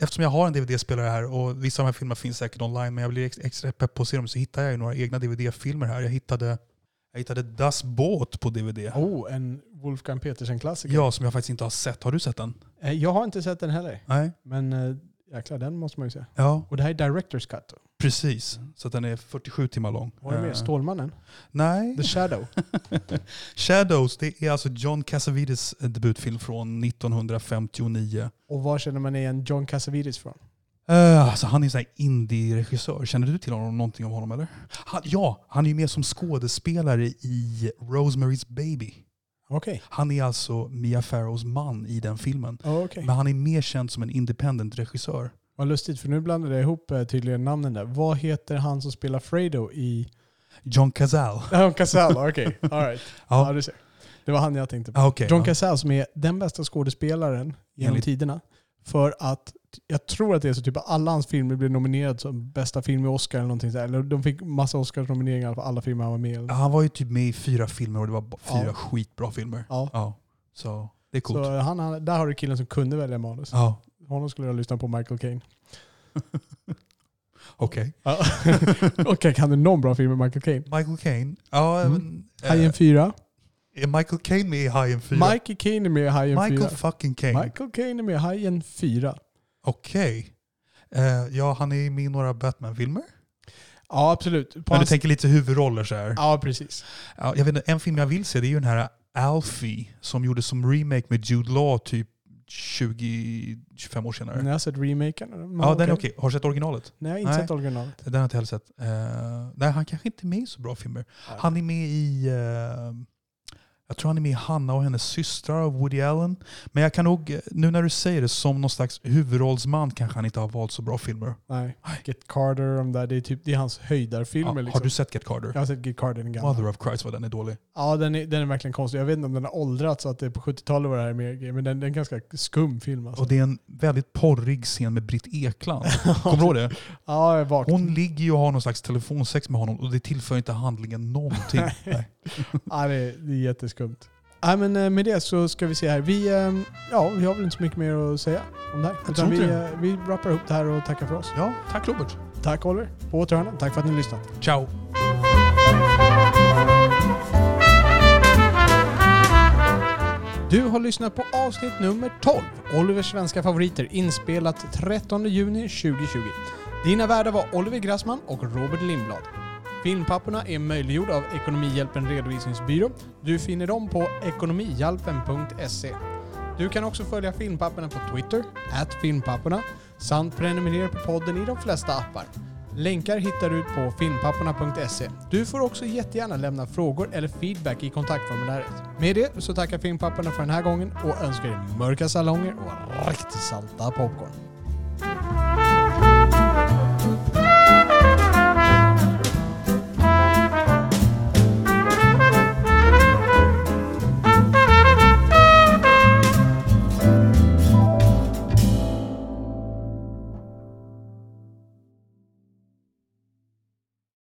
[SPEAKER 1] eftersom jag har en DVD-spelare här och vissa av de här filmerna finns säkert online men jag blir ex- extra pepp på att se dem så hittade jag ju några egna DVD-filmer här. Jag hittade, jag hittade Das Boot på DVD.
[SPEAKER 2] Oh, en Wolfgang Petersen-klassiker.
[SPEAKER 1] Ja, som jag faktiskt inte har sett. Har du sett den?
[SPEAKER 2] Eh, Jag har inte sett den heller.
[SPEAKER 1] Nej.
[SPEAKER 2] Men eh, jäklar, den måste man ju se.
[SPEAKER 1] Ja,
[SPEAKER 2] Och det här är Director's Cut.
[SPEAKER 1] precis. Så att den är 47 timmar lång.
[SPEAKER 2] Vad är det
[SPEAKER 1] Eh,
[SPEAKER 2] med? Stålmannen?
[SPEAKER 1] Nej.
[SPEAKER 2] The Shadow? (laughs)
[SPEAKER 1] Shadows, det är alltså John Cassavetes debutfilm från 1959.
[SPEAKER 2] Och var känner man igen John Cassavetes från?
[SPEAKER 1] Uh, alltså han är en sån indie-regissör. Känner du till honom, någonting om honom eller? Han, ja, han är ju med som skådespelare i Rosemary's Baby.
[SPEAKER 2] Okej.
[SPEAKER 1] Han är alltså Mia Farrows man i den filmen.
[SPEAKER 2] Okej.
[SPEAKER 1] Men han är mer känd som en independent regissör.
[SPEAKER 2] Vad lustigt, för nu blandade jag ihop eh, tydligen namnen där. Vad heter han som spelar Fredo i...
[SPEAKER 1] John Cazale. (laughs)
[SPEAKER 2] John Cazale, okej. All right. (laughs) ja.
[SPEAKER 1] Ja,
[SPEAKER 2] du ser. Det var han jag tänkte på.
[SPEAKER 1] ah, okej.
[SPEAKER 2] John
[SPEAKER 1] ja.
[SPEAKER 2] Cazale som är den bästa skådespelaren genom
[SPEAKER 1] Enligt-
[SPEAKER 2] tiderna. För att jag tror att det är så typ alla hans filmer blev nominerade som bästa film i Oscar eller någonting sådär. De fick massa Oscars-nomineringar för alla filmer han var med i.
[SPEAKER 1] Han var ju typ med i fyra filmer och det var fyra
[SPEAKER 2] Ja.
[SPEAKER 1] skitbra filmer.
[SPEAKER 2] Ja.
[SPEAKER 1] Ja, så det är coolt.
[SPEAKER 2] Så han, han, där har du killen som kunde välja manus.
[SPEAKER 1] Ja,
[SPEAKER 2] Honom skulle jag lyssna på Michael Caine. (laughs)
[SPEAKER 1] okej. (laughs)
[SPEAKER 2] Okej, kan du någon bra film med Michael Caine?
[SPEAKER 1] Michael Caine. Ja,
[SPEAKER 2] Mm.
[SPEAKER 1] eh,
[SPEAKER 2] Hajen 4.
[SPEAKER 1] Är Michael Caine med i Hajen 4?
[SPEAKER 2] Michael Caine är med i Hajen 4.
[SPEAKER 1] Michael fucking Caine.
[SPEAKER 2] Michael Caine är med i Hajen 4.
[SPEAKER 1] Okej. Eh, ja, han är med i några Batman-filmer.
[SPEAKER 2] Ja, absolut. På
[SPEAKER 1] Men du tänker lite huvudroller så här.
[SPEAKER 2] Ja, precis.
[SPEAKER 1] Ja, jag vet inte, en film jag vill se det är ju den här Alfie som gjordes som remake med Jude Law typ 20-25 år senare.
[SPEAKER 2] Jag har sett remaken.
[SPEAKER 1] Ja, den är okej. Har du sett originalet?
[SPEAKER 2] Nej, jag har inte
[SPEAKER 1] Nej.
[SPEAKER 2] sett originalet.
[SPEAKER 1] Den har jag inte heller sett. Eh, nej, han kanske inte är med i så bra filmer. Han är med i... Uh, Jag tror han är med i Hanna och hennes systrar av Woody Allen. Men jag kan nog, nu när du säger det, som någon slags huvudrollsman kanske han inte har valt så bra filmer.
[SPEAKER 2] Nej. Get Carter, de där, det, är typ, det är hans höjdarfilmer.
[SPEAKER 1] Ja,
[SPEAKER 2] liksom.
[SPEAKER 1] Har du sett Get Carter?
[SPEAKER 2] Jag har sett Get Carter, den gamla.
[SPEAKER 1] Mother of Christ vad den är dålig.
[SPEAKER 2] Ja, den är, den är verkligen konstig. Jag vet inte om den har åldrats så att det på 70-talet var det här mer grej, men den, den är en ganska skum film alltså.
[SPEAKER 1] Och det är en väldigt porrig scen med Britt Ekland. Kommer du ihåg det? (laughs)
[SPEAKER 2] Ja, jag är.
[SPEAKER 1] Hon ligger ju och har någon slags telefonsex med honom och det tillför inte handlingen någonting. (laughs) Nej.
[SPEAKER 2] Ja, det, är, det är jätteskumt. Nej, men eh, med det så ska vi se här. Vi, eh, ja, vi har väl inte så mycket mer att säga om det här. Utan vi,
[SPEAKER 1] det.
[SPEAKER 2] eh, vi wrappar ihop det här och tackar för oss.
[SPEAKER 1] Ja, tack Robert.
[SPEAKER 2] Tack Oliver. På återhörande. Tack för att ni har lyssnat.
[SPEAKER 1] Ciao.
[SPEAKER 2] Du har lyssnat på avsnitt nummer 12, Olivers svenska favoriter, inspelat 13 juni 2020. Dina värdar var Oliver Grassman och Robert Lindblad. Filmpapporna är möjliggjorda av Ekonomihjälpen Redovisningsbyrå. Du finner dem på ekonomihjälpen.se. Du kan också följa Filmpapporna på Twitter, filmpapporna, samt prenumerera på podden i de flesta appar. Länkar hittar du på filmpapporna.se. Du får också jättegärna lämna frågor eller feedback i kontaktformuläret. Med det så tackar Filmpapporna för den här gången och önskar er mörka salonger och riktigt salta popcorn.